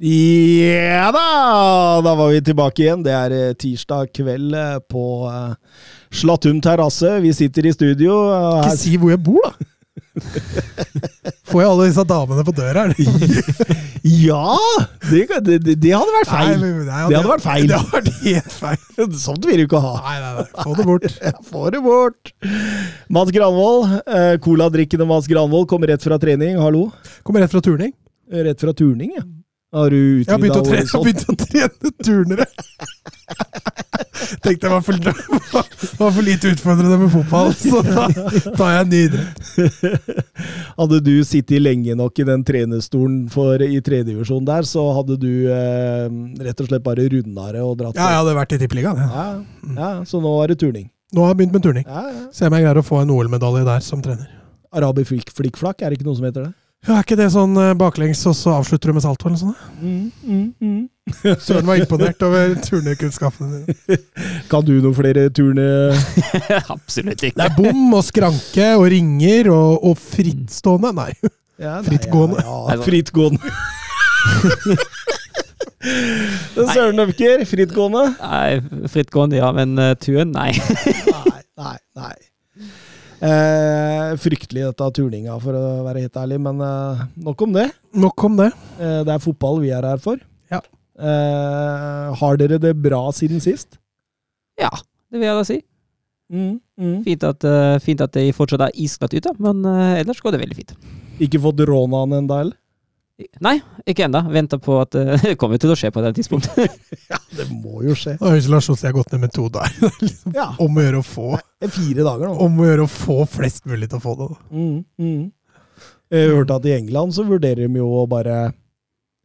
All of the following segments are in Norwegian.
Ja da! Da var vi tilbake igjen. Det er eh, tirsdag kveld eh, på Slatum Slattum terrasse. Vi sitter i studio. og Ikke Her, si hvor jeg bor, da! Får jeg alle disse damene på døra? ja! Det, det, det, hadde vært feil. Nei, nei, Det hadde vært feil. Det hadde vært helt feil. Sånt vil du ikke ha. Nei, nei, nei. Få det bort. Få det bort! Mats Granvold, eh, coladrikkende Mats Granvold, kommer rett fra trening. Hallo? Kommer rett fra turning. Rett fra turning, ja. Har du utvida tre, jeg har begynt å trene turnere. Tenkte jeg var for, var for lite utfordrende med fotball, så da tar jeg en ny idrett. Hadde du sittet lenge nok i den trenerstolen for, i tredjevisjon der, så hadde du eh, rett og slett bare runda det og dratt Ja, jeg hadde vært i Tippeligaen. Ja. ja, ja, så nå er det turning. Nå har jeg begynt med turning. Ja, ja. Se om jeg greier å få en OL-medalje der som trener. Arabi flikkflakk, er det ikke noe som heter det? Ja, Er ikke det sånn eh, baklengs, og så avslutter du med salto eller noe sånt? Mm, mm, mm. Søren var imponert over turnekunnskapene dine. Kan du noen flere turne... Absolutt ikke. Det er bom og skranke og ringer og, og frittstående. Nei. Ja, nei, Frittgående. Ja, ja, frittgående. Er Søren Øvker, frittgående. Nei, frittgående, ja, men uh, tuen, nei. Nei, nei, nei. Eh, fryktelig dette turninga, for å være helt ærlig, men eh, nok om det. Nok om det. Eh, det er fotball vi er her for. Ja. Eh, har dere det bra siden sist? Ja, det vil jeg da si. Mm, mm. Fint at, eh, fint at det fortsatt er isglatt ute, men eh, ellers går det veldig fint. Ikke fått rånaen enda, eller? Nei, ikke ennå. Venter på at eh, det kommer til å skje på det tidspunktet. Det må jo skje. Og jeg har gått ned med to der. Er liksom Ja, Om å gjøre å få det fire dager nå. Om å gjøre å få flest mulig til å få det. Mm, mm. Jeg hørte at i England så vurderer de jo å bare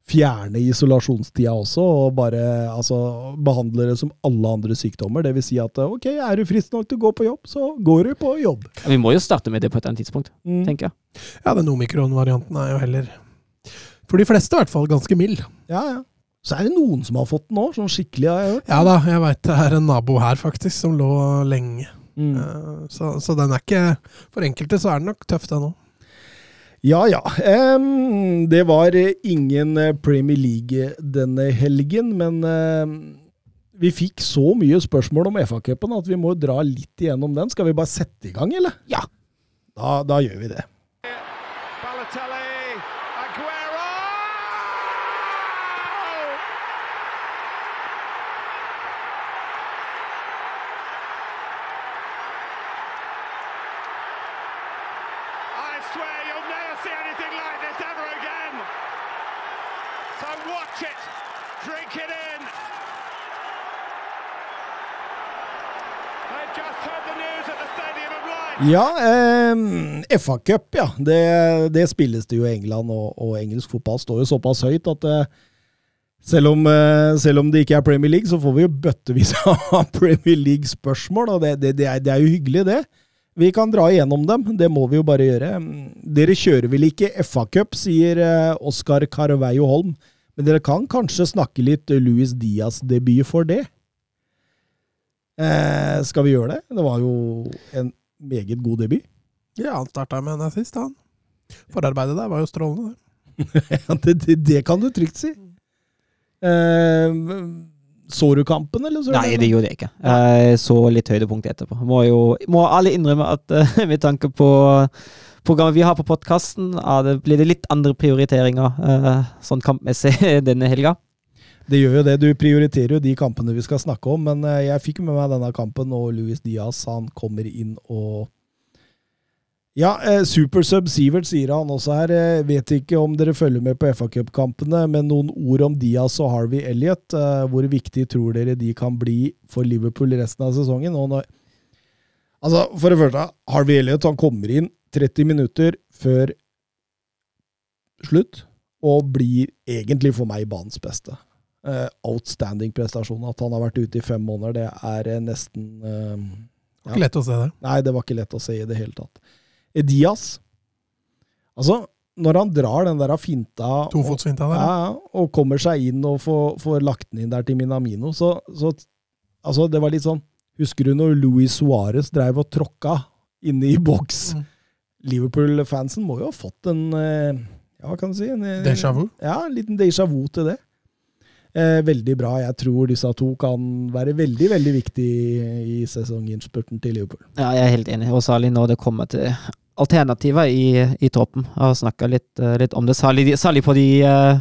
fjerne isolasjonstida også, og bare altså, behandle det som alle andre sykdommer. Det vil si at ok, er du frisk nok til å gå på jobb, så går du på jobb. Vi må jo starte med det på et eller annet tidspunkt, Mm. tenker jeg. Ja, den omikron-varianten er jo heller For de fleste i hvert fall ganske mild. Ja, ja. Så er det noen som har fått den òg, sånn skikkelig, har jeg hørt. Ja da, jeg veit det er en nabo her faktisk som lå lenge. Mm. Eh, Så, så den er ikke For enkelte så er den nok tøff, den òg. Ja, ja. Um, det var eh, ingen eh, Premier League denne helgen, men um, vi fikk så mye spørsmål om FA-cupen at vi må dra litt igjennom den. Skal vi bare sette i gang, eller? Ja. Da, da gjør vi det. Watch it, drink it in. Ja, eh, FA-cup, ja. Det, det spilles det jo i England, og, og engelsk fotball står jo såpass høyt at eh, selv om, eh, selv om det ikke er Premier League, så får vi jo bøttevis av Premier League-spørsmål, og det, det, det, er, det er jo hyggelig, det. Vi kan dra igjennom dem, det må vi jo bare gjøre. Dere kjører vel ikke FA-cup, sier eh, Oskar Carveio Holm, men dere kan kanskje snakke litt Louis Diaz-debut for det? Eh, skal vi gjøre det? Det var jo en meget god debut. Ja, han starta med en assist, han. Forarbeidet der var jo strålende. det. Det, det, det kan du trygt si. Eh, så du kampen, eller? Så Nei, det gjorde jeg ikke. Jeg så litt høydepunkt etterpå. Må jo må alle innrømme at uh, med tanke på programmet vi har på podkasten, blir det litt andre prioriteringer uh, sånn kampmessig denne helga. Det gjør jo det. Du prioriterer jo de kampene vi skal snakke om, men eh, jeg fikk med meg denne kampen, og Luis Diaz han kommer inn og Ja, eh, Supersub Sivert sier han også her. eh, Vet ikke om dere følger med på FA-cupkampene, men noen ord om Diaz og Harvey Elliot. eh, Hvor viktig tror dere de kan bli for Liverpool resten av sesongen? Når, altså, for det første, Harvey Elliot han kommer inn 30 minutter før slutt, og blir egentlig for meg banens beste. Eh, outstanding prestasjon. At han har vært ute i fem måneder, det er eh, nesten eh, Det var Ikke lett å se det. Nei, det var ikke lett å se i det hele tatt. Edias Altså, når han drar den der finta Tofotsfinta der. ja, og kommer seg inn og får, får lagt den inn der til Minamino, så, så Altså, det var litt sånn Husker du når Luis Suárez dreiv og tråkka inne i boks? Mm. Liverpool-fansen må jo ha fått en eh, Ja, hva kan du si? En, eh, Déjà vu. Ja, en liten déjà vu til det. Eh, veldig bra. Jeg tror disse to kan være veldig veldig viktige i sesonginnspurten til Liverpool. Ja, jeg er helt enig, og særlig når det kommer til alternativer i, i troppen. Jeg har snakka litt, eh, litt om det, særlig, særlig på de eh,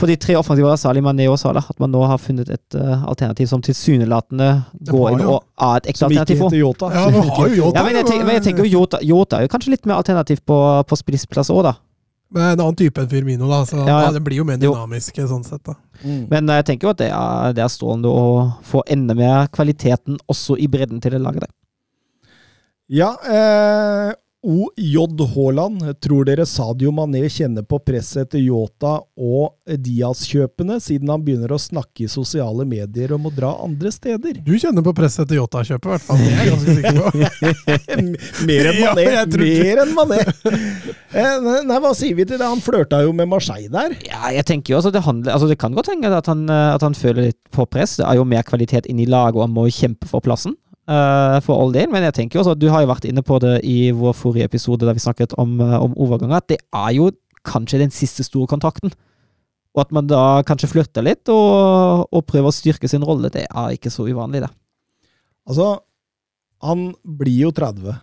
på de tre offensive, særlig Mané og Salah, at man nå har funnet et eh, alternativ som tilsynelatende går inn og er et ekte Som ikke alternativ heter Yota. Ja, ikke har jo Jota. Ja, men jeg, tenker, men jeg tenker jo Jota, Jota er jo kanskje litt mer alternativ på, på spissplass òg, da. Men en annen type enn Firmino, da. Så Ja, ja. det blir jo mer Jo. dynamisk sånn sett, da. Mm. Men jeg tenker jo at det er, det er strålende å få enda mer kvaliteten også i bredden til det laget der. Ja, eh, OJ Haaland. Tror dere Sadio Mané kjenner på presset etter Yota og Diaz-kjøpene, siden han begynner å snakke i sosiale medier om å dra andre steder? Du kjenner på presset etter Jota-kjøpet, i hvert fall. Det er jeg ganske sikker på. Mer enn Mané! Ja, Mer enn Mané! Eh, nei, nei, hva sier vi til det? Han flørta jo med Marseille der. Ja, jeg tenker jo altså det, handler, altså det kan godt hende at han, eh, at han føler litt på press. Det er jo mer kvalitet inn i laget, og han må kjempe for plassen. Eh, for all del, men jeg tenker jo også du har jo vært inne på det i vår forrige episode der vi snakket om, eh, om overganger, at det er jo kanskje den siste store kontrakten. Og at man da kanskje flytter litt og, og prøver å styrke sin rolle, det er ikke så uvanlig, det. Altså, han blir jo 30.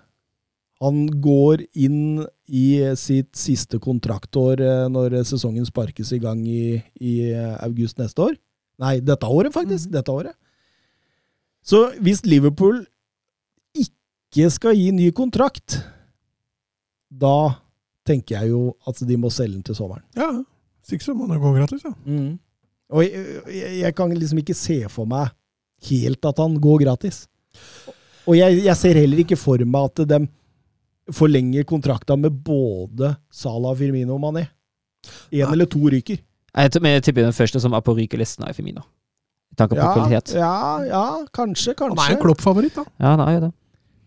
Han går inn i sitt siste kontraktår eh, når sesongen sparkes i gang i, i august neste år. Nei, dette året, faktisk. Dette året. Så hvis Liverpool ikke skal gi ny kontrakt, da tenker jeg jo at de må selge den til sommeren. Ja, hvis ikke så må det gå gratis, ja. Og jeg, jeg, jeg kan liksom ikke se for meg helt at han går gratis. Og jeg, jeg ser heller ikke for meg at de forlenger kontrakta med både Salah, Firmino og Mané. Én eller to ryker. Jeg tror- jeg tipper den første som er på rykelisten, er Femino. Tanke på Ja, kvalitet. ja, ja, kanskje, Han er kanskje. en Klopp-favoritt, da. Ja, han er jo det.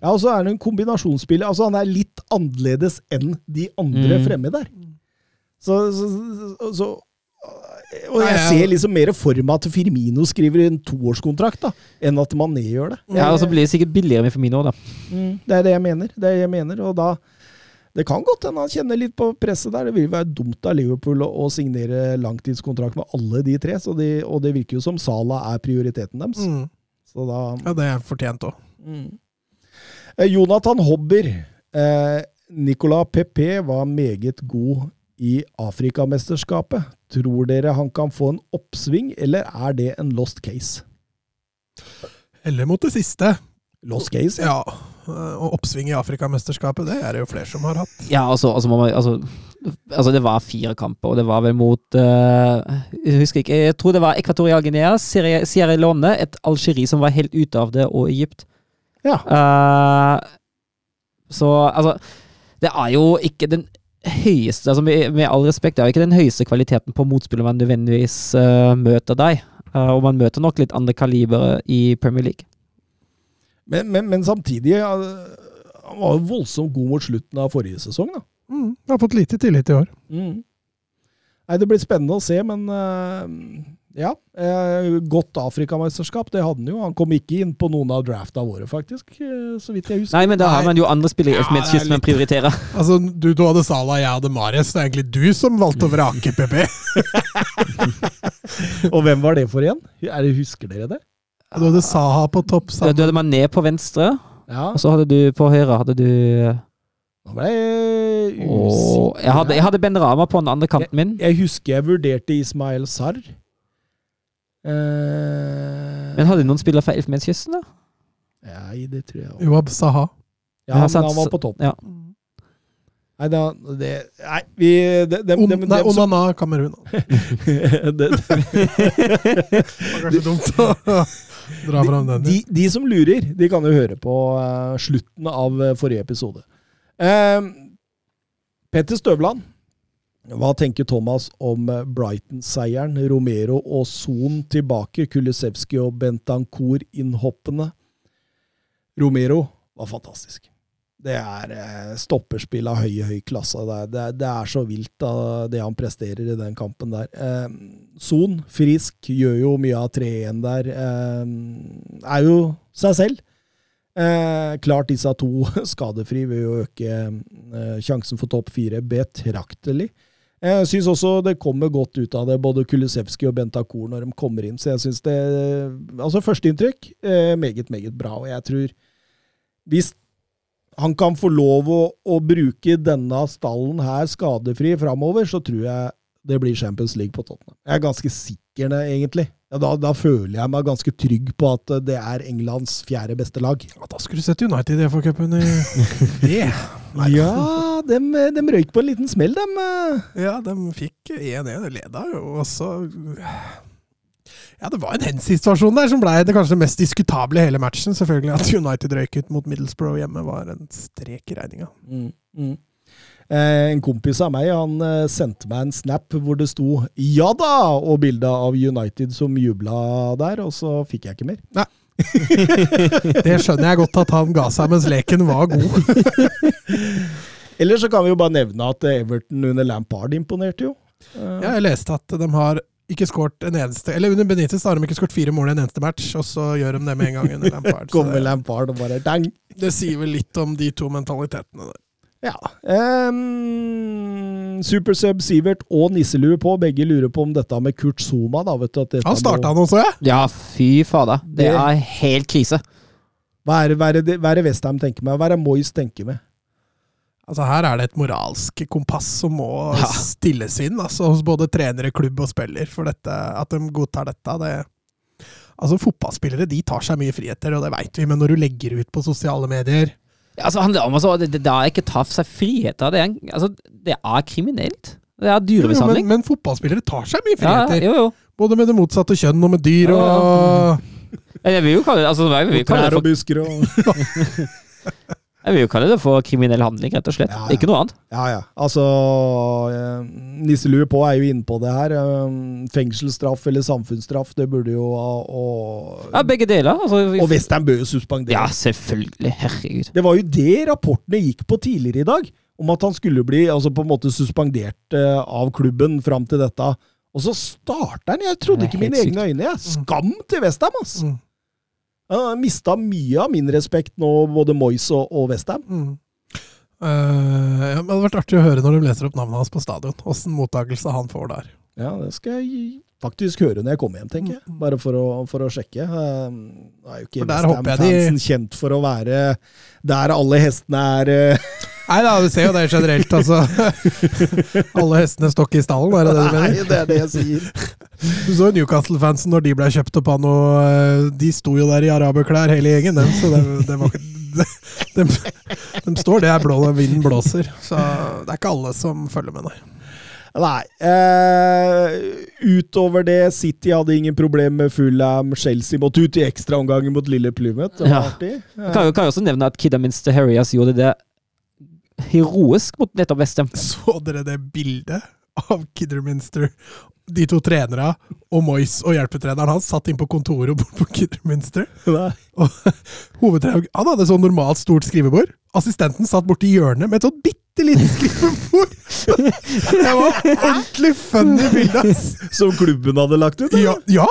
Ja, Og så er han en kombinasjonsspiller. Altså, han er litt annerledes enn de andre Mm. fremme der. Så, så, så, så Og jeg ser liksom mer for meg at Firmino skriver en toårskontrakt, da, enn at Mané gjør det. Ja, Og så blir det sikkert billigere med Femino, da. Mm, det er det jeg mener. Det er det jeg mener, og da Det kan godt hende han kjenner litt på presset der. Det vil være dumt av Liverpool å, signere langtidskontrakt med alle de tre, så de, og det virker jo som Sala er prioriteten deres. Mm. Så da Ja, det er fortjent òg. mm. Eh, Jonathan Hobber. Eh, Nicolas Pepe var meget god i Afrikamesterskapet. Tror dere han kan få en oppsving, eller er det en lost case? Heller mot det siste. Lost case, Ja. Og oppsving i Afrikamesterskapet, det er det jo flere som har hatt. Ja, altså, altså, må man, altså, altså Det var fire kamper, og det var vel mot uh, Jeg husker ikke, jeg tror det var Equatorial Guinea, Sierra Leone, et Algerie som var helt ute av det, og Egypt. Ja. Uh, så altså Det er jo ikke den høyeste altså med, med all respekt, det er jo ikke den høyeste kvaliteten på motspillet man nødvendigvis uh, møter deg. Eh, og man møter nok litt andre kaliber i Premier League. Men, men, men samtidig ja, Han var jo voldsomt god mot slutten av forrige sesong, da. Mm. Har fått lite tillit i år. Mm. Nei, Det blir spennende å se, men uh, ja. Uh, godt Afrikamesterskap, det hadde han jo. Han kom ikke inn på noen av drafta våre, faktisk, Uh, så vidt jeg husker. Nei, men da har man jo andre spillere Ja, i Elfenbenskysten det er man prioriterer. Altså, du, du hadde Salah, jeg hadde Mares. Det er egentlig du som valgte å vrake PP. Og hvem var det for igjen? Er det, husker dere det? Du hadde Saha på topp. Du sammen. hadde Mané på venstre, Ja. og så hadde du på høyre hadde du Nå ble jeg usikker. jeg, hadde, jeg hadde Ben Rama på den andre kanten min. Jeg husker jeg vurderte Ismael Sarr. Uh, Men hadde du noen spillere fra Elfenbenskysten, da? Nei, det tror jeg også. Joab Saha. Ja, han, han var på topp. Ja. Nei, da, det, nei vi de, de, de, nei, de, Onana Kamerun. det, Det var kanskje dumt dra fram den. de, de som lurer, de kan jo høre på eh, slutten av eh, forrige episode. Eh, Petter Støvland. Hva tenker Thomas om eh, Brighton-seieren? Romero og Son tilbake. Kulisevskij og Bentancour innhoppende. Romero var fantastisk. Det er eh, stopperspill av høy, høy klasse. Det er, det, er, det er så vilt, da, det han presterer i den kampen der. Eh, Son, frisk, gjør jo mye av 3-1 der. Eh, er jo seg selv. Eh, klart disse to skadefri vil jo øke eh, sjansen for topp fire betraktelig. Jeg syns også det kommer godt ut av det, både Kulisevskij og Bentakor når de kommer inn. Så jeg syns det Altså, førsteinntrykk meget, meget bra. Og jeg tror hvis han kan få lov å, å bruke denne stallen her skadefri framover, så tror jeg det blir Champions League på Tottenham. Jeg er ganske sikker, egentlig. Ja, da, da, føler jeg meg ganske trygg på at det er Englands fjerde beste lag. Ja, da skulle du sett United i FA-cupen i. Ja, de, de røyk på en liten smell, dem. Ja, de fikk 1-1. Leda jo også ja, det var en hens-situasjon der som ble det kanskje mest diskutable i hele matchen. Selvfølgelig At United røyk ut mot Middlesbrough hjemme, var en strek i regninga. Mm, mm. Eh, en kompis av meg han eh, sendte meg en snap hvor det sto 'ja da' og bilde av United som jubla der, og så fikk jeg ikke mer. Nei. det skjønner jeg godt at han ga seg mens leken var god. Eller så kan vi jo bare nevne at Everton under Lampard imponerte jo. Ja, jeg leste at de har ikke skåret en eneste Eller under Benitez har de ikke skåret fire mål i en eneste match, og så gjør de det med en gang under Lampard. Kommer Lampard og bare dang! Det sier vel litt om de to mentalitetene der. Ja. Um, Supersub Sivert og Nisselue på, begge lurer på om dette med Kurt Zuma. Da, vet du, han starta han også, ja? Ja, fy fader. Det, det er helt krise. Hva er, hva er det, det Westham tenker med? Hva er det Moyes tenker med? Altså Her er det et moralsk kompass som må ja. stilles inn altså hos både trenere, klubb og spiller. For dette, at de godtar dette, det Altså Fotballspillere de tar seg mye friheter, og det veit vi, men når du legger ut på sosiale medier ja, altså, han, altså, det, det, er ikke ta seg friheter. Det er, altså, det er kriminelt. Det er dyremishandling. Men, men, fotballspillere tar seg mye friheter. Ja, jo, jo. Både med det motsatte kjønn og med dyr og Jeg vil jo kalle det altså, jeg vil kalle det for, og busker og Jeg vil jo kalle det for kriminell handling, rett og slett. Ja, ja. Ikke noe annet. Ja, ja. Altså, eh, Nisselue på er jo inne på det her. Eh, fengselsstraff eller samfunnsstraff, det burde jo og, Ja, begge deler. Altså, og Western bør jo suspendere. Ja, selvfølgelig. Herregud. Det var jo det rapportene gikk på tidligere i dag. Om at han skulle bli altså på en måte suspendert uh, av klubben fram til dette. Og så starter han! Jeg trodde ikke mine egne øyne. Jeg. Skam til Westham, altså! Mm. Han har mista mye av min respekt nå, både Moyes og, og Westham. Mm. Uh, ja, det hadde vært artig å høre når du leser opp navnet hans på stadion. Åssen mottakelse han får der. Ja, det skal jeg faktisk høre når jeg kommer hjem, tenker jeg. Mm. Bare for å, for å sjekke. Uh, er jo ikke Westham-fansen de... kjent for å være der alle hestene er uh... Nei da, du ser jo det generelt, altså. alle hestene står ikke i stallen, er det det du mener? Nei, det er det jeg sier. Du så Newcastle-fansen når de ble kjøpt opp av noe eh, De sto jo der i araberklær, hele gjengen, dem. Så det, det var de, de, de, står der blå, vinden blåser. Så det er ikke alle som følger med, nei. Nei. Eh, utover det, City hadde ingen problem med Fulham. Chelsea måtte ut i ekstraomgangen mot Lille Plymouth. Det var ja. artig. Ja. Kan, kan jeg også nevne at Kidderminster Harrias gjorde det heroisk mot nettopp Westham. Så dere det bildet av Kidderminster de to trenerne og Moyes og hjelpetreneren hans satt inn på kontoret bort på Kidderminster. Hovedtreneren han hadde sånn normalt stort skrivebord. Assistenten satt borti hjørnet med et sånt bitte lite skrivebord! Det var ordentlig funny bilde! Som klubben hadde lagt ut? Ja, ja,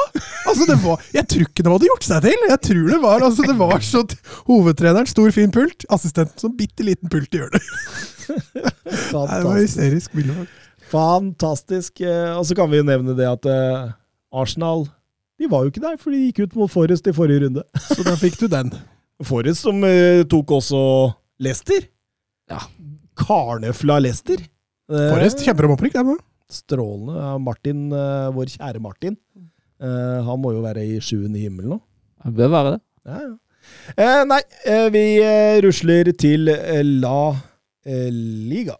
altså det var Jeg tror ikke de hadde gjort seg til! Jeg tror det var altså det var så Hovedtreneren, stor, fin pult. Assistenten som bitte liten pult i hjørnet. Det var hysterisk bilde. Fantastisk. Eh, og så kan vi jo nevne det at uh, Arsenal de var jo ikke der, for de gikk ut mot Forrest i forrige runde. Så da fikk du den. Forrest som uh, tok også Leicester. Ja. Karnøfla Leicester. Uh, Forrest kjemper om opprykk, det. Strålende. Martin, vår kjære Martin. han må jo være i sjuende himmel nå. Han bør være det. Ja, ja. nei, vi rusler til La Liga.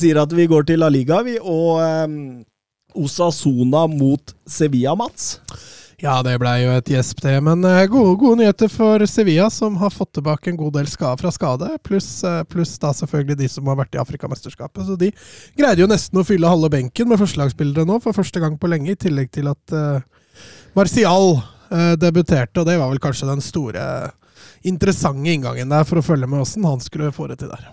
sier at vi går til La Liga, vi. Og um, Osasona mot Sevilla, Mats. Ja, det blei jo et gjesp, det. Men uh, gode, gode, nyheter for Sevilla, som har fått tilbake en god del skade fra skade. Pluss uh, plus da selvfølgelig de som har vært i Afrikamesterskapet. Så de greide jo nesten å fylle halve benken med forslagsspillere nå, for første gang på lenge. I tillegg til at uh, Martial debuterte, og det var vel kanskje den store, interessante inngangen der for å følge med åssen han skulle få det til der.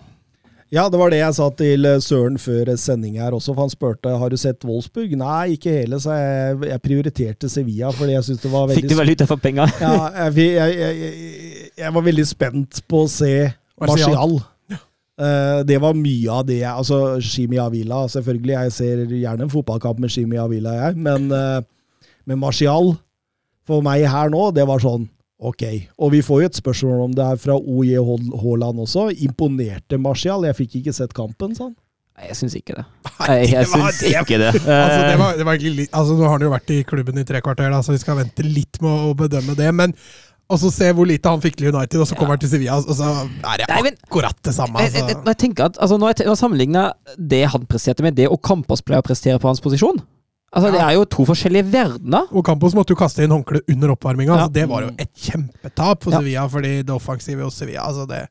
Ja, det var det jeg sa til eh, Søren før sending her også, for han spurte har du sett Wolfsburg. Nei, ikke hele, så jeg, jeg prioriterte Sevilla fordi jeg syntes det var veldig Fikk du valuta for penger? ja, jeg, jeg, jeg, var veldig spent på å se Martial. Uh, det var mye av det jeg Altså, Shimi Avila, selvfølgelig. Jeg ser gjerne en fotballkamp med Shimi Avila, jeg. Men, uh, med Marcial for meg her nå, det var sånn Ok. Og vi får jo et spørsmål om det her fra OJ Haaland også. Imponerte Martial? Jeg fikk ikke sett kampen, sa han. Nei, jeg syns ikke det. Nei, jeg syns ikke det. altså, det, var, det var altså, nå har han jo vært i klubben i tre kvarter, da, så vi skal vente litt med å bedømme det. Men og så se hvor lite han fikk til United, og så kommer han til Sevilla, og så er det akkurat det samme. Altså. Jeg, jeg, jeg, tenker at, altså, Når jeg sammenligner det han presterte med det, og Campos pleier å prestere på hans posisjon Altså, Det er jo to forskjellige verdener. Og Campos måtte jo kaste inn håndkleet under oppvarminga. Ja. Altså, det var jo et kjempetap for ja. Sevilla, fordi det offensive hos Sevilla altså det,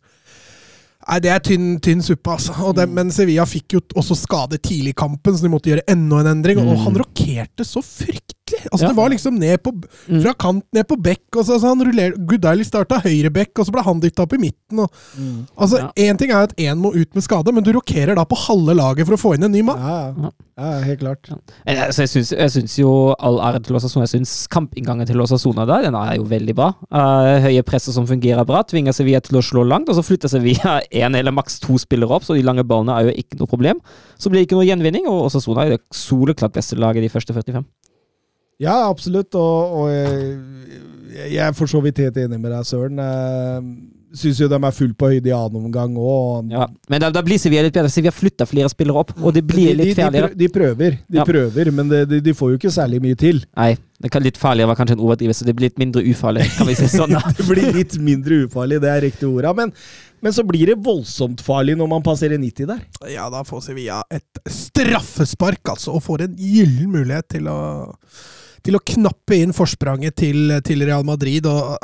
Nei, Det er tynn, tynn suppe, altså. Det, mm. Men Sevilla fikk jo også skade tidlig i kampen, så de måtte gjøre enda en endring. Mm. Og han rokerte så fryktelig! Altså, ja. Det var liksom ned på, mm. fra kant ned på bekk. Og så, så han ruller, Gudaili starta høyre bekk, og så ble han dytta opp i midten. Og, mm. Altså, Én ja. ting er at én må ut med skade, men du rokerer da på halve laget for å få inn en ny mann. Ja, ja. helt klart. Ja. Altså, jeg syns jo all ære til Osasona. Jeg syns kampinngangen til Osasona der, den er jo veldig bra. Uh, høye presser som fungerer bra, tvinger Sevilla til å slå langt, og så flytter Sevilla én eller maks to spillere opp, så de lange ballene er jo ikke noe problem. Så blir det ikke noe gjenvinning, og Osasona er det soleklart beste laget de første 45. Ja, absolutt, og, og jeg, jeg, er for så vidt helt enig med deg, Søren. Jeg Syns jo de er fullt på høyde i annen omgang òg. Ja, men da, da, blir Sevilla litt bedre. Sevilla flytter flere spillere opp, og det blir litt ferdigere. De, de, prøver, de ja. prøver, men de, de, får jo ikke særlig mye til. Nei, det kan litt farligere var kanskje en overdrivelse. Det blir litt mindre ufarlig, kan vi si sånn. det blir litt mindre ufarlig, det er riktig orda. Men, men så blir det voldsomt farlig når man passerer 90 der. Ja, da får Sevilla et straffespark, altså, og får en gyllen mulighet til å, til å knappe inn forspranget til, til Real Madrid. og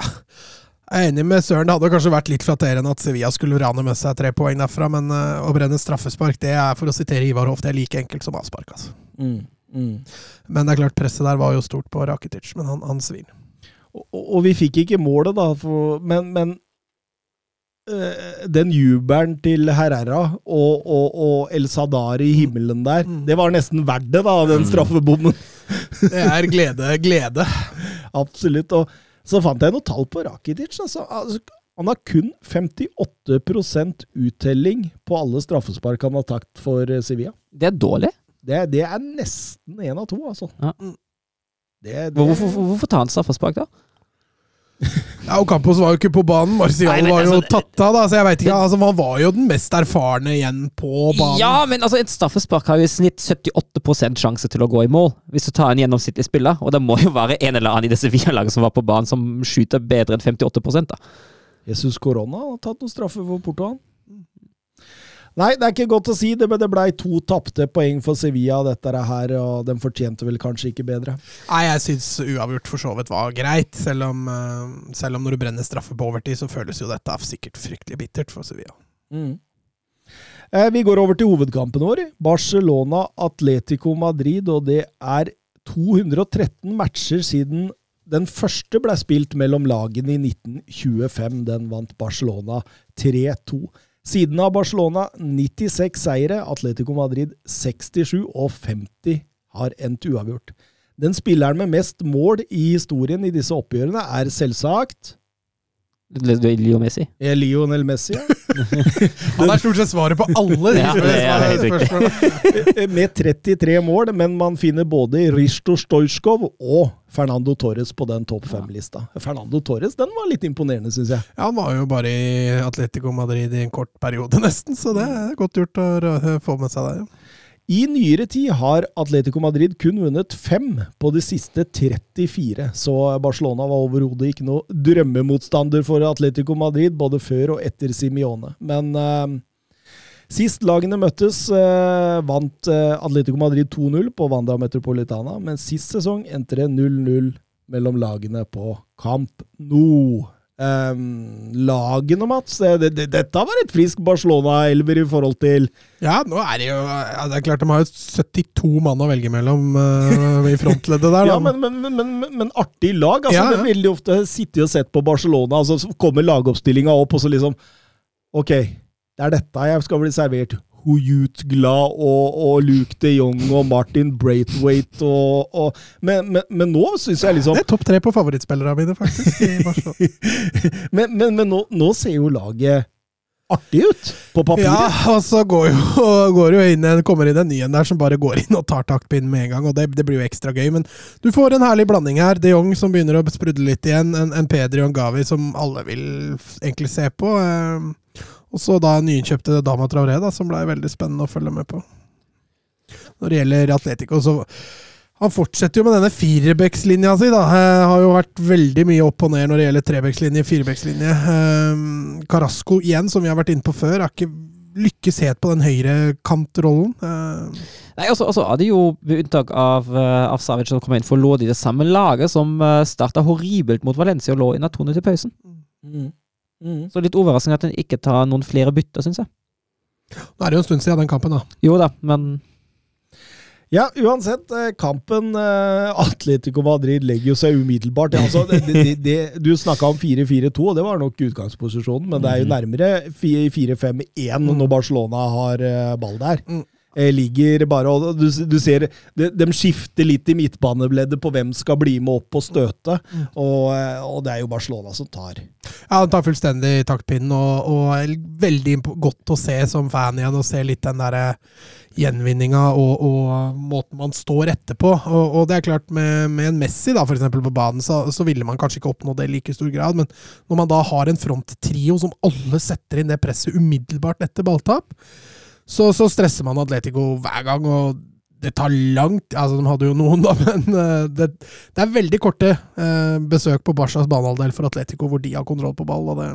jeg er enig med Søren. Det hadde kanskje vært litt flatterende at Sevilla skulle rane med seg tre poeng derfra, men uh, å brenne straffespark, det er for å sitere Ivar Hoff, det er like enkelt som avspark. altså. Mm, mm. Men det er klart, presset der var jo stort på Rakitic, men han, han svir. Og, og, vi fikk ikke målet, da, for, men, men Eh, den jubelen til Herrera og, og, og, El Sadar i himmelen der, mm. det var nesten verdt det, da, den mm. straffebommen. det er glede, glede. Absolutt. Og så fant jeg noe tall på Rakitic. Altså, altså, han har kun 58% uttelling på alle straffespark han har tatt for eh, Sevilla. Det er dårlig. Det, det er nesten én av to, altså. Ja. Det, det, hvorfor, hvorfor tar han straffespark, da? Ja, og Campos var jo ikke på banen. Marcial var jo altså, tatt av. da, så jeg vet ikke, altså Han var jo den mest erfarne igjen på banen. Ja, men altså et straffespark har jo i snitt 78% sjanse til å gå i mål, hvis du tar en gjennomsnittlig spiller. Og det må jo være en eller annen i det Sevilla-laget som var på banen, som skyter bedre enn 58 da. Jesus Corona har tatt noen straffer for Porto, han. Nei, det er ikke godt å si. Det, men det blei to tapte poeng for Sevilla, dette her, og de fortjente vel kanskje ikke bedre. Nei, jeg syns uavgjort for så vidt var greit. Selv om, eh, selv om når du brenner straffe på overtid, så føles jo dette sikkert fryktelig bittert for Sevilla. Mm. Eh, vi går over til hovedkampen vår. Barcelona Atletico Madrid, og det er 213 matcher siden den første ble spilt mellom lagene i 1925. Den vant Barcelona 3-2. Siden av Barcelona 96 seire, Atletico Madrid 67 og 50 har endt uavgjort. Den spilleren med mest mål i historien i disse oppgjørene er selvsagt Leo Messi? Ja, Lionel Messi, ja. Han er stort sett svaret på alle de ja, spørsmålene. Med 33 mål, men man finner både Risto Stojkov og Fernando Torres på den topp fem-lista. Fernando Torres den var litt imponerende, syns jeg. Ja, Han var jo bare i Atletico Madrid i en kort periode, nesten, så det er godt gjort å få med seg der. Ja. I nyere tid har Atletico Madrid kun vunnet fem på de siste 34, så Barcelona var overhodet ikke noe drømmemotstander for Atletico Madrid, både før og etter Simione. Men eh, sist lagene møttes, eh, vant eh, Atletico Madrid 2-0 på Wanda Metropolitana, men sist sesong endte det 0-0 mellom lagene på Camp Nou. Um, lagene, Mats. Det, det, dette var et frisk Barcelona-elver i forhold til Ja, nå er det jo ja, Det er klart de har jo 72 mann å velge mellom uh, i frontleddet der. ja, men, men, men, men, artig lag. altså ja, ja. Veldig ofte sittet og sett på Barcelona, altså så kommer lagoppstillinga opp, og så liksom Ok, det er dette jeg skal bli servert. Huyut-glad og, og, Luke de Jong og Martin Braithwaite og, og men, men, men, nå syns jeg liksom Det er topp tre på favorittspillerne mine, faktisk. men, men nå, nå, ser jo laget artig ut, på papiret. Ja, og så går jo, går jo inn kommer inn en ny en der som bare går inn og tar taktpinnen med en gang, og det, det, blir jo ekstra gøy. Men du får en herlig blanding her. De Jong som begynner å sprudle litt igjen, en, en Pedri og en Gavi som alle vil egentlig se på. Eh, og så da nyinnkjøpte Dama Traoré, da, som blei veldig spennende å følge med på. Når det gjelder Atletico, så han fortsetter jo med denne firebeckslinja si. da. Jeg har jo vært veldig mye opp og ned når det gjelder trebeckslinje, firebeckslinje. Um, Carasco igjen, som vi har vært inne på før, har ikke lykkes helt på den høyrekantrollen. Uh, Nei, altså, altså er det jo, Ved unntak av, uh, av Savic som kom inn for, lå de det samme laget som uh, starta horribelt mot Valencia og lå under 2 til pausen. Mm. Mm. Så litt overraskende at en ikke tar noen flere bytter, syns jeg. Nå er det jo en stund siden den kampen, da. Jo da, men ja, uansett. Eh, kampen eh, Atletico Madrid legger jo seg umiddelbart. Altså, det, det, det, du snakka om 4-4-2, og det var nok utgangsposisjonen, men det er jo mm. nærmere 4-5-1 når Barcelona har eh, ball der. Eh, ligger bare og Du, du ser de, de, skifter litt i midtbaneleddet på hvem skal bli med opp og støte, mm. og, eh, og, det er jo Barcelona som tar. Ja, han tar fullstendig taktpinnen, og, og veldig godt å se som fan igjen, og se litt den derre gjenvinninga og, og, måten man står etterpå. Og, og det er klart, med, med en Messi da, for eksempel, på banen, så, så, ville man kanskje ikke oppnå det i like stor grad. Men når man da har en fronttrio som alle setter inn det presset umiddelbart etter balltap, så, så, stresser man Atletico hver gang, og det tar langt Altså, de hadde jo noen, da, men uh, det, det, er veldig korte uh, besøk på Barcas banehalvdel for Atletico, hvor de har kontroll på ball, og det,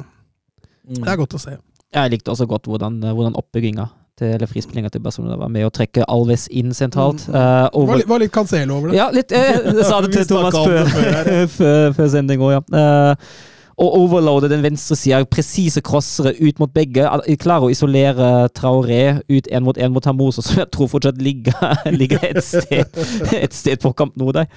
mm. det er godt å se. Jeg likte også godt hvordan, hvordan oppbygginga til eller frispillinga til Barcelona var med å trekke Alves inn sentralt. Mm. Uh, over... var, litt, var litt Cancelo over det? Ja, litt. Jeg sa det til Thomas før, før, før sending òg, ja. Uh, og overloade den venstre sida. Presise crossere ut mot begge. Klarer å isolere Traoré ut én mot én mot Hamoso, som jeg tror fortsatt ligger, ligger et, sted, et sted på kamp nå der.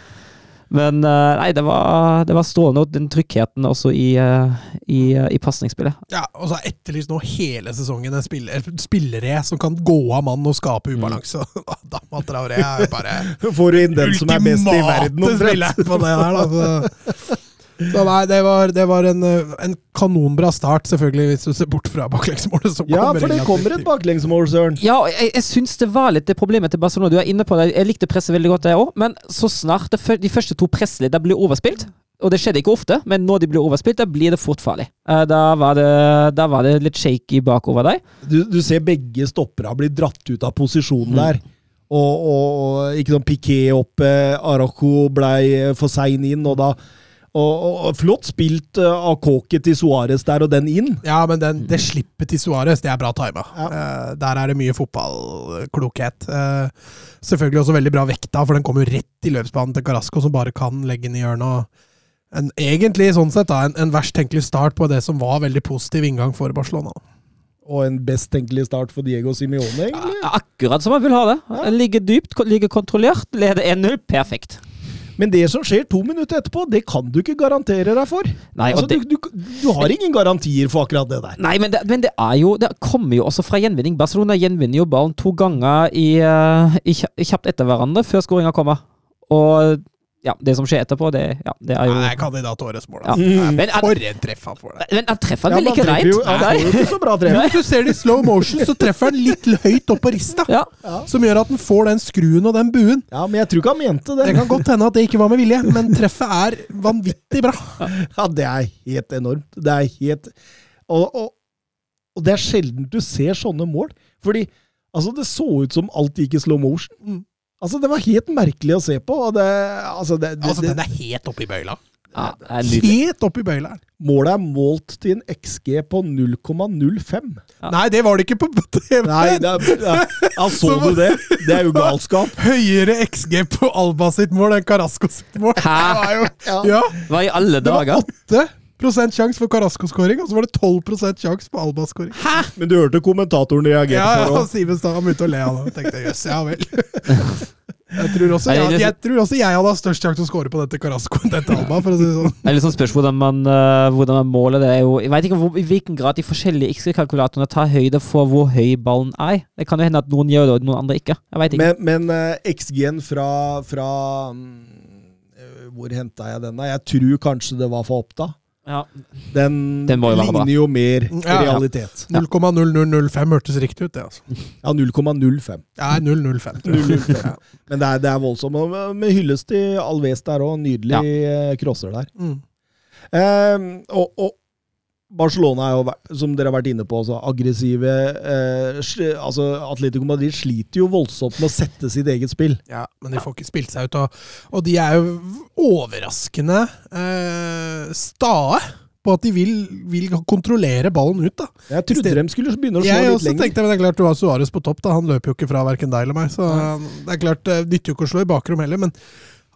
Men eh, nei, det var, det var strålende, og den tryggheten også i, eh, i, eh, i pasningsspillet. Ja, og så har etterlyst nå hele sesongen en spiller, spillere som kan gå av mann og skape mm. ubalanse. Mm. da Traoré er bare Får du inn den som er best i verden, omtrent! Så nei, det var, det var en, en, kanonbra start, selvfølgelig, hvis du ser bort fra baklengsmålet. Ja, for det kommer et baklengsmål, Søren. Ja, jeg, jeg syns det var litt det problemet til Barcelona. Du er inne på det. Jeg likte presset veldig godt, jeg òg. Men så snart det, de første to pressene blir overspilt og det skjedde ikke ofte, men når de blir overspilt, da blir det fort farlig. Eh, da var det, da var det litt shaky bakover deg. Du, du ser begge stoppere bli dratt ut av posisjonen mm. der. Og, og, og, ikke sånn piké opp. Eh, Araco blei for sein inn, og da og, og, Flott spilt uh, av kåket til Suárez der, og den inn. Ja, men den, det slippet til Suárez, det er bra tima. Ja. Uh, der er det mye fotballklokhet. Uh, selvfølgelig også veldig bra vekta, for den kommer jo rett i løpsbanen til Carasco, som bare kan legge den i hjørnet. En, egentlig sånn sett da, en, en verst tenkelig start på det som var veldig positiv inngang for Barcelona. Og en best tenkelig start for Diego Simione, egentlig. Ja, akkurat som man vil ha det. Ja. Ligger dypt, ligger kontrollert, leder 1-0. Perfekt. Men det som skjer to minutter etterpå, det kan du ikke garantere deg for. Nei, altså, det, du, du, du, har ingen garantier for akkurat det der. Nei, men det, men det, er jo Det kommer jo også fra gjenvinning. Barcelona gjenvinner jo ballen to ganger i, uh, i kjapt etter hverandre før skåringa kommer. Og ja, det som skjer etterpå, det, ja, det er jo Nei, kandidat årets mål. Ja. Mm. Men, for en treff han får der. Men han treffer den vel ikke reint? Han får jo ikke så bra treff. Hvis du ser det i slow motion, så treffer han litt høyt opp på rista. Ja. Som gjør at han får den skruen og den buen. Ja, Men jeg tror ikke han mente det. Det kan godt hende at det ikke var med vilje, men treffet er vanvittig bra. Ja, det er helt enormt. Det er helt Og, og, og det er sjelden du ser sånne mål. Fordi Altså, det så ut som alt gikk i slow motion. Altså, det var helt merkelig å se på. Og det, altså, det, det, Altså, den er helt oppi bøyla. Ja. Helt oppi bøyla. målet er målt til en XG på 0,05. Ja. Nei, det var det ikke på TV! Nei, det er, ja, ja, så du det? Det er jo galskap. Høyere XG på Alba sitt mål enn Carasco sitt mål. Hæ? Det var jo, Ja. ja, Hva i alle dager? det var dager? 8 sjanse for Carasco-skåring, og så var det 12 sjanse på Alba-skåring. Men du hørte kommentatoren reagere Ja, ja, på det. Simen Stang begynte å le av det. Tenkte jøss, ja vel. Jeg tror, også jeg, jeg, jeg tror også jeg hadde hatt størst sjanse til å score på dette Carasco dette Alba, for å si det sånn. Det er litt sånn spørs hvordan man, eh, hvordan man måler det. Jo, jeg vet ikke hvor, i hvilken grad de forskjellige XG-kalkulatorene tar høyde for hvor høy ballen er. Det kan jo hende at noen gjør det, og noen andre ikke. Jeg vet ikke. Men, men uh, XG-en fra, fra eh, Hvor henta jeg den? Jeg tror kanskje det var for Oppda. Ja. Den, Den må jo være bra. ligner jo mer Ja, ja. realitet. 0,0005 hørtes riktig ut, det. altså. Ja, 0,05. Ja, 005. tror jeg. Ja. Men det er, det er voldsomt. Og Med hyllest til Alves der òg. Nydelig eh, crosser der. Mm. Eh, og, og Barcelona er jo, som dere har vært inne på, altså, aggressive eh, altså Atletico Madrid sliter jo voldsomt med å sette sitt eget spill. Ja, men de får ikke spilt seg ut. Og, og de er jo overraskende eh, stae på at de vil, vil kontrollere ballen ut. da. Jeg trodde de skulle begynne å slå Jeg litt lenger. tenkte, men det er klart du har Suárez på topp. da, Han løper jo ikke fra verken deg eller meg. så det er klart, det nytter jo ikke å slå i bakrom heller. Men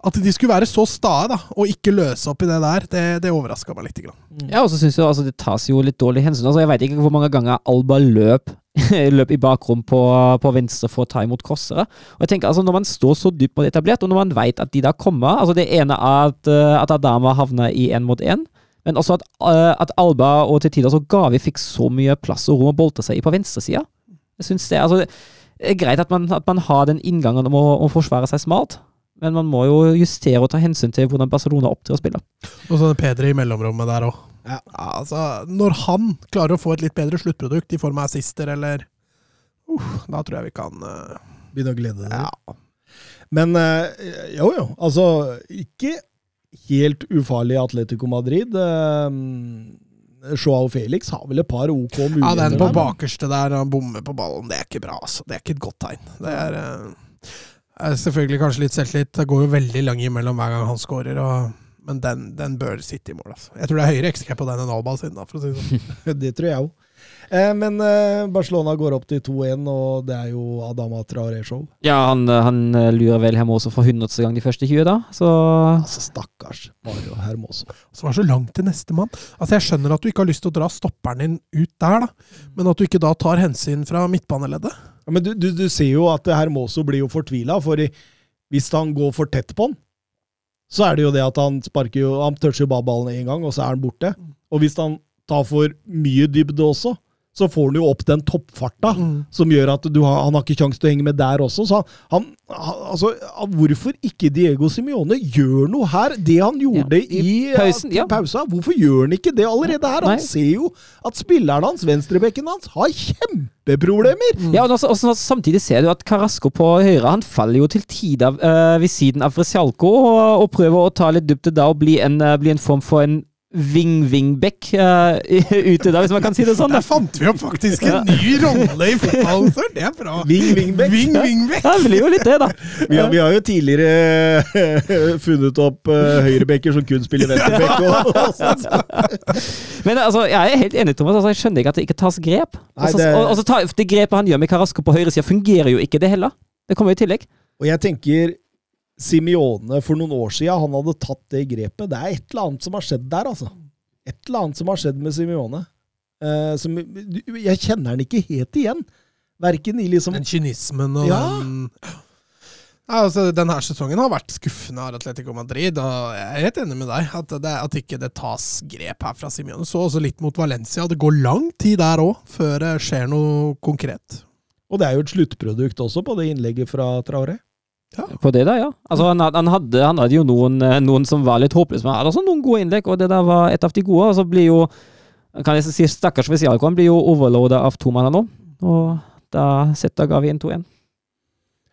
at de skulle være så stae da, og ikke løse opp i det der, det, det overraska meg litt. Grann. Ja, og så synes jeg altså, det tas jo litt dårlig hensyn. Altså, jeg vet ikke hvor mange ganger Alba løp, løp i bakrom på, på venstre for å ta imot crossere. Og jeg tenker altså, Når man står så dypt på det etablert, og når man vet at de da kommer altså Det ene er at, eh, at Adama havner i én mot én, men også at, eh, at Alba og til tider så Gavi fikk så mye plass og rom å bolte seg i på venstresida. Jeg synes det, altså, det er greit at man, at man har den inngangen om å, å forsvare seg smart, men man må jo justere og ta hensyn til hvordan Barcelona opptrer og spiller. Og så Pedri i mellomrommet der òg. Ja. altså, når han klarer å få et litt bedre sluttprodukt i form av assister, eller uh, Da tror jeg vi kan uh, Begynne å glede dere. Ja. Men uh, jo, jo. Altså, ikke helt ufarlig Atletico Madrid. Uh, Joao Felix har vel et par OK muligheter. Ja, den på bakerste der, han bommer på ballen, det er ikke bra. altså. Det er ikke et godt tegn. Det er, er selvfølgelig kanskje litt selvtillit. Det går jo veldig lang imellom hver gang han scorer, men den, den bør sitte i mål. altså. Jeg tror det er høyere XK på den enn Alba sin, da, for å si det sånn. Det tror jeg òg. Eh, men eh, Barcelona går opp til 2-1, og det er jo Adama Traore-show. Ja, han, han eh, lurer vel Hermoso for hundredste gang de første 20, da. Så Altså, stakkars Mario Hermoso. Som var så langt til nestemann. Altså, jeg skjønner at du ikke har lyst til å dra stopperen din ut der, da. men at du ikke da tar hensyn fra midtbaneleddet. Ja, men du, du, du ser jo at Hermoso blir jo fortvila, for i, hvis han går for tett på han, så er det jo det at han sparker jo Han toucher bare ballen én gang, og så er han borte. Og hvis han tar for mye dybde også, så får han jo opp den toppfarta som gjør at du har, han har ikke kjangs til å henge med der også. Så han, han altså, Hvorfor ikke Diego Simione gjør noe her? Det han gjorde Ja, i i, pausen, ja, pausa, hvorfor gjør han ikke det allerede her? Nei. Han ser jo at spilleren hans, venstrebekken hans, har kjempeproblemer! Ja, og også, også, samtidig ser du at Carasco på høyre Han faller jo til tider øh, ved siden av Fresialco og, og prøver å ta litt dybde da og bli en, eh, bli en form for en wing-wing-back uh, ute da, hvis man kan si det sånn. Da. Der fant vi opp faktisk en ny rolle i fotballen, sir. Det er bra. Wing, wingback. Wing, wingback. Ja, det blir jo litt det, da. Vi har, vi har jo tidligere funnet opp uh, høyrebekker som kun spiller venstrebekk. Og, og. Men altså, jeg er helt enig, Thomas. Altså, jeg skjønner ikke at det ikke tas grep. Nei, Altså, det- og, og så ta, det grepet han gjør med Carasco på høyresida, fungerer jo ikke, det heller. Det kommer jo i tillegg. og jeg tenker Simione for noen år siden, han hadde tatt det grepet. Det er et eller annet som har skjedd der, altså. Et eller annet som har skjedd med Simione. Uh, som, jeg kjenner han ikke helt igjen. Verken i liksom Den kynismen og Ja. den ja, altså, Denne sesongen har vært skuffende av Atletico Madrid, og jeg er helt enig med deg. At, det, at ikke det tas grep her fra Simione. Så også litt mot Valencia. Det går lang tid der òg, før det skjer noe konkret. Og det er jo et sluttprodukt også på det innlegget fra Traoré. På det der, ja. Altså, han, han, hadde, han hadde jo noen, eh, noen som var litt håpløse, men han hadde også noen gode innlegg, og det der var et av de gode. Og så blir jo kan jeg si Stakkars spesialkåren blir jo overloada av to mann nå, og da setter Gavi inn 2-1.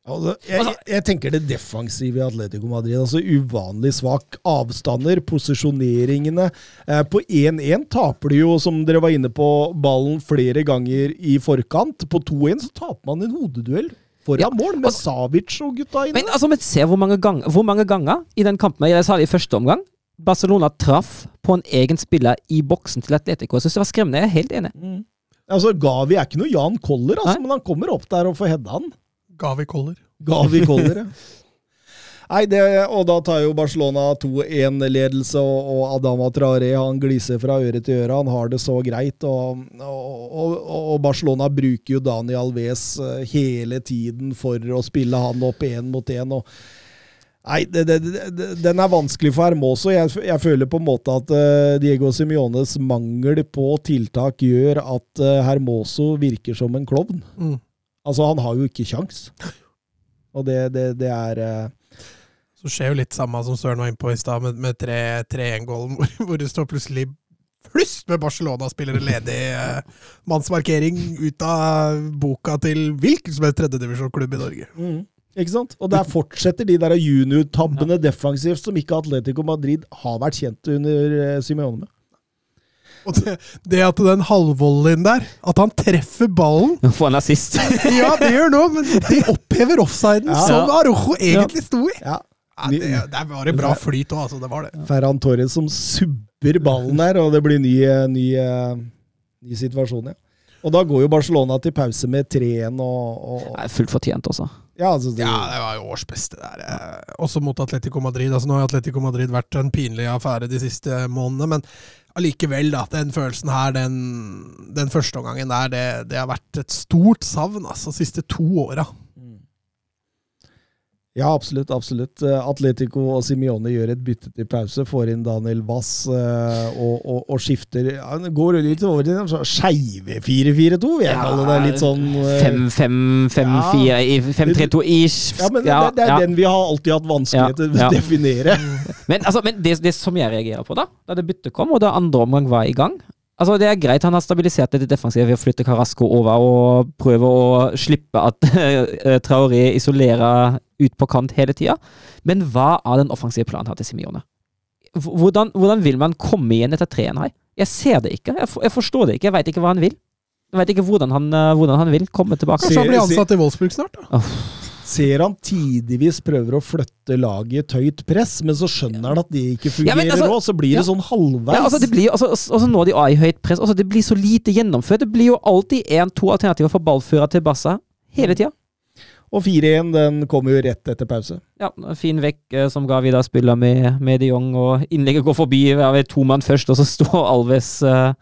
Altså, jeg, jeg tenker det defensive i Atletico Madrid. altså Uvanlig svak avstander, posisjoneringene. Eh, på 1-1 taper de jo, som dere var inne på, ballen flere ganger i forkant. På 2-1 så taper man en hodeduell foran Ja, mål, med altså, Savic og gutta inne. Men altså, men se hvor mange, ganger, hvor mange ganger i den kampen Jeg sa det i første omgang. Barcelona traff på en egen spiller i boksen til Atletico. Jeg synes det var skremmende. Jeg er helt enig. Mm. Altså, Gavi er ikke noe Jan Koller, altså, men han kommer opp der og får hedda han. Gavi Koller. Gavi Koller, ja. Nei, det, og da tar jo Barcelona 2-1-ledelse, og, og Adama Traoré han gliser fra øre til øre. Han har det så greit. Og, og, og, Barcelona bruker jo Dani Alves eh, hele tiden for å spille han opp én mot én. Nei, det, det, det, den er vanskelig for Hermoso. Jeg, jeg føler på en måte at uh, Diego Simiones mangel på tiltak gjør at uh, Hermoso virker som en klovn. Mm. Altså, han har jo ikke kjangs. Og det, er eh, Så skjer jo litt samme som Søren var inne på i stad, med, med 3-1-gålen, hvor, hvor det står plutselig flust med Barcelona-spillere ledig. Eh, mannsmarkering ut av boka til hvilken som helst tredjedivisjonsklubb i Norge. Ikke sant? Og der fortsetter de der junior-tabbene defensivt som ikke Atletico Madrid har vært kjent under eh, Simeone med. Og det, det at den halvvolleyen der, at han treffer ballen Nå får han assist. Ja, det gjør noe, men de opphever offsiden, Ja. som Arojo egentlig sto i. Ja. Ja, det, der var det bra flyt òg, altså. Det var det. Ferran Torres som subber ballen der, og det blir ny, ny, ny situasjon, ja. Og da går jo Barcelona til pause med 3-1 og, og Nei, Fullt fortjent, også. Ja, altså det, Ja, det var jo årsbeste der. eh, Også mot Atletico Madrid. Altså, nå har Atletico Madrid vært en pinlig affære de siste månedene, men allikevel, da. Den følelsen her, den, den første omgangen der, det, det har vært et stort savn, altså, de siste to åra. Ja, absolutt. absolutt. Eh, Atletico og Simione gjør et bytte til pause, får inn Daniel Wass eh, og, og, og skifter ja, Går litt over til en skeive 4-4-2, vil jeg kalle det. Litt sånn eh, 5-5-5-4 i 5-3-2-ish. Ja, men det, det er den vi har alltid hatt vanskeligheter med Ja, å definere. Men, altså, men det, det som jeg reagerer på, da, da det byttet kom, og da andre omgang var i gang Altså, Det er greit han har stabilisert det defensive ved å flytte Carasco over og prøve å slippe at eh, Traoré isolerer ut på kant hele tida. Men hva er den offensive planen her til Simione? Hvordan, hvordan vil man komme igjen etter treen her? Jeg ser det ikke. Jeg, for, jeg forstår det ikke. Jeg veit ikke hva han vil. Jeg veit ikke hvordan han, eh, hvordan han vil komme tilbake. Kanskje han blir ansatt i Wolfsburg snart? da? Ser han tidvis prøver å flytte laget i et høyt press, men så skjønner han at det ikke fungerer fungerer Ja, altså- så blir det ja. sånn halvveis. Ja, altså det blir jo, altså, altså Når de er i høyt press, altså det blir så lite gjennomført. Det blir jo alltid én-to alternativer for ballfører til Bassa. Hele tida. Og 4-1 den kommer jo rett etter pause. Ja, fin vekk som som Gavi da spiller med, med de Jong, og innlegget går forbi ved to mann først, og så står Alves uh,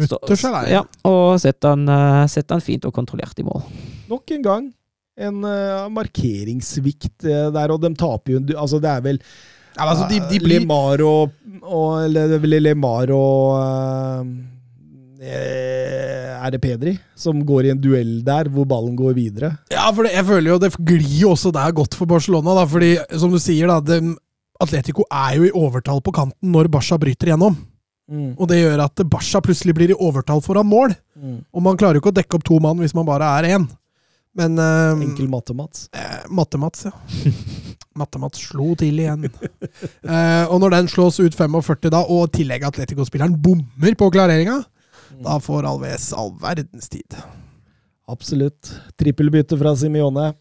stå- seg alene. ja, og setter han, uh, setter han fint og kontrollert i mål. Nok en gang en uh, markeringssvikt uh, der, og de taper jo Altså, det er vel Ja, altså, de, de blir Lemar og, og Eller er Lemar og eh, Er det Pedri som går i en duell der, hvor ballen går videre? Ja, for det, jeg føler jo det glir jo også der godt for Barcelona. da, fordi som du sier, da, de, Atletico er jo i overtall på kanten når Barca bryter igjennom. Og det gjør at Barca plutselig blir i overtall foran mål. Og man klarer jo ikke å dekke opp to mann hvis man bare er én. Men eh, Enkel matte, Mats. eh, Matte-Mats, ja. Matte-Mats slo til igjen. Eh, og når den slås ut 45 da, og i tillegg Atletico-spilleren bommer på klareringa, da får Alves all verdens tid. Absolutt. Trippelbytte fra Simione.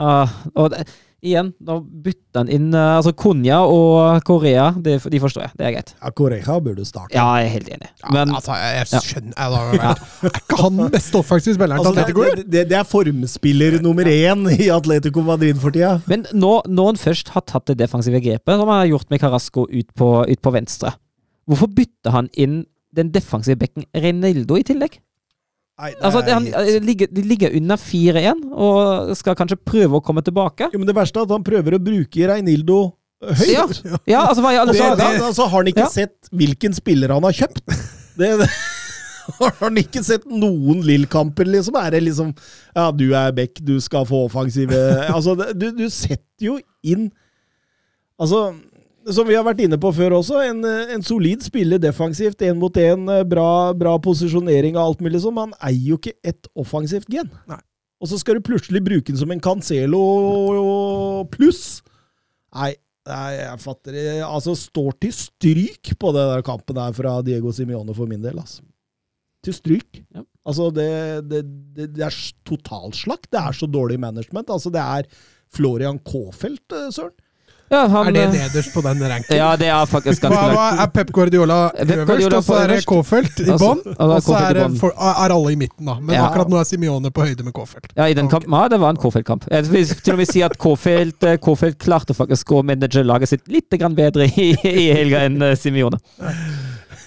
Ah, og det, igjen, da bytter han inn eh, altså Konya og Korea. de, de forstår jeg. Det er greit. Ja, Korea burde starte. Ja, jeg er helt enig. Ja, Men altså, jeg, jeg skjønner jeg, da, Er ikke han beste offensive spilleren til Altså, Atletico? det, det, det er formspiller nummer én i Atletico Madrid for tida. Men nå- når han først har tatt det defensive grepet, som han har gjort med Carasco ut på, ut på venstre, hvorfor bytter han inn den defensive bekken Renildo i tillegg? Nei, Altså, er det, han, ligger, De ligger under 4-1 og skal kanskje prøve å komme tilbake. jo, men det verste er at han prøver å bruke Reinildo høyt. Ja, ja altså hva i alle dager? altså, har han ikke Ja. sett hvilken spiller han har kjøpt? Det, det, har han ikke sett noen Lill-kamper, liksom? Er det liksom Ja, du er back, du skal få offensive Altså, du, du setter jo inn Altså, som vi har vært inne på før også, en, en solid spiller defensivt, én mot én, bra, bra posisjonering og alt mulig sånn. Han eier jo ikke ett offensivt gen. Nei. Og så skal du plutselig bruke den som en Cancelo pluss. Nei, nei, jeg fatter det. Altså, står til stryk på den der kampen der fra Diego Simione for min del. altså. Til stryk. Ja. Altså, det, det, det, det er totalslakt. Det er så dårlig management. Altså, det er Florian Kaafeldt, eh, søren. Ja, han, Er det eh, nederst på den ranken? Ja, det er faktisk ganske langt. hva er Pep Guardiola øverst, og så er det. Kofelt i Altså, bånn, og da er så er, er alle i midten, da. Men Ja. akkurat nå er Simione på høyde med Kofelt. Ja, i den kampen, ja, det var en Kofeld-kamp. Jeg vil til og med si at Kofeld, eh, klarte faktisk å manage laget sitt litt bedre i, i helga enn eh, Simione.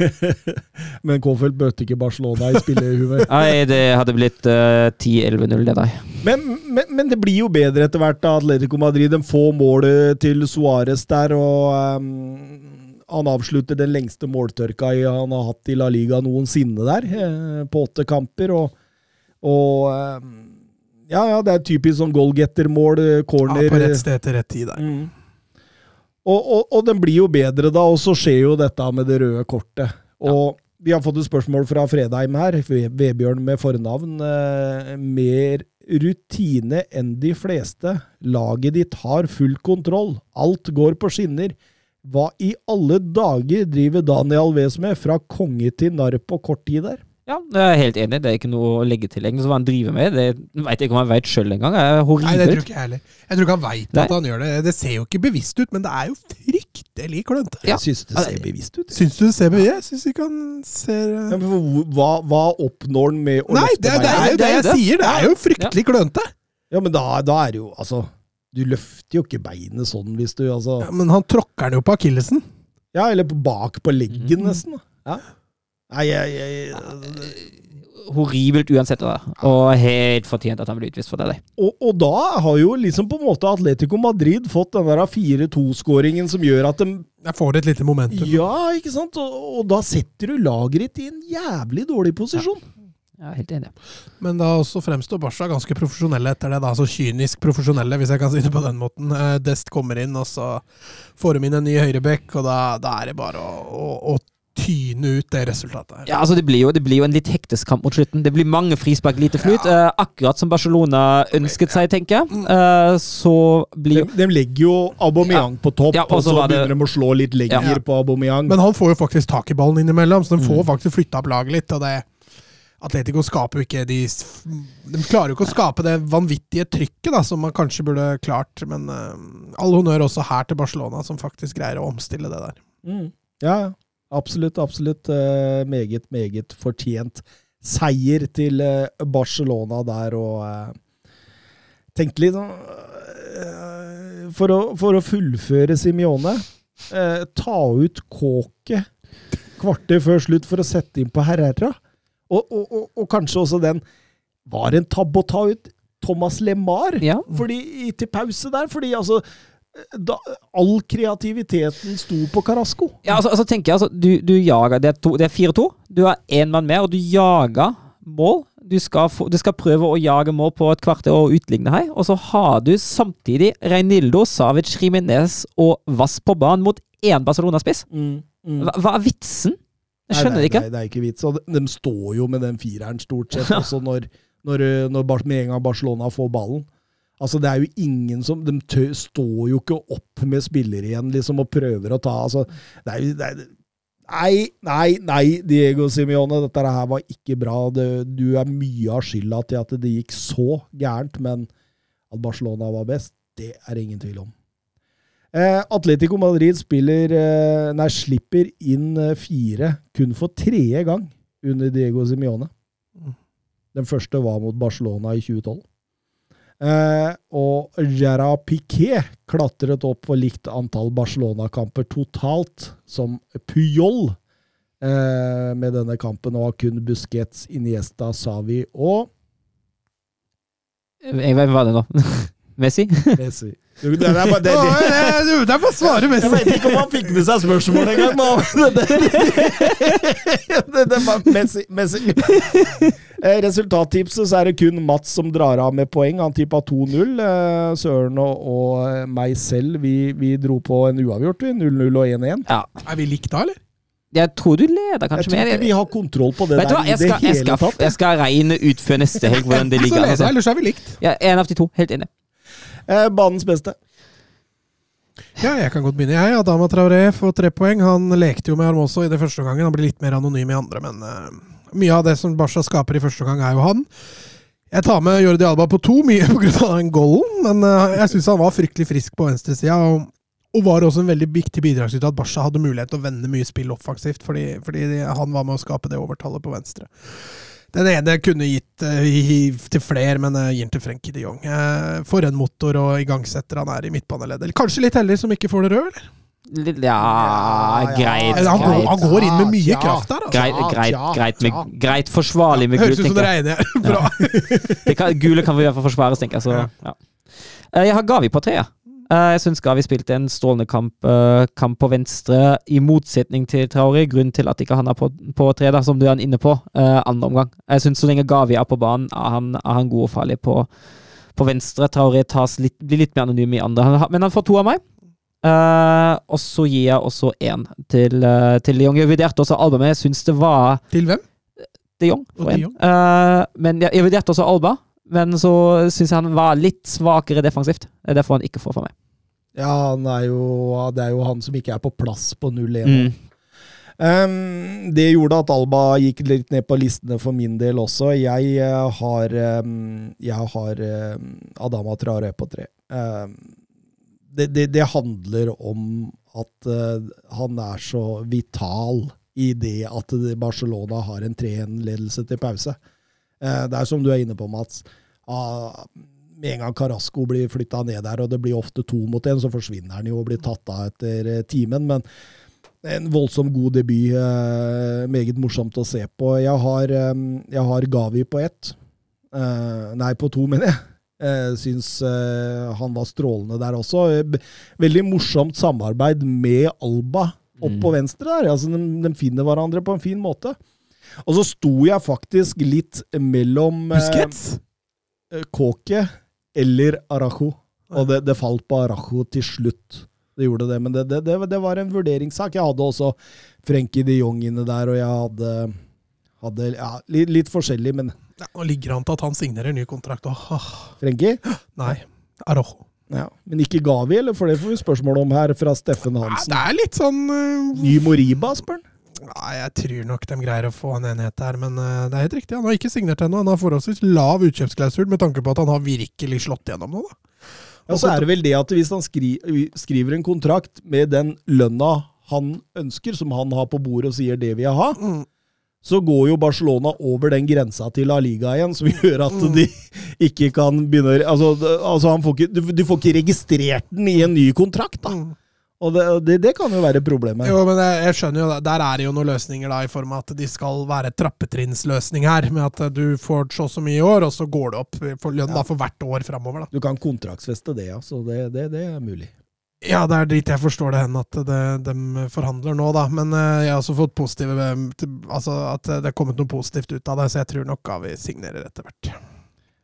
Men Kofeld bøtte ikke Barcelona i spillerhumør. Nei, det hadde blitt uh, 10-11-0, det der. Men, men, men det blir jo bedre etter hvert. da Atletico Madrid de får målet til Suárez der, og um, han avslutter den lengste måltørka han har hatt i La Liga noensinne der, eh, på åtte kamper. Og, og ehm, ja, ja, det er typisk sånn goalgettermål, corner Ja, på rett sted til rett tid der. Mm. Og, og, og den blir jo bedre da, og så skjer jo dette med det røde kortet. Og vi har fått et spørsmål fra Fredheim her, Vebjørn med fornavn. Eh, mer rutine enn de fleste. Laget ditt har full kontroll. Alt går på skinner. Hva i alle dager driver Daniel Wes med, fra konge til narr på kort tid der? Ja, jeg er helt enig. Det er ikke noe å legge til. egentlig. Så hva han driver med, det veit jeg ikke om han veit sjøl engang. Det er Nei, det tror ikke jeg heller. Jeg tror ikke han veit at han gjør det. Det ser jo ikke bevisst ut, men det er jo fryktelig klønete. Ja. Jeg syns det ser bevisst ut. Syns du det ser bevisst ut? Jeg syns ikke han ser Ja, uh... men hva, hva oppnår han med å Nei, løfte det, det er jo det jeg det. sier! Det er jo fryktelig klønete! Ja, men da, da er det jo Altså, du løfter jo ikke beinet sånn hvis du altså Ja, men han tråkker den jo på akillesen. Ja, eller bak på leggen, Mhm. nesten. da. Ja. Nei, jeg, jeg, Horribelt uansett. da. Og helt fortjent at han ble utvist for det. og, og da har jo liksom på en måte Atletico Madrid fått den der 4-2-skåringen som gjør at de Jeg får et lite momentum. Ja, ikke sant? Og, og da setter du laget ditt i en jævlig dårlig posisjon. Ja, helt enig. Men da også fremstår Barca ganske profesjonelle etter det. da, Så kynisk profesjonelle, hvis jeg kan si det på den måten. Eh, Dest kommer inn, og så får de inn en ny høyrebekk, og da, da er det bare å, å, å tyne ut det resultatet her. Ja, altså det blir, jo, det blir jo en litt hektisk kamp mot slutten. Det blir mange frispark, lite flyt. Eh, akkurat som Barcelona ønsket seg, tenker jeg. Uh, så blir blir de legger jo Aubameyang på topp, Ja, og så begynner det- de å slå litt lenger Ja. på Aubameyang. Men han får jo faktisk tak i ballen innimellom, så de får Mm. faktisk flytta opp laget litt. og det Atletico skaper jo ikke de De klarer jo ikke å skape det vanvittige trykket da, som man kanskje burde klart. Men uh, all honnør også her til Barcelona, som faktisk greier å omstille det der. Mm. Ja, ja. Absolutt, absolutt. eh, meget, meget fortjent seier til eh, Barcelona der, og uh, tenkte litt eh, for, å, for å fullføre Simione, eh, ta ut kåket kvarter før slutt for å sette inn på Herrera. Og, og, og, og kanskje også den Var en tabbe å ta ut Thomas LeMar Ja. fordi, til pause der? Fordi altså da, All kreativiteten sto på Carasco. Ja, altså, altså tenker jeg, altså, du, du jager Det er, to- det er 4-2. Du har én mann mer, og du jager mål. Du skal, få, du skal prøve å jage mål på et kvarter og utligne her. Og så har du samtidig Reinildo, Savic, Jimenez og Vass på banen mot én Barcelona-spiss. Hva, hva er vitsen? Jeg skjønner Nei, det ikke. Nei, det er ikke vits. Og de, de står jo med den fireren stort sett også når, når, når Bar- med en gang Barcelona får ballen. Altså, det er jo ingen som De tø, står jo ikke opp med spillere igjen liksom, og prøver å ta altså, det er det er, Nei, nei, nei, Diego Simione, dette her var ikke bra. Det, du er mye av skylda til at det gikk så gærent, men at Barcelona var best, det er ingen tvil om. Eh, Atletico Madrid spiller, eh, nei, slipper inn eh, fire kun for tredje gang under Diego Simione. Mm. Den første var mot Barcelona i 2012. Eh, og Jara Piquet klatret opp på likt antall Barcelona-kamper totalt som Puyol eh, med denne kampen, og har kun Busquets, Iniesta, Savi og Jeg Hvem var det nå? Messi? Messi. Det, det, er bare, det, det, eh, Det er bare å svare Jeg vet ikke om han fikk med seg spørsmålet engang, men det, det, det, det var Messi. Messi. Eh, Resultattipset så er det kun Mats som drar av med poeng. Han tippa 2-0. Eh, Søren og, og meg selv vi, vi dro på en uavgjort, vi. 0-0 og 1-1. Ja. Er vi likt da, eller? Jeg tror du leder Jeg kanskje tror mer. ikke vi har kontroll på det Vet der hva, jeg det skal, jeg, hele skal, tatt. jeg skal regne ut før neste helg hvordan det ligger. Altså. ellers er vi likt. Ja, en av de to. Helt enig. Eh, banens beste. Ja, jeg kan godt begynne. Jeg, Adama Traoré får tre poeng. Han lekte jo med Hermoso i det første gangen. Han blir litt mer anonym i andre, men uh, mye av det som Barca skaper i første gang, er jo han. Jeg tar med Jordi Alba på to, mye pga. den golden, men uh, jeg syns han var fryktelig frisk på venstresida. Og, og var også en veldig viktig bidragsyter at Barca hadde mulighet til å vende mye spill offensivt, fordi, fordi han var med å skape det overtallet på venstre. Den ene kunne gitt uh, til flere, men jeg gir den til Frenkie de Jong. Uh, For en motor og igangsetter han er i midtbaneleddet. Kanskje litt heldig som ikke får det rød, eller? Litt- Ja, Ja, greit. Han, går, greit. han går inn med mye Ja, kraft der, altså. Greit, greit, ja, greit, med, ja. greit forsvarlig med Høres ut som det er. Bra. Det kan, gule kan vi i hvert fall forsvares, tenker jeg. Så, ja. Eh, Jeg har Gavi på tre. Eh, Jeg syns Gavi spilte en strålende kamp, eh, kamp på venstre, i motsetning til Traori. Grunnen til at ikke han er på, på tre, da, som du er inne på, eh, andre omgang. Jeg syns så lenge Gavi er på banen, er han, er han god og farlig på, på venstre. Traori tas litt, blir litt mer anonym i andre. Men han får to av meg. Eh, og så gir jeg også én til, til de Jong. Jeg vurderte også Alba, men jeg syns det var Til hvem? de Jong. For en. Eh, men jeg, jeg vurderte også Alba, men så syns jeg han var litt svakere defensivt. Det er derfor han ikke får fra meg. Ja, han er jo, det er jo han som ikke er på plass på 0-1. Mm. Um, det gjorde at Alba gikk litt ned på listene for min del også. Jeg eh, har, um, jeg har um, Adama Traoré på tre. Um, det, det, det handler om at uh, han er så vital i det at Barcelona har en 3-1-ledelse til pause. Eh, det er som du er inne på, Mats. Ah, med en gang Carasco blir flytta ned der, og det blir ofte to mot én, så forsvinner han jo og blir tatt av etter eh, timen. Men en voldsomt god debut. Eh, meget morsomt å se på. Jeg har, jeg har Gavi på ett. Nei, på to, mener jeg. Eh, syns han var strålende der også. Veldig morsomt samarbeid med Alba opp Mm. på venstre der. Altså, de, de finner hverandre på en fin måte. Og så sto jeg faktisk litt mellom eh, Busquets? eh, Kåke eller Arajo. Og det, det falt på Arajo til slutt. Det gjorde det, men det, det, det, det var en vurderingssak. Jeg hadde også Frenkie de Jong inne der, og jeg hadde, hadde ja, litt, litt forskjellig, men Ja, nå ligger han til at han signerer ny kontrakt. òg. åh. Frenkie? Nei. Arajo. Ja. Men ikke Gavi, eller? For det får vi spørsmål om her fra Steffen Hansen. Hansen. det er litt sånn uh... Ny Moriba, spør han. Nei, jeg tror nok de greier å få en enhet her, men eh, det er helt riktig. Han har ikke signert ennå. Han har forholdsvis lav utkjøpsklausul med tanke på at han har virkelig slått gjennom nå, da. Ja, så er det vel det at hvis han skri, skriver en kontrakt med den lønna han ønsker, som han har på bordet og sier det vil jeg ha, Mm. så går jo Barcelona over den grensa til La Liga igjen, som gjør at Mm. de ikke kan begynne Altså, altså han får ikke, du, du får ikke registrert den i en ny kontrakt, da. Mm. Og det, det, det kan jo være problemet. Jo, men jeg, jeg skjønner jo. Der er det jo noen løsninger da, i form av at de skal være trappetrinnsløsning her. Med at eh, du får så og så mye i år, og så går det opp for lønn da, for hvert år framover. Du kan kontraktsfeste det, ja. Så det, det, det er mulig. Ja, det er dit jeg forstår det hen at det, de forhandler nå, da. Men eh, jeg har også fått positive eh, Altså at det er kommet noe positivt ut av det, så jeg tror nok vi signerer etter hvert.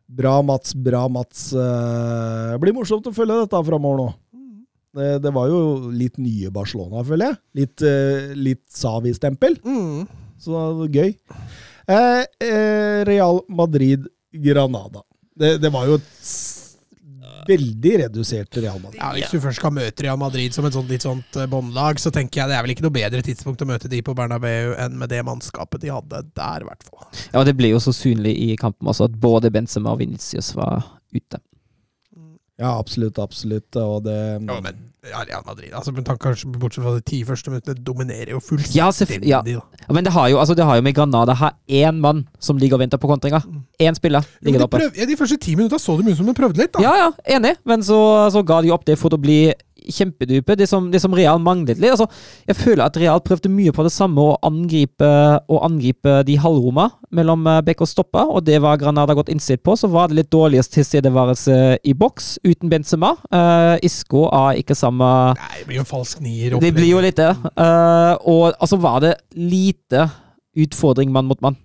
Bra, Mats. Bra, Mats. Eh, Det blir morsomt å følge dette framover nå. Det, det var jo litt nye Barcelona, føler jeg. Litt, eh, litt Savi-stempel. Mm. Så det var gøy. Eh, eh, Real Madrid-Granada. Det, det var jo et veldig redusert Real Madrid. Ja, Hvis du først skal møte Real Madrid som et sånt, litt sånt eh, båndlag, så tenker jeg det er vel ikke noe bedre tidspunkt å møte de på Bernabeu enn med det mannskapet de hadde der, i hvert fall. Ja, og det ble jo så synlig i kampen også at både Benzema og Vinicius var ute. Ja, absolutt, absolutt. Og det Ja, men ja, Real Madrid, altså, men tanken, kanskje bortsett fra de ti første minuttene, dominerer jo fullstendig. Ja, ja. Ja, Men det har jo, altså det har jo med Granada har én mann som ligger og venter på kontringa. Én spiller ligger de, prøv, ja, de første ti minutta så det ut som de prøvde litt, da. Ja, ja, enig, men så, så ga de opp det for å bli kjempedype. Det som, det som Real manglet litt. Altså, jeg føler at Real prøvde mye på det samme, å angripe, å angripe de halvroma mellom eh, bekk og stoppa, og det var Granada godt innstilt på. Så var det litt dårligst tilstedeværelse i boks uten Benzema. Uh, Isco er ikke samme Nei, det blir jo falsk nier. Det blir jo litt det. Uh, og altså var det lite utfordring mann mot mann.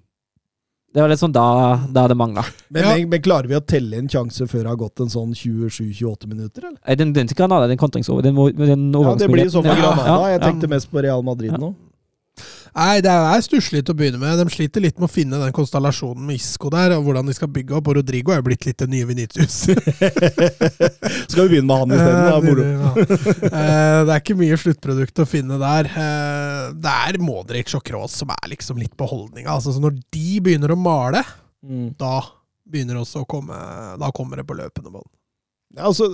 Det var sånn da, da det mangla. men, Ja. men, men klarer vi å telle en sjanse før det har gått en sånn 27-28 minutter, eller? Den, den til Granada, den kontringsover. Den, den Ja, det blir sånn for Ja, Granada. ja, Jeg tenkte mest på Real Madrid Ja. nå. Nei, det er stusslig å begynne med. De sliter litt med å finne den konstellasjonen med Isco der, og hvordan de skal bygge opp. Og Rodrigo er jo blitt litt det nye Venitius. Skal vi begynne med han isteden? Det er moro. Eh, det er ikke mye sluttprodukt å finne der. Eh, Det er Modric og Kroos som er liksom litt på holdninga. Altså, så når de begynner å male, Mm. da begynner også å komme Da kommer det på løpende bånd. Altså,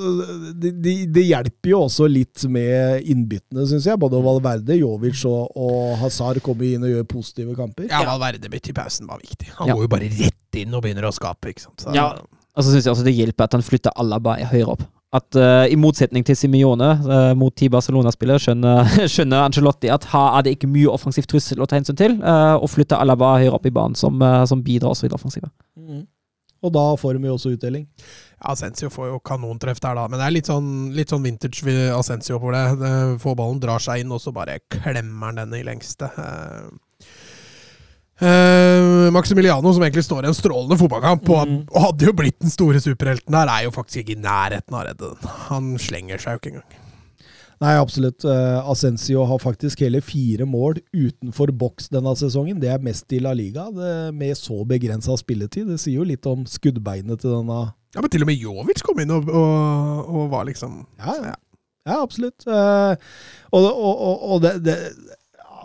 det, de, de hjelper jo også litt med innbyttene, syns jeg. Både Valverde, Jovic og, og Hazard kommer inn og gjør positive kamper. Ja, Valverde bytte i pausen var viktig. Han Ja. går jo bare rett inn og begynner å skape. ikke sant? Så, Ja. Og så syns jeg også det hjelper at han flytter Alaba høyere opp. At uh, I motsetning til Simione uh, mot ti Barcelona-spillere, skjønner, skjønner Angelotti at her er det ikke mye offensiv trussel å ta hensyn til, uh, og flytter Alaba høyere opp i banen, som, eh, som bidrar også i det offensive. Mm. Og da får de jo også utdeling. Ja, Asensio får jo kanontreff der, da. Men det er litt sånn, litt sånn vintage Asensio på det. det. Får ballen, drar seg inn, og så bare klemmer han den i lengste. Eh, Maximiliano, som egentlig står i en strålende fotballkamp, og, Mm. og hadde jo blitt den store superhelten der, er jo faktisk ikke i nærheten av å redde den. Han slenger seg jo ikke engang. Nei, absolutt. Eh, Asensio har faktisk hele fire mål utenfor boks denne sesongen. Det er mest i La Liga, det, med så begrensa spilletid. Det sier jo litt om skuddbeinet til denne Ja, Men til og med Jovic kom inn og, og, og var liksom Ja, ja. ja absolutt. Eh, og og, det, det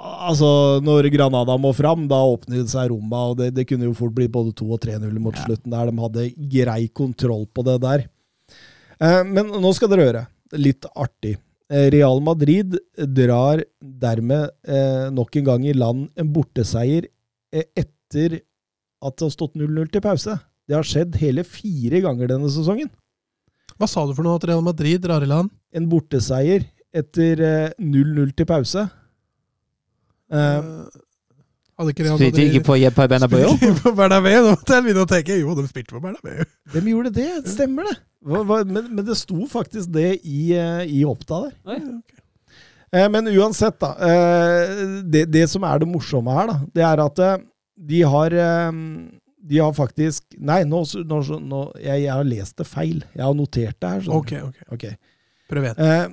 Altså, når Granada må fram, da åpner det seg rommet, og det, det kunne jo fort bli både 2 og 3-0 mot slutten der. De hadde grei kontroll på det der. Eh, men nå skal dere høre. Litt artig. Eh, Real Madrid drar dermed eh, nok en gang i land en borteseier eh, etter at det har stått 0-0 til pause. Det har skjedd hele fire ganger denne sesongen. Hva sa du for noe at Real Madrid drar i land? en borteseier etter eh, 0-0 til pause. Eh, Eh, hadde ikke Real Spilte de ikke på på Bernabeu? På Bernabeu? Nå måtte jeg begynne å tenke. Jo, de spilte på Bernabeu. de gjorde det, stemmer det. Hva, hva, men, men det sto faktisk det i, eh, i Oppda der. Eh, men uansett, da. Eh, det, det som er det morsomme her, da, det er at eh, de har eh, De har faktisk Nei, nå, nå, nå jeg, jeg har lest det feil. Jeg har notert det her. Ok. Ok. Prøv igjen. Eh,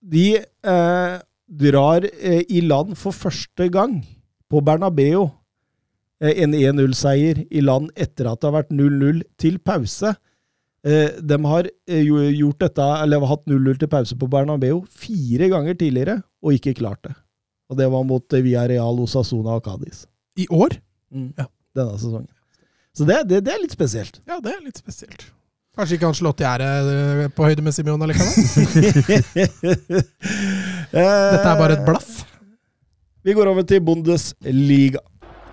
de eh, drar eh, i land for første gang på Bernabeu. Eh, en 1-0-seier i land etter at det har vært 0-0 til pause. Eh, de har eh, gjort dette, eller hatt 0-0 til pause på Bernabeu fire ganger tidligere, og ikke klart det. Og det var mot Villarreal, Osasuna og Cádiz I år? ja. denne sesongen. Så det, det, det er litt spesielt. Ja, det er litt spesielt. Kanskje ikke Ancelotti er på høyde med Simeon allikevel? Dette er bare et blaff. Vi går over til Bundesliga.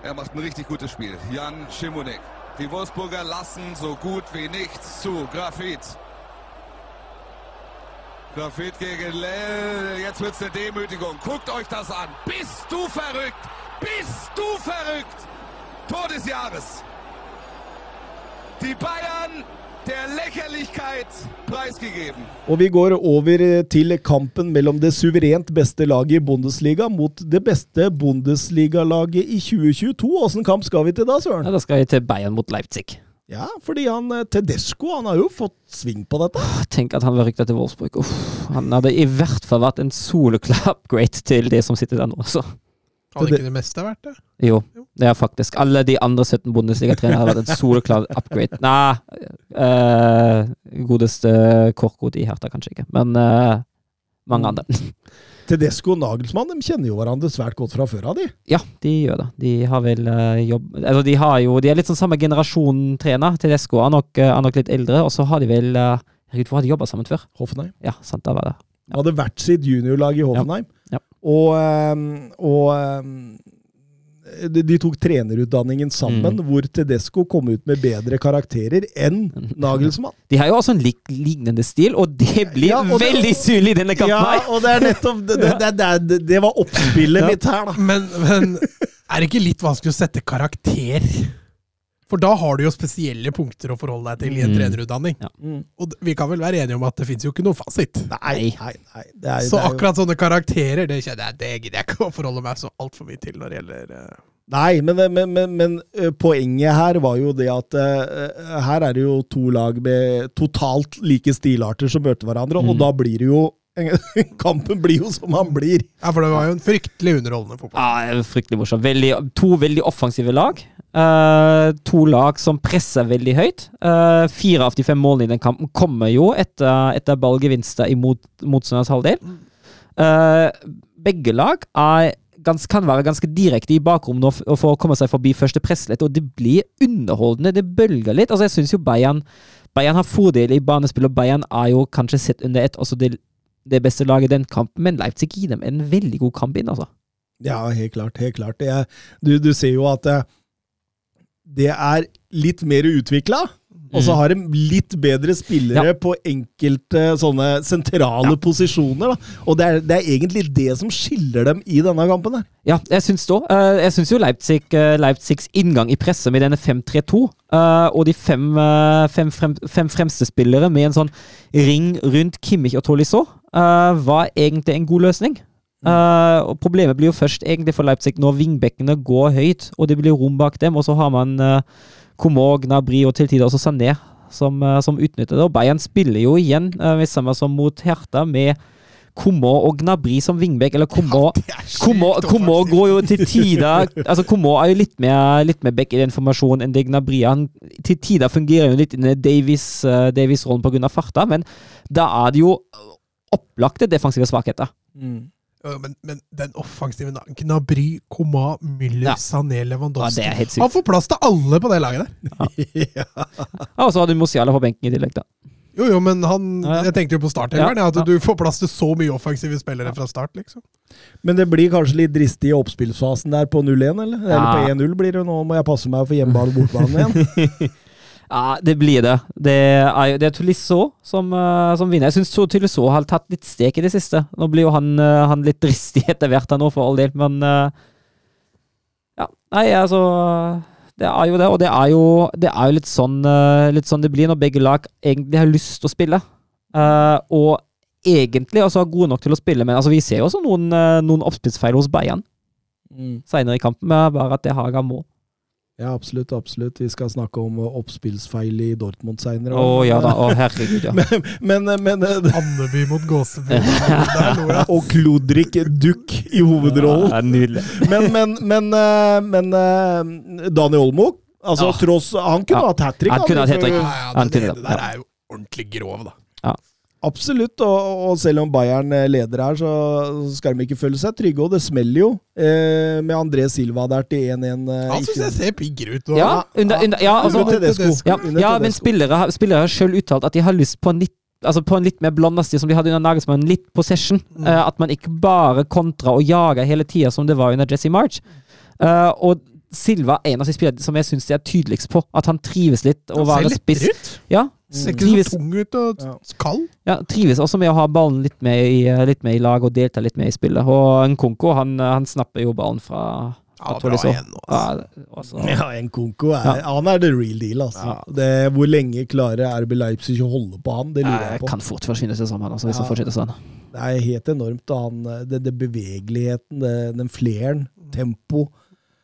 Er macht ein richtig gutes Spiel. Jan Schimonek. Die Wolfsburger lassen so gut wie nichts zu. Grafit. Grafit gegen Lell. Jetzt wird's eine Demütigung. Guckt euch das an. Bist du verrückt? Bist du verrückt? Tor des Jahres. Die Bayern der Lächerlichkeit preisgegeben. Og vi går over eh, til kampen mellom det suverent beste laget i Bundesliga mot det beste Bundesliga-laget i 2022. Åssen kamp skal vi til da, Søren? Ja, da skal jeg til Bayern mot Leipzig. Ja, fordi han eh, Tedesco han har jo fått sving på dette. Tenk at han var rykta til Wolfsburg. Uff, han hadde i hvert fall vært en soleklar upgrade til det som sitter der nå. Så. Hadde det- ikke det meste vært det? Jo, det er faktisk. Alle de andre 17 Bundesliga-trenerne har vært en soleklar upgrade. Nei, uh, godeste Korkod i Hertha kanskje ikke, men uh, mange andre. Tedesco og Nagelsmann de kjenner jo hverandre svært godt fra før av, de. Ja, de gjør det. De har vel uh, jobb... Altså, de har jo De er litt sånn samme generasjon trener. Tedesco er nok, er nok litt eldre, og så har de vel Herregud, hvor har de jobba sammen før? Hoffenheim. Ja, sant, da var det. Ja. hadde vært sitt juniorlag i Hoffenheim. Ja. Og, ehm, og ehm, de, de tok trenerutdanningen sammen, Mm. hvor Tedesco kom ut med bedre karakterer enn Nagelsmann. De har jo også en lik, lignende stil, og det blir Ja, og det- veldig synlig i denne kampen. Ja, og det er nettopp Det, det, det, det, det var oppspillet Ja. mitt her, da. Men, men er det ikke litt vanskelig å sette karakter? For da har du jo spesielle punkter å forholde deg til i en Mm. trenerutdanning. Ja. Og vi kan vel være enige om at det fins jo ikke noe fasit. Nei, nei, nei. Det er, Så det er jo- akkurat sånne karakterer, det kjenner jeg, det gidder jeg ikke å forholde meg så altfor mye til når det gjelder uh... Nei, men, men, men, men poenget her var jo det at uh, her er det jo to lag med totalt like stilarter som møter hverandre, og Mm. da blir det jo Kampen blir jo som han blir. Ja, for det var jo en fryktelig underholdende fotball. Ja, fryktelig morsomt. Veldig, to veldig offensive lag. Uh, to lag som presser veldig høyt. Uh, fire av de fem målene i den kampen kommer jo etter, etter ballgevinster imot motstanders halvdel. Uh, begge lag er gans, kan være ganske direkte i bakrommet for å komme seg forbi første presslett, og det blir underholdende. Det bølger litt. Altså, jeg syns jo Bayern Bayern har fordel i banespill, og Bayern er jo kanskje sett under ett også det, det beste laget den kampen, men Leipzig gir dem en veldig god kamp inn, altså. Ja, helt klart. Helt klart. Er, du, du ser jo at det, det er litt mer utvikla. Og så har de litt bedre spillere Ja. på enkelte sånne sentrale posisjoner. Da. Og det er, det er egentlig det som skiller dem i denne kampen. Der. Ja, jeg syns det òg. jeg syns jo Leipzig, eh, Leipzigs inngang i presset med denne 5-3-2, eh, og de fem, eh, fem, frem, fem fremste spillere med en sånn ring rundt Kimmich og Tolisso, var egentlig en god løsning. Uh, og Problemet blir jo først egentlig for Leipzig når vingbekkene går høyt, og det blir rom bak dem, og så har man uh, Komor, Gnabry og til tider også Sané som, eh, som utnytter det. Og Bayern spiller jo igjen, uh, vi samme som mot Hertha, med Komor og Gnabry som vingbekk, eller Komor Komor, Komor går jo til tider altså Komor er jo litt mer, litt mer back i den formasjonen enn det Gnabry. Han til tider fungerer jo litt i Davies, uh, Davies-rollen pga. farta, men da er det jo opplagte defensive svakheter. Ja, Men, men den offensive na- Gnabry, Koma, Müller, Ja. Sané, Ja, Lewandowski det helt Han får plass til alle på det laget der. Ja, og så har du Mosiala på benken i tillegg, da. Jo, jo, men han Ja, ja. Jeg tenkte jo på starthelveren. Ja, ja, at du får plass til så mye offensive spillere fra start, liksom. Men det blir kanskje litt dristig i oppspillsfasen der på 0-1, eller? Eller på 1-0 blir det. Nå må jeg passe meg for hjemmebane og bortbane igjen. Ja, det blir det. Det er, det er Tolisso som, eh, som vinner. Jeg syns Tolisso har tatt litt stek i det siste. Nå blir jo han, eh, han litt dristig etter hvert, han òg, for all del, men eh, Ja, nei, altså Det er jo det, og det er jo, det er jo litt, sånn, litt sånn det blir når begge lag egentlig har lyst til å spille. Og egentlig også er gode nok til å spille, men altså, vi ser jo også noen, noen oppspillsfeil hos Bayern senere i kampen, med bare at det Haga må. Ja, absolutt. absolutt. Vi skal snakke om uh, oppspillsfeil i Dortmund seinere. Å ja da, oh, herregud, ja. Men, men uh, Andeby mot Gåseby. Og Klodrik Duck i hovedrollen. Ja, nydelig. Men, men, men, uh, men uh, Dani Olmo altså, Ja. tross, Han kunne Ja. hatt hat trick. Han kunne hatt hat-trick. Ja, ja, det, det, der er jo ordentlig grov, da. Absolutt, og, og selv om Bayern eh, leder her, så skal de ikke føle seg trygge. Og det smeller jo, eh, med André Silva der til 1-1. eh, Han syns jeg ser piggere ut. og- Ja, under, under, ja, altså, Under Tedesco. ja, ja, men spillere, spillere har selv uttalt at de har lyst på en litt Altså på en litt mer blanda stil som de hadde under Nagelsmann, litt possession. Mm. Eh, at man ikke bare kontra og jager hele tida som det var under Jesse March. Eh, og Silva er en av de spillerne som jeg syns de er tydeligst på. At han trives litt å Han ser være spiss. lettere ut. Ja, Ser ikke trives, så tung ut og kald. ja, trives også med å ha ballen litt med i, litt med i lag og delta litt med i spillet. Og Nkonko han, han snapper jo ballen fra, Ja, fra bra igjen nå, altså. Ja, også, Ja, Nkonko er, han er the real deal, altså. Det, hvor lenge klarer RB Leipzig å holde på han? Det lurer jeg på. kan fort forsvinne seg sammen altså, hvis Ja. han fortsetter sånn. Det er helt enormt. Han, det, det bevegeligheten, det, den fleren, tempo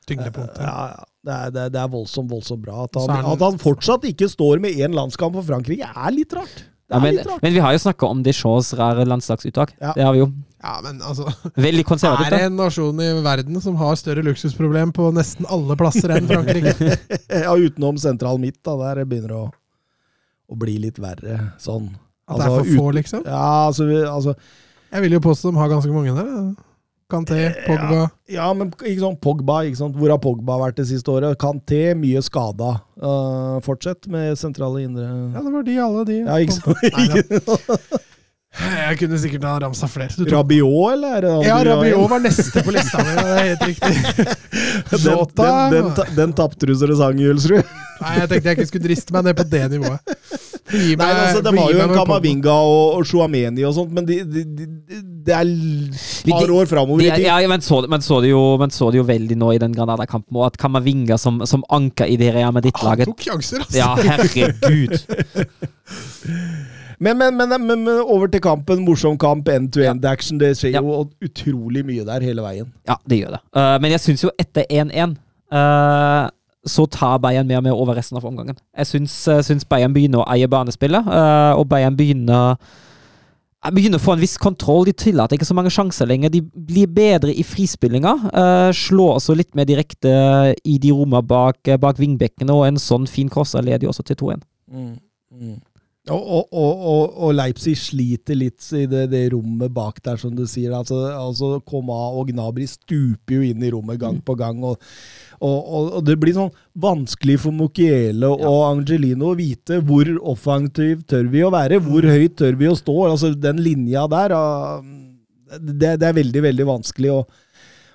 Tyngdepunktet. ja, ja. Det, er, det, er, det er voldsomt, voldsomt bra. At han, han- at han fortsatt ikke står med én landskamp for Frankrike, er litt rart. Det Ja, men, litt rart. men vi har jo snakka om Deschamps rare landslagsuttak. Ja. Det har vi jo. Ja, men altså Veldig konservativt. Er det en nasjon i verden som har større luksusproblem på nesten alle plasser enn Frankrike? Ja, utenom sentral midt, da, der begynner det å, å bli litt verre. Sånn. At det er Altså, for få, liksom? Ja, altså, vi, altså Jeg vil jo påstå de har ganske mange der. Kanté, Pogba Ja, men ikke sånn Pogba? Hvor har Pogba vært det siste året? Kanté, mye skada. Uh, fortsett med sentrale indre Ja, det var de alle, de. Ja, ikke sant? Nei. Jeg kunne sikkert ha ramsa flere. Du tok- Rabiot, eller? Er det Ja, Rabiot var neste på lista mi. Det er helt riktig. Den, Jota den, den, ta- den tapte du så det sang, Julsrud. Nei, jeg tenkte jeg ikke skulle driste meg ned på det nivået. Gi Nei, altså, det var jo en. Kamavinga og, og Shuameni og sånt, men det de, de, de, det er et par år framover. De, i tid. ja, men så, men, så det jo, men så det jo veldig nå i den Granada-kampen, og at Kamavinga som, som anker i det Real Han Madrid-laget tok sjanser, altså. Ja, herregud. Men, men, men, men, over til kampen. Morsom kamp, end-to-end action. Det skjer jo utrolig mye der hele veien. Ja, det gjør det. Uh, men jeg syns jo etter 1-1 uh, så tar Bayern mer og mer over resten av omgangen. Jeg syns, eh, syns Bayern begynner å eie banespillet, uh, og Bayern begynner begynner å få en viss kontroll. De tillater ikke så mange sjanser lenger. De blir bedre i frispillinga. Uh, slår også litt mer direkte i de rommene bak, bak vingbekkene, og en sånn fin crosser leder jo også til 2-1. Mm. Mm. Og, og, og, og, Leipzig sliter litt i det, det, rommet bak der, som du sier. Altså, altså Koma og Gnabry stuper jo inn i rommet gang på gang. Og, det blir sånn vanskelig for Mokiele ja. og Angelino å vite hvor offensiv tør vi å være, hvor høyt tør vi å stå. Altså Den linja der, det, det er veldig, veldig vanskelig. å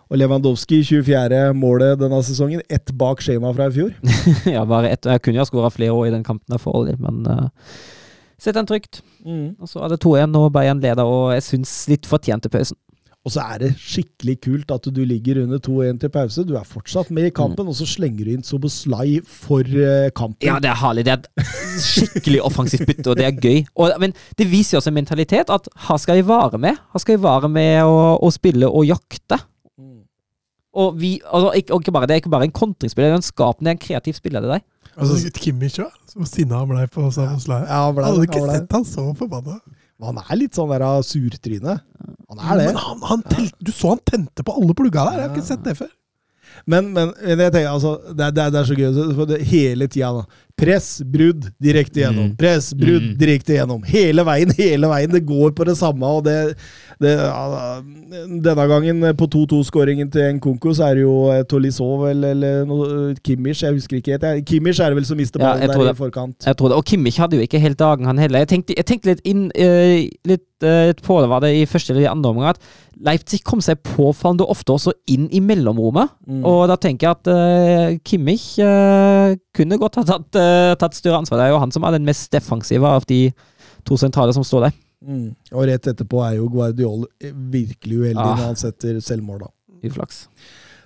og Lewandowski, 24. målet denne sesongen, ett bak skjema fra i fjor. ja, bare ett. Jeg kunne ha skåra flere år i den kampen, for all men uh, Sett den trygt. Mm. Og så er det 2-1, og Bayern leder, og jeg syns litt fortjent til pausen. Og så er det skikkelig kult at du ligger under 2-1 til pause. Du er fortsatt med i kampen, mm. og så slenger du inn Soboslai for uh, kampen. Ja, det er herlig. Det er et skikkelig offensivt bytte, og det er gøy. Og, men det viser jo også en mentalitet at her skal jeg vare med. Her skal jeg vare med å, å spille og jakte. Mm. Og, vi, altså, ikke, og ikke bare, det er ikke bare en kontringsspiller, det er en skapende, en kreativ spiller. det der. Altså, Kimmich òg, som sinna han blei på Savoslai. Ja, han hadde ikke sett han så forbanna. Han er litt sånn der av surtryne. Han er det. Men han, han telt, du så han tente på alle plugga der! Jeg har ikke sett det før. Men, men jeg tenker, altså, det, det, det er så gøy. For det, hele tida Press, brudd, direkte gjennom. Mm. Press, brudd, mm. direkte gjennom. Hele veien, hele veien. Det går på det samme. og det, det, denne gangen på 2-2-skåringen til Nkunko, så er det jo eh, Tolisov eller, eller noe, Kimmich. Jeg husker ikke helt. Kimmich er det vel som mister ballen ja, der i forkant. Jeg tror det. Og Kimmich hadde jo ikke helt dagen, han heller. Jeg tenkte, jeg tenkte litt, inn, uh, litt uh, på det, var det i første eller i andre omgang, at Leipzig kom seg påfallende ofte også inn i mellomrommet. Mm. Og da tenker jeg at uh, Kimmich kunne godt ha tatt uh, tatt større ansvar. Det er jo han som er den mest defensive av de to sentrale som står der. Mm. Og rett etterpå er jo Guardiol virkelig uheldig ah. når han setter selvmål, da. Uflaks.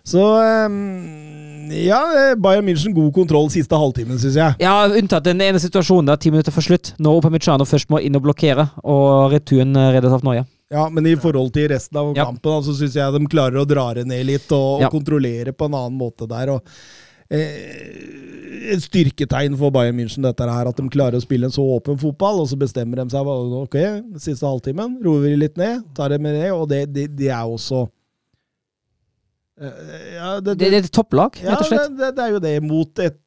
Så um, ja, Bayern München god kontroll siste halvtimen, syns jeg. Ja, unntatt den ene situasjonen der, ti minutter for slutt. Når Opamichano først må inn og blokkere, og returen reddes av Noya. Ja, men i forhold til resten av ja. kampen, så altså, syns jeg de klarer å dra det ned litt og, og ja. kontrollere på en annen måte der. og eh, et styrketegn for Bayern München, dette her, at de klarer å spille en så åpen fotball. Og så bestemmer de seg ok, siste halvtimen roer vi litt ned, tar det med det. Og det, det, det er også eh, ja, det, det, er et topplag, rett og slett. Ja, det, er jo det, mot et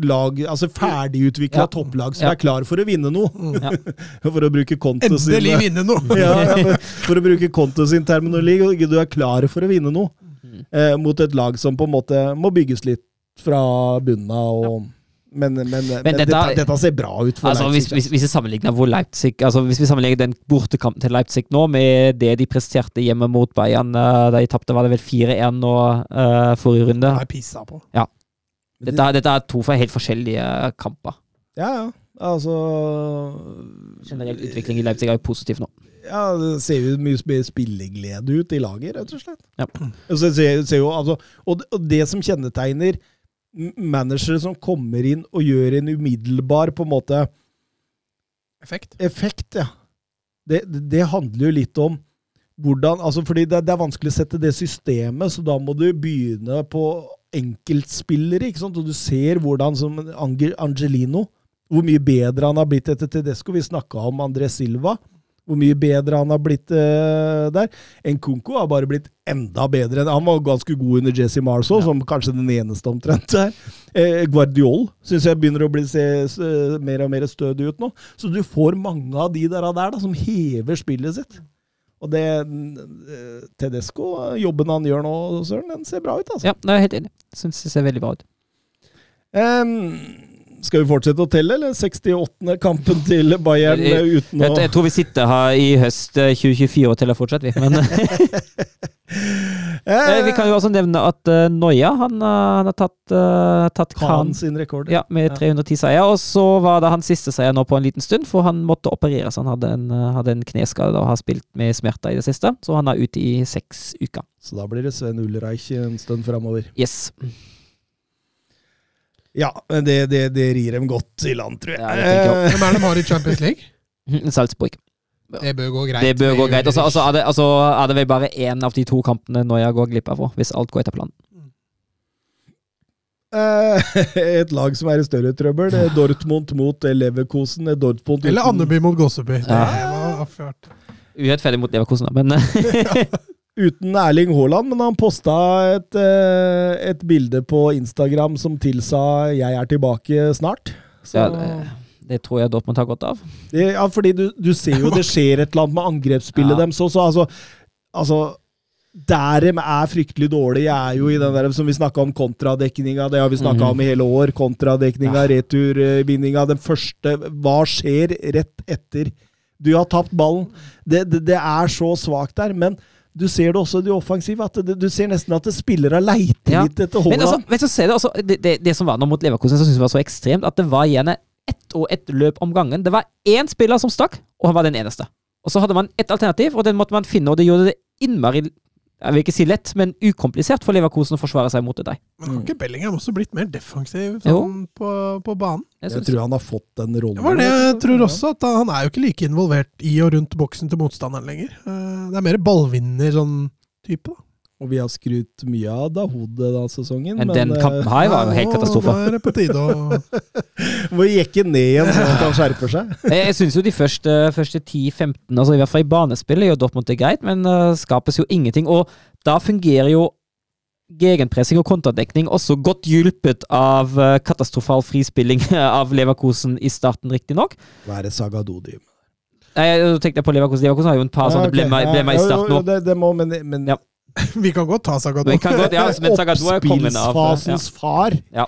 lag, altså ferdigutvikla ja. topplag som ja. er klar for å vinne noe. Mm. Ja. for å bruke konto sin Endelig vinne noe! ja, for å bruke konto sin terminologi. Du er klar for å vinne noe. Mm. Eh, mot et lag som på en måte må bygges litt fra bunnen av. og... Men, men, men, men dette, dette, dette, ser bra ut for altså, Leipzig. Hvis, hvis, vi sammenligner Leipzig, altså, hvis vi sammenligner den bortekampen til Leipzig nå med det de presterte hjemme mot Bayern uh, da de tapte, var det vel 4-1 nå uh, forrige runde? Det pissa på. Ja. Dette, dette, er to for helt forskjellige kamper. Ja, ja. Altså Generell utvikling i Leipzig er jo positiv nå. Ja, Det ser jo mye mer spilleglede ut i laget, rett og slett. Ja. Så ser, ser jo, altså, og, det, og det som kjennetegner managere som kommer inn og gjør en umiddelbar på en måte Effekt? Effekt, ja. Det, det handler jo litt om hvordan altså fordi det, det, er vanskelig å sette det systemet, så da må du begynne på enkeltspillere. ikke sant? Og du ser hvordan som Angelino Hvor mye bedre han har blitt etter Tedesco. Vi snakka om André Silva hvor mye bedre han har blitt uh, der. Nkunku har bare blitt enda bedre. Han var ganske god under Jesse Marceau, ja. som kanskje den eneste omtrent der. Eh, Guardiol syns jeg begynner å bli se, uh, mer og mer stødig ut nå. Så du får mange av de der, der da, som hever spillet sitt. Og det uh, Tedesco, jobben han gjør nå, Søren, den ser bra ut, altså. Ja, det er helt enig. Syns det ser veldig bra ut. Um, skal vi fortsette å telle, eller? 68. kampen til Bayern uten å jeg, jeg, tror vi sitter her i høst 2024 og teller fortsatt, vi. Men eh, Vi kan jo også nevne at uh, Noya han, han har tatt, uh, tatt Khan sin rekord. Ja, med 310 seier. Og så var det hans siste seier nå på en liten stund, for han måtte opereres. Han hadde en, hadde en kneskade og har spilt med smerter i det siste, så han er ute i seks uker. Så da blir det Sven Ulreich en stund framover. Yes. Ja, men det, det, det, rir dem godt i land, tror jeg. Ja, jeg Hvem er det de har i Champions League? Salzburg. Det bør gå greit. Det bør gå greit. Og så altså, er, det, altså, er det vel bare én av de to kampene Noya går glipp av, hvis alt går etter planen. Eh, et lag som er i større trøbbel. Det er Dortmund mot Leverkosen. Dortmund Eller Andeby mot Gosseby. Det var. Urettferdig mot Leverkosen, da, men Uten Erling Haaland, men han posta et, eh, et bilde på Instagram som tilsa 'jeg er tilbake snart'. Så, ja, det, det tror jeg Dortmund har godt av. det, ja, fordi du, du ser jo det skjer et eller annet med angrepsspillet Ja. deres også. Altså, altså Derem er fryktelig dårlig. Jeg er jo i den der som vi snakka om, kontradekninga. Det har vi snakka Mhm. om i hele år. Kontradekninga, returvinninga. Den første Hva skjer rett etter du har tapt ballen? Det, det, det er så svakt der. Men du ser det også i det offensive. at det, Du ser nesten at spillere leiter Ja. litt etter Men altså, du, se det, det, det, som var nå mot Leverkusen, som jeg synes var så ekstremt, at det var gjerne ett og ett løp om gangen. Det var én spiller som stakk, og han var den eneste. Og så hadde man ett alternativ, og den måtte man finne, og det gjorde det innmari jeg vil ikke si lett, men ukomplisert for Leverkosen å forsvare seg mot det. Men har ikke Bellingham også blitt mer defensiv sånn, på, på banen? Jeg Jeg tror han har fått den rollen. Det var det jeg tror også, at han er jo ikke like involvert i og rundt boksen til motstanderen lenger. Eh, Det er mer ballvinner sånn type, da. Og vi har skrutt mye av Dahoud denne sesongen. Men den eh, kampen her var jo helt katastrofe. Nå er det på tide å Må jekke ned igjen så han kan skjerpe seg. Jeg, syns jo de første, første 10-15, altså i hvert fall i banespill, gjør Dortmund det greit, men uh, skapes jo ingenting. Og da fungerer jo gegenpressing og kontradekning også godt hjulpet av uh, katastrofal frispilling av Leverkosen i starten, riktignok. Hva er det Saga Dodi med? Nei, Jeg tenkte på Leverkosen. Leverkosen har jo en par sånne Ja, okay. blemmer blemmer i starten nå. Det, det må, men, men Ja. Vi kan godt ta Sagado. Men ja, men. Oppspillsfasens far. Ja.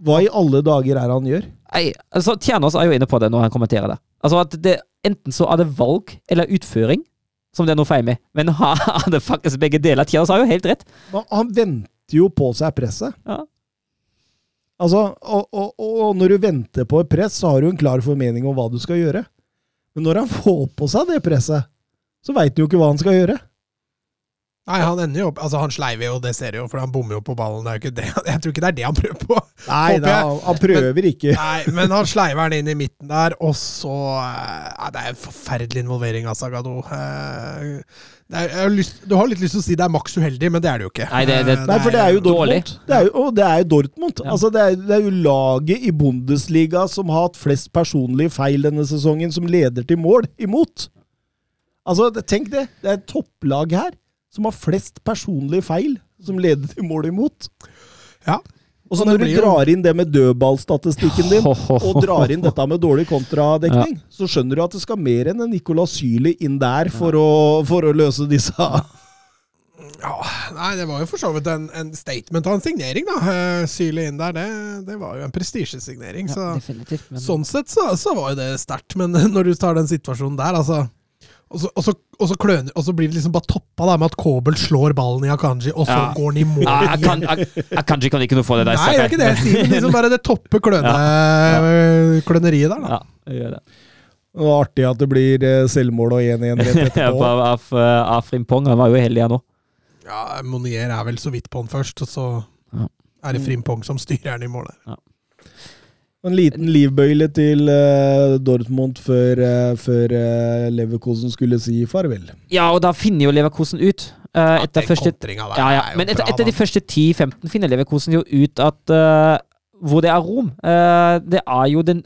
Hva i alle dager er det han gjør? Nei, altså Tjernås er jo inne på det når han kommenterer det. Altså at det Enten så er det valg eller utføring som det er noe feil med, men har det faktisk begge deler. Tjernås har jo helt rett. Han- Han venter jo på seg presset. Ja. Altså, og, og, og når du venter på et press, så har du en klar formening om hva du skal gjøre. Men når han får på seg det presset, så veit han jo ikke hva han skal gjøre. Nei, han ender jo opp Altså, han sleiver jo, det ser du jo, for han bommer jo på ballen. Det er jo ikke det. Jeg tror ikke det er det han prøver på. Nei, da, han, prøver prøver ikke. Nei, men han sleiver den inn i midten der, og så eh, Det er en forferdelig involvering av Sagado. Eh, Det er, jeg har lyst, du har litt lyst til å si det er maks uheldig, men det er det jo ikke. Nei, det- det- Nei, for det er jo. Dortmund. Det er jo, og det er jo Dortmund. Ja. Altså, det, er, det er jo laget i Bundesliga som har hatt flest personlige feil denne sesongen, som leder til mål imot. Altså, tenk det. Det er et topplag her som har flest personlige feil som leder til mål imot. Ja. Og så når du drar inn det med dødballstatistikken din, og drar inn dette med dårlig kontradekning, Ja. så skjønner du at det skal mer enn en Nicolas Syli inn der for, å, for å løse disse Ja, nei, det var jo for så vidt en, en statement og en signering, da. Syli Syle inn der, det, det var jo en prestisjesignering. Ja, så. Men, sånn sett så, så var jo det sterkt. Men når du tar den situasjonen der, altså og så, og, så, og, så kløner, og så blir det liksom bare toppa da, med at Kobel slår ballen i Akanji, og så Ja. går den i mål. Ja, jeg kan, ikke noe for det der. Nei, det er ikke det jeg sier, men liksom bare det topper kløne, kløneriet der, da. Ja, jeg gjør det. Og artig at det blir eh, selvmål og 1-1 rett etterpå. av, eh, av Frimpong. Han var jo heldig, han òg. Ja, Monier er vel så vidt på han først, og så Ja. er det Frimpong som styrer den i mål der. En liten livbøyle til uh, Dortmund før, uh, før uh, Leverkosen skulle si farvel. Ja, og da finner jo Leverkosen ut. Uh, etter første der ja, ja. Men etter, bra, etter de første 10-15 finner Leverkosen jo ut at eh, hvor det er rom. eh, det er jo den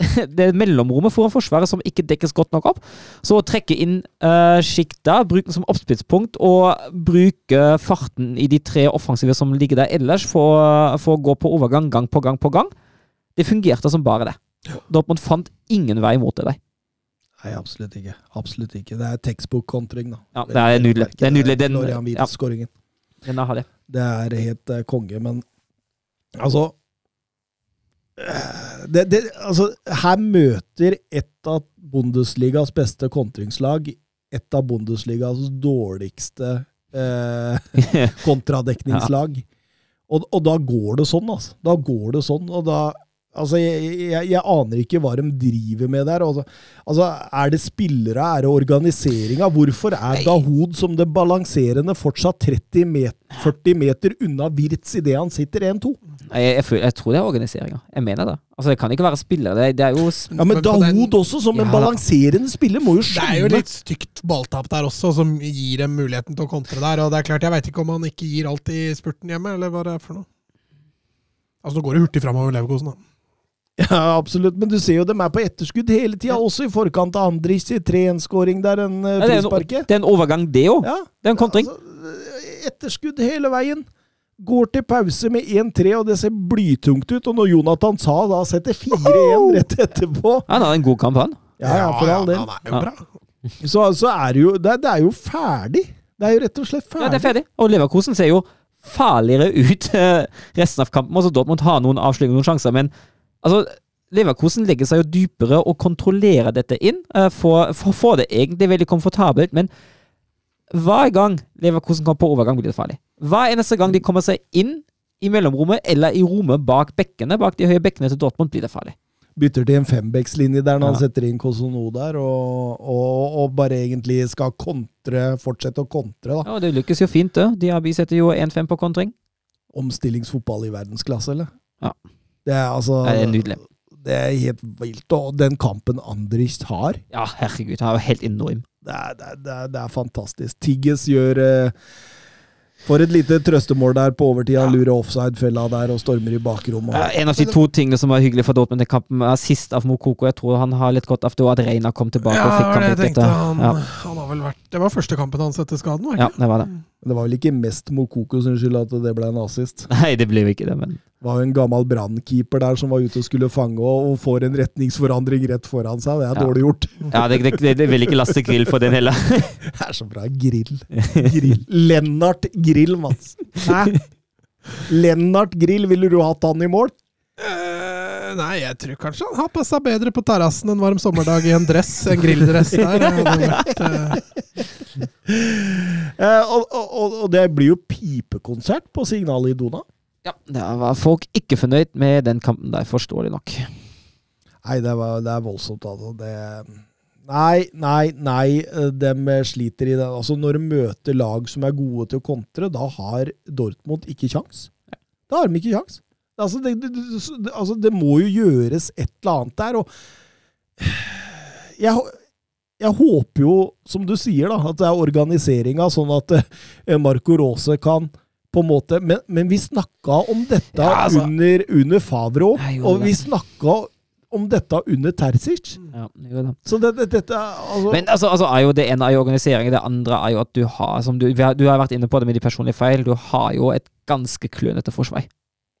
det er mellomrommet foran Forsvaret som ikke dekkes godt nok opp. Så å trekke inn uh, sjikta, bruke den som oppspillspunkt og bruke farten i de tre offensive som ligger der ellers, for, for å gå på overgang gang på gang på gang, det fungerte som bare det. Dortmund fant ingen vei mot det der. Nei, absolutt ikke. Absolutt ikke. Det er textbook-kontring, da. Ja, det er nydelig. Det er nydelig. Den, Florian ja, Wirtz-skåringen. den det. Det er helt uh, konge, men altså eh, det, det, altså, her møter et av Bundesligas beste kontringslag et av Bundesligas dårligste eh, kontradekningslag. Og, og da går det sånn, altså. Da går det sånn, og da Altså, jeg, jeg, jeg aner ikke hva de driver med der. Altså, altså er det spillere, er det organiseringa? Hvorfor er Dahoud som det balanserende fortsatt 30 met 40 meter unna Wirtz idet han sitter 1-2? Jeg, jeg, jeg tror det er organiseringa. Jeg mener det. Altså, Det kan ikke være spillere. Det, det er jo Ja, Men Men på den- Dahoud også, som en balanserende spiller, må jo Det er jo litt stygt balltap der også, som gir dem muligheten til å kontre der. Og det er klart, Jeg veit ikke om han ikke gir alt i spurten hjemme, eller hva det er for noe. Altså, Nå går det hurtig framover Leverkosen, da. Ja, absolutt, men du ser jo dem er på etterskudd hele tida, også i forkant av Andrich i 3-1-skåring der, en uh, Ja, det, er en, frisparket. det er en overgang, det òg. Ja, Det er en kontring. altså, etterskudd hele veien. Går til pause med 1-3, og det ser blytungt ut. Og når Jonathan sa da setter 4-1 rett etterpå Han har en god kamp, han. Ja, ja, for all del. Han er jo bra. Så, så er det jo det, det er jo ferdig. Det er jo rett og slett ferdig. Ja, det er ferdig. Og Leverkosen ser jo farligere ut eh, resten av kampen. Altså Dortmund har noen avslutninger, noen sjanser, men altså Leverkosen legger seg jo dypere og kontrollerer dette inn. For, Får får- får det egentlig veldig komfortabelt, men hver gang Leverkosen kommer på overgang, blir det farlig. Hver eneste gang de kommer seg inn i mellomrommet eller i rommet bak bekkene, bak de høye bekkene til Dortmund, blir det farlig. Bytter til en fembekslinje der når han setter inn Kosono der, og, og, og bare egentlig skal kontre, fortsette å kontre. da. Ja, Det lykkes jo fint, det. Diaby setter jo 1-5 på kontring. Omstillingsfotball i verdensklasse, eller? Ja. Det er altså Det er nydelig. Det er helt vilt. Og den kampen Andrich har, Ja, herregud, han er jo helt enorm. det er, det er, det er, det er fantastisk. Tigges gjør eh, Får et lite trøstemål der på overtid. Han lurer offside-fella der og stormer i bakrommet. Ja, en av de to tingene som var hyggelig for Dortmund i kampen, er sist av Mokoko. Jeg tror han har litt godt av det, og at Reina kom tilbake Ja, og fikk tenkte. etter. Han, Ja. han har vel vært Det var første kampen hans etter skaden, var det ja, det var det. Det var vel ikke mest Mokoko sin skyld at det ble en assist. Nei, det ble jo ikke det, men Det var jo en gammel brannkeeper der som var ute og skulle fange, og, og får en retningsforandring rett foran seg. Det er Ja. dårlig gjort. ja, det, det, det vil ikke laste Grill for den heller. Det er så bra. Grill. Grill. Lennart Grill, Mats. Hæ? Lennart Grill, ville du hatt han i mål? Eh, nei, jeg tror kanskje han har passa bedre på terrassen en varm sommerdag i en dress, en grilldress der. Vært, uh... Eh, og, og, og- og det blir jo pipekonsert på Signal Dona. Ja, det var folk ikke fornøyd med den kampen der, forståelig nok. Nei, det, var, det er voldsomt, altså. Det, nei, nei, nei. eh, De sliter i det. Altså, når de møter lag som er gode til å kontre, da har Dortmund ikke kjangs. Da har de ikke kjangs. Altså, det, det, det, altså, det må jo gjøres et eller annet der, og jeg, jeg håper jo, som du sier, da, at det er organiseringa, sånn at eh, Marco Rose kan på en måte, Men, men vi snakka om dette Ja, altså. under, under Favre òg, og vi snakka om dette under Terzic. Ja, det. Så det, det, dette altså, Men altså, altså er jo det ene er jo organiseringen, det andre er jo at du har som du, du har vært inne på det med de personlige feil, du har jo et ganske klønete forsvar.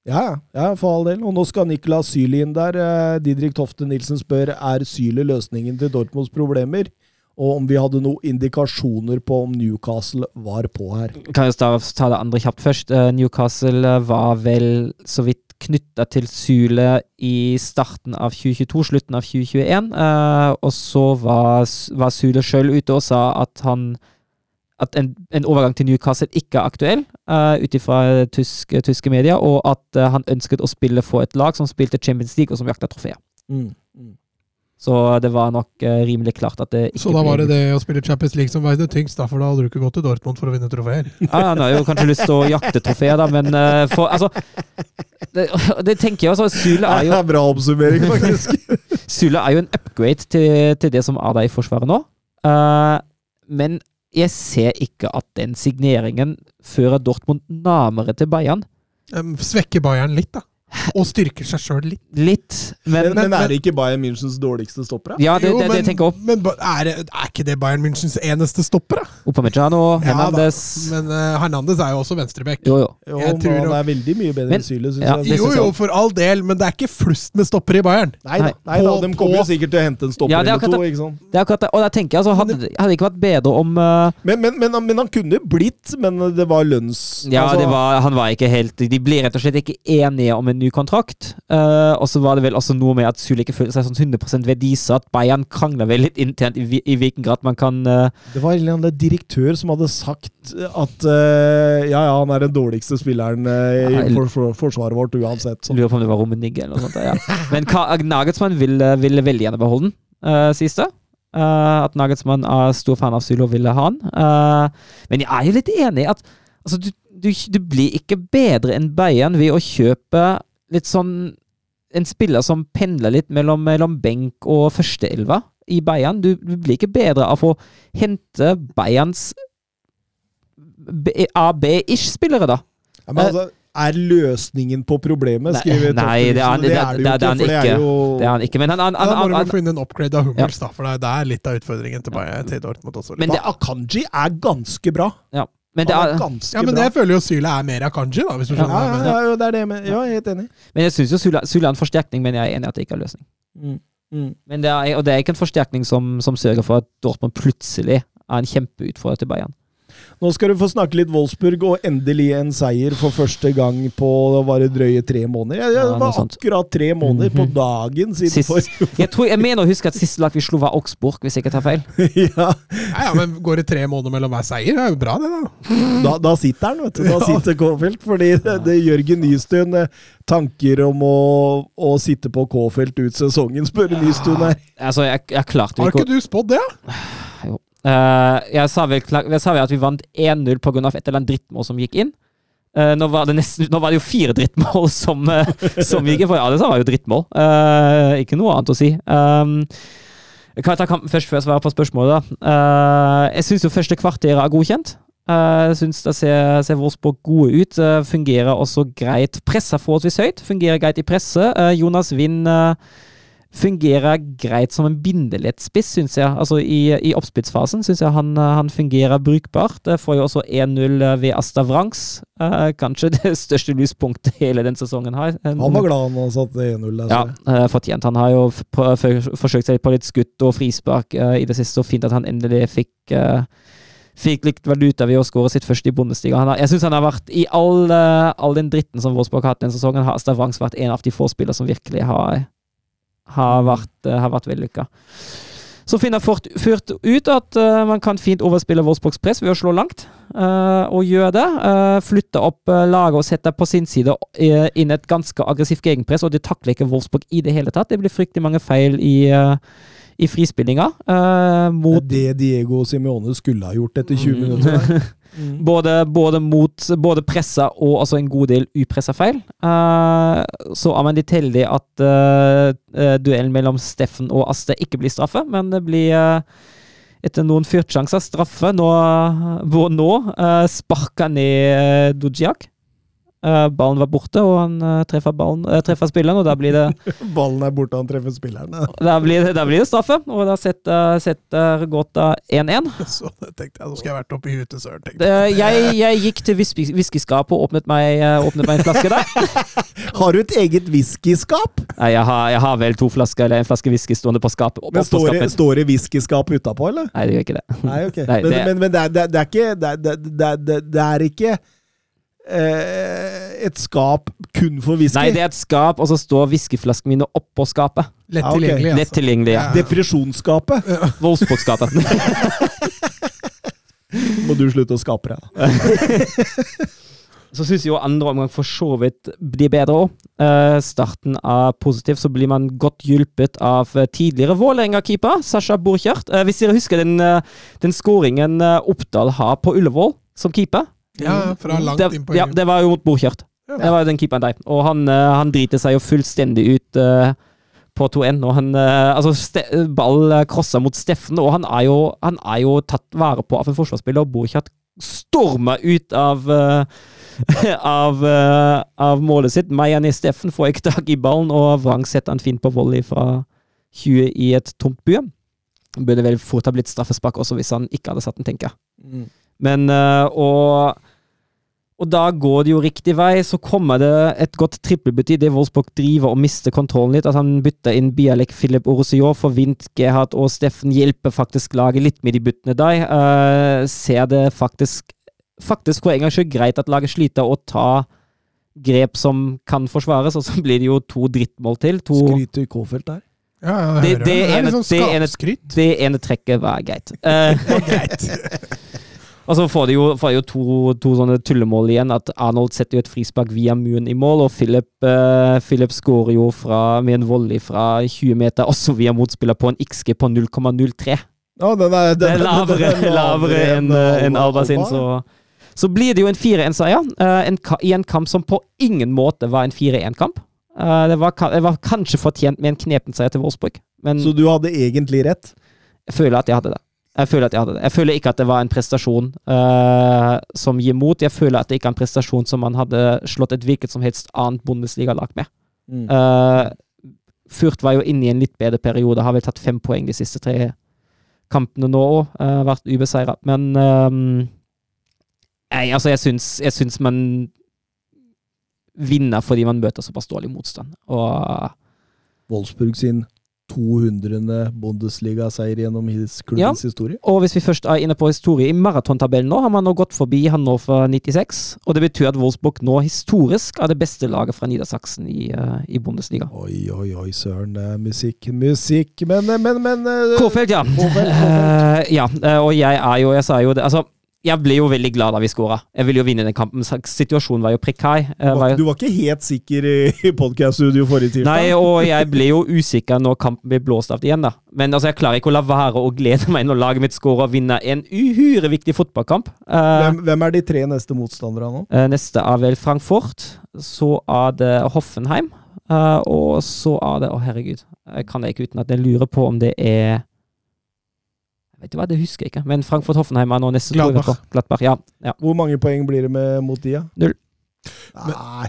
Ja, ja, for all del. Og nå skal Niklas Syli inn der. Eh, Didrik Tofte Nilsen spør er Syli løsningen til Dortmunds problemer, og om vi hadde noen indikasjoner på om Newcastle var på her. Kan jeg ta, det andre kjapt først. Eh, Newcastle var vel så vidt knytta til Sule i starten av 2022, slutten av 2021. eh, og så var, var Sule sjøl ute og sa at han at en, en overgang til Newcastle ikke er aktuell, uh, ut ifra tyske, tyske medier, og at uh, han ønsket å spille for et lag som spilte Champions League, og som jakta trofeer. Mm. Mm. Så det var nok uh, rimelig klart at det ikke så da var det det å spille Champions League som veide tyngst, da, for da hadde du ikke gått til Dortmund for å vinne trofeer. Ja, han har jo kanskje lyst til å jakte trofeer, da, men uh, for Altså det, det tenker jeg også. Sule er jo Det er bra oppsummering, faktisk. Sule er jo en upgrade til, til det som er der i Forsvaret nå. Eh, men jeg ser ikke at den signeringen fører Dortmund nærmere til Bayern. Svekker Bayern litt, da. Og styrker seg sjøl litt. Litt, men, Men, men er det ikke Bayern Münchens dårligste stoppere? Ja, det, Jo, det, det, men, jeg tenker opp. men er, er ikke det Bayern Münchens eneste stopper, da? Upamecano, Hernandez Ja. Men uh, Hernandez er jo også venstrebekk. Jo, jo. Jo, Jeg tror han er veldig mye bedre Men- enn Syle, syns ja, jeg. Jo, jo, for all del, men det er ikke flust med stoppere i Bayern. Nei da, Nei, nei da, de kommer jo sikkert til å hente en stopper Ja, det er eller to. ikke sant? Det er akkurat det. Og da tenker jeg altså, hadde, det hadde ikke vært bedre om uh... Men, men, men, han- men han kunne blitt, men det var lønns... Ja, altså- det var, han var ikke helt De blir rett og slett ikke enige om en ny kontrakt. Uh, og så var det vel også noe med at Sule ikke følte seg sånn 100 verdisatt. Bayern krangla vel litt internt i, i hvilken grad man kan uh, Det var en eller annen direktør som hadde sagt at uh, ja, ja, han er den dårligste spilleren i for, for, forsvaret vårt uansett. Så. Lurer på om det var Rummenigge eller noe sånt. Ja. Men Nagelsmann ville, ville veldig gjerne beholde den. Eh, at Nagelsmann er stor fan av Sule og ville ha han. Men jeg er jo litt enig i at altså, du, du, du blir ikke bedre enn Bayern ved å kjøpe litt sånn En spiller som pendler litt mellom, mellom benk og førsteelva i Bayern. Du, du blir ikke bedre av å hente Bayerns AB-ish-spillere, da. Ja, men altså, er løsningen på problemet, skriver Nei, det er, Topptusen. det, det, er, det er han for ikke. er jo Det er han ikke. Men han, han, han, han, han, vel få inn en upgrade av Hummels, da, for det er litt av utfordringen til, Bayern- til Dortmund også. Men det- Akanji er ganske bra. ja. Men, det er ganske ja, men bra. jeg føler jo Syla er mer Akanji, da, hvis du ja, skjønner ja, ja, ja, det er det jeg mener. Ja, jeg er helt enig. men jeg syns jo Syla, Syla, er en forsterkning, men jeg er enig i at det ikke er løsning. Mm. Mm. Men det er, og det er ikke en forsterkning som, som sørger for at Dortmund plutselig er en kjempeutfordrer til Bayern. Nå skal du få snakke litt Wolfsburg, og endelig en seier for første gang på var det drøye tre måneder. Ja, det var akkurat tre måneder på Mhm. dagen siden Sist, forrige jeg, tror, jeg mener å huske at siste lag vi slo, var Augsburg, hvis jeg ikke tar feil. ja, Ja, ja, men går det tre måneder mellom hver seier? Det er jo bra, det, da. da, da sitter han, vet du. Da sitter Kåfeldt. Fordi det, det Jørgen Nystuen eh, tanker om å, å sitte på Kåfelt ut sesongen, spør Nystuen her. Altså, jeg, jeg klarte ikke Har ikke du spådd det? Jo. Eh, jeg, sa vel, jeg sa vel at vi vant 1-0 pga. et eller annet drittmål som gikk inn. Uh, nå, var nesten, nå var det jo fire drittmål som, uh, som gikk inn, for alle det var jo drittmål. Ikke noe annet å si. Um, kan jeg ta kampen først før jeg svarer på spørsmålet? jeg syns jo første kvarter er godkjent. Jeg syns det ser, ser Wolfsburg gode ut. fungerer også greit. Presser forholdsvis høyt. Fungerer greit i presse. Eh, Jonas Wind fungerer greit som en bindelettspiss, syns jeg. Altså I, i oppspillsfasen syns jeg han, eh, han fungerer brukbart. Det får jo også 1-0 ved Asta Wrangs. Uh, kanskje det største lyspunktet hele den sesongen her. Han var glad han satte satt 1-0 der. ja, eh, fortjent. Han har jo forsøkt seg på litt skutt og frispark uh, i det siste, og fint at han endelig fikk eh, Fikk litt valuta ved å skåre sitt første i Bundesliga. Har, jeg synes han har vært I all, eh, all den dritten som Wolfsburg har hatt denne sesongen, har Stavangs vært en av de få spillere som virkelig har, har vært, uh, har vært vellykka. Så finner Fort ført ut at uh, man kan fint overspille Wolfsburgs press ved å slå langt, Uh, og gjøre det. Uh, flytte opp uh, laget og sette på sin side eh, inn et ganske aggressivt gegenpress, og det takler ikke Wolfsburg i det hele tatt. Det blir fryktelig mange feil i, eh, i frispillinga. eh, mot Det er det Diego Simione skulle ha gjort etter 20 Mm. minutter. Mm. både, både mot både pressa og altså en god del upressa feil. Eh, så er man litt heldig at eh, eh, duellen mellom Steffen og Aste ikke blir straffe, men det blir eh, etter noen fyrtsjanser straffe. Nå, hvor nå uh, sparker ned uh, Dujiak. Eh, ballen var borte, og han eh, treffer, ballen, eh, treffer spilleren, og da blir det Ballen er borte, han treffer spilleren. Da blir det, da blir det straffe, og da setter, setter Gåta 1-1. Så det tenkte jeg, nå skal jeg vært oppi huet til Søren. tenkte jeg. Jeg, jeg gikk til whisky- whiskyskapet og åpnet meg, eh, åpnet meg en flaske der. Har du et eget whiskyskap? Nei, jeg har, jeg har vel to flasker eller en flaske whisky stående på skapet. Men står det, står det whiskyskap utapå, eller? Nei, det gjør ikke det. Nei, ok. Nei, men, det- men, men det, er, det, er- det er ikke Det er, det, er ikke eh, et skap kun for whisky? Nei, det er et skap, og så står whiskyflaskene mine oppå skapet. Lett Ja, ok. tilgjengelig, altså. Lett tilgjengelig. ja. Depresjonsskapet Wolfsburg-skapet. må du slutte å skape deg. Så syns jeg jo andre omgang for så vidt blir bedre òg. starten er positiv, så blir man godt hjulpet av eh, tidligere Vålerenga-keeper Sasha Borchert. Uh, hvis dere husker den, uh, den skåringen eh, Oppdal har på Ullevål som keeper? Ja, fra langt det, inn på ja, det var jo mot Borchert. Ja. Det var jo den keeperen der. Og han, eh, han driter seg jo fullstendig ut uh, på 2-1. Og han eh, Altså, ste ball crossa mot Steffen, og han er, jo, han er jo tatt vare på av en forsvarsspiller. Og Borchert stormer ut av uh, av, av målet sitt. Mayani Steffen får ikke tak i ballen, og Vrang setter han fint på volley fra 20 i et tomt bue. Burde vel fort ha blitt straffespark også hvis han ikke hadde satt den, tenker jeg. Men øh, og, og da går det jo riktig vei. Så kommer det et godt trippelbytte idet Wolfsburg driver og mister kontrollen litt. At han bytter inn Bialek, Philip Orosio for Vint, Gerhard og Steffen hjelper faktisk laget litt med de byttene der. Uh, ser det faktisk faktisk for en gangs skyld greit at laget sliter å ta grep som kan forsvares, og så blir det jo to drittmål til. To, Skryter K-felt der? Ja, ja, Det- det, det er ene- sånn det ene- skapskryt. det ene trekket var greit. Eh, Greit. Og så får de jo, får de jo to, to sånne tullemål igjen. At Arnold setter jo et frispark via muren i mål, og Philip, uh, Philip skårer jo fra, med en volley fra 20 meter, også via motspiller på en XG på 0,03. Ja, den er, Det er lavere, lavere enn en, en Alba sin, så Så blir det jo en 4-1-seier uh, i en kamp som på ingen måte var en 4-1-kamp. Uh, det, det var kanskje fortjent med en knepen seier til Wolfsburg, men Så du hadde egentlig rett? jeg føler at jeg hadde det. Jeg føler at jeg hadde det. Jeg føler ikke at det var en prestasjon uh, som gir mot. Jeg føler at det ikke er en prestasjon som man hadde slått et hvilket som helst annet Bundesliga-lag med. Mm. Uh, Furt var jo inne i en litt bedre periode, har vel tatt fem poeng de siste tre kampene nå òg. Uh, vært ubeseira. Men nei, altså, jeg syns, jeg syns man vinner fordi man møter såpass dårlig motstand. Og Wolfsburg sin 200. Bundesliga-seier gjennom klubbens historie. Og hvis vi først er inne på historie, i maratontabellen nå har man nå gått forbi Hannover 96. Og det betyr at Wolfsburg nå historisk er det beste laget fra Niedersachsen i, uh, i Bundesliga. Oi, oi, oi, søren. Det er musikk, musikk. Men, men, men uh, Kofeld, ja. Kårfeld, Uh, ja, og jeg er jo Jeg sa jo det Altså, jeg ble jo veldig glad da vi skåra. Jeg ville jo vinne den kampen. Situasjonen var jo prekær. Du var, du var ikke helt sikker i podkast-studio forrige tirsdag? Nei, og jeg ble jo usikker når kampen ble blåst av igjen, da. Men altså, jeg klarer ikke å la være å glede meg når laget mitt skårer og vinner en uhyre viktig fotballkamp. Uh, hvem, hvem, er de tre neste motstandere nå? Uh, neste er vel Frankfurt. Så er det Hoffenheim. Og så er det Å, oh, herregud. Jeg kan det ikke uten at jeg lurer på om det er Vet du hva, Det husker jeg ikke. Men Frankfurt-Hoffenheim er nå neste Gladbach. Gladbach ja, ja. Hvor mange poeng blir det med mot de, da? Null. Nei,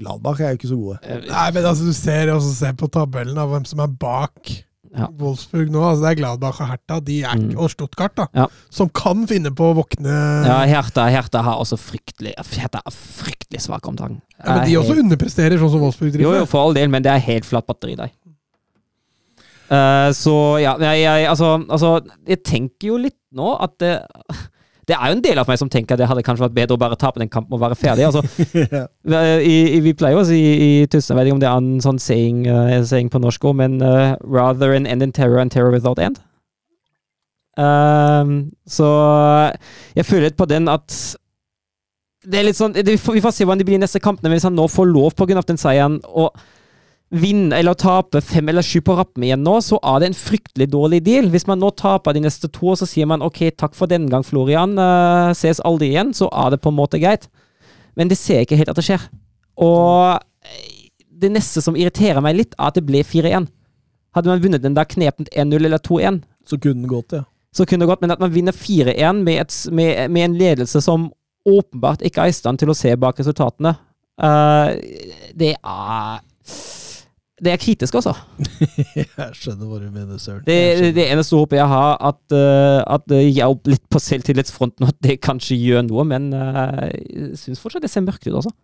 Gladbach er jo ikke så gode. Nei, men altså, du ser også se på tabellen av hvem som er bak Ja. Wolfsburg nå. altså Det er Gladbach og Hertha de er, Mm. og Stuttgart, da. Ja. Som kan finne på å våkne Ja, Hertha, Hertha har også fryktelig Hertha er fryktelig svak om dagen. Ja, men de også underpresterer, sånn som Wolfsburg Jo, driver. jo, for all del, men det er helt flatt batteri der. Eh, så ja, jeg, jeg, altså, altså Jeg tenker jo litt nå at det Det er jo en del av meg som tenker at det hadde kanskje vært bedre å bare tape den kampen og være ferdig. Altså, i, i, vi pleier jo å si i Tyskland, jeg vet ikke om det er en sånn saying, uh, saying på norsk òg, men uh, rather an end in terror and terror without end. Um, så jeg føler litt på den at det er litt sånn, det, Vi får se hvordan det blir i neste kamp, men hvis han nå får lov pga. den seieren å vinne eller tape fem eller sju på rappen igjen nå, så er det en fryktelig dårlig deal. Hvis man nå taper de neste to, så sier man ok, takk for denne gang, Florian, uh, ses aldri igjen, så er det på en måte greit. Men det ser jeg ikke helt at det skjer. Og det neste som irriterer meg litt, er at det ble 4-1. Hadde man vunnet den der knepent 1-0 eller 2-1, Så kunne den gått, ja. så kunne det gått, men at man vinner 4-1 med, med, med en ledelse som åpenbart ikke er i stand til å se bak resultatene, uh, det er Det er kritisk, altså. Jeg skjønner hva du mener, Søren. Det, Jeg det, eneste håpet jeg har, at, uh, at det hjelper litt på selvtillitsfronten, at det kanskje gjør noe, men uh, jeg syns fortsatt det ser mørkt ut, altså.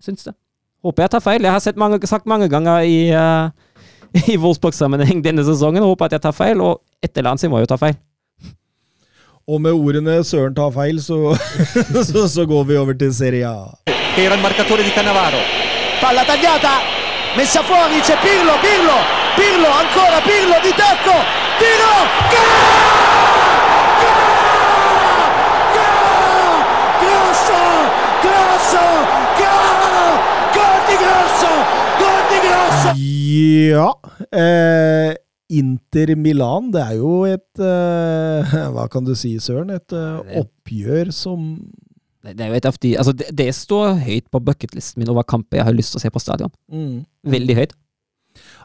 Jeg syns det. Håper jeg tar feil. Jeg har sett mange, sagt mange ganger i, uh, i Wolfsburg-sammenheng denne sesongen, håper at jeg tar feil, og et eller annet så må jeg jo ta feil. Og med ordene 'Søren tar feil', så, så, så går vi over til Serie A. era il marcatore di Cannavaro. Palla tagliata, messa fuori, c'è Pirlo, Pirlo, Pirlo, ancora Pirlo di tacco, tiro, gol! Grosso, grosso, gol! Gol di Grosso, gol di Grosso! Ja eh, Inter Milan, det er jo et eh, Hva kan du si, Søren? Et eh, oppgjør som Det det er jo et av de Altså, det, det står høyt på bucketlisten min over kamper jeg har lyst til å se på stadion. mm, Veldig høyt.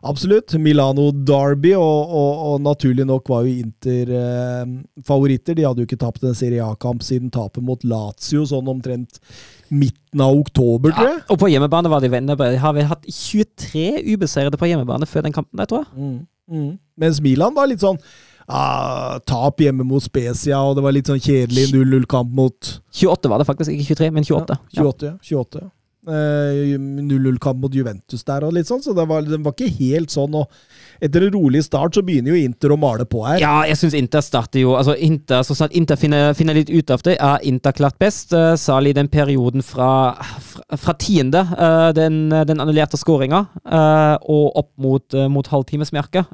Absolutt. Milano Derby, og, og, og naturlig nok var jo Inter eh, favoritter. De hadde jo ikke tapt en Serie A-kamp siden tapet mot Lazio sånn omtrent midten av oktober, tror jeg. Og på hjemmebane var de venner. De har vel hatt 23 ubeseirede på hjemmebane før den kampen der, tror jeg. Mm, mm. Mens Milan var litt sånn ah, Tap hjemme mot Spezia, og det var litt sånn kjedelig 0-0-kamp mot 28 var det faktisk, ikke 23, men 28. Ja, 28. ja, 28. ja. Eh, 0-0-kamp mot Juventus der og litt sånn, så det var, det var ikke helt sånn. og Etter en rolig start så begynner jo Inter å male på her. Ja, jeg syns Inter starter jo altså Inter, Så snart Inter finner, finner litt ut av det, er Inter klart best. Uh, Sali den perioden fra, fra, fra tiende, uh, den, den annullerte skåringa, uh, og opp mot, uh, mot halvtimesmerket.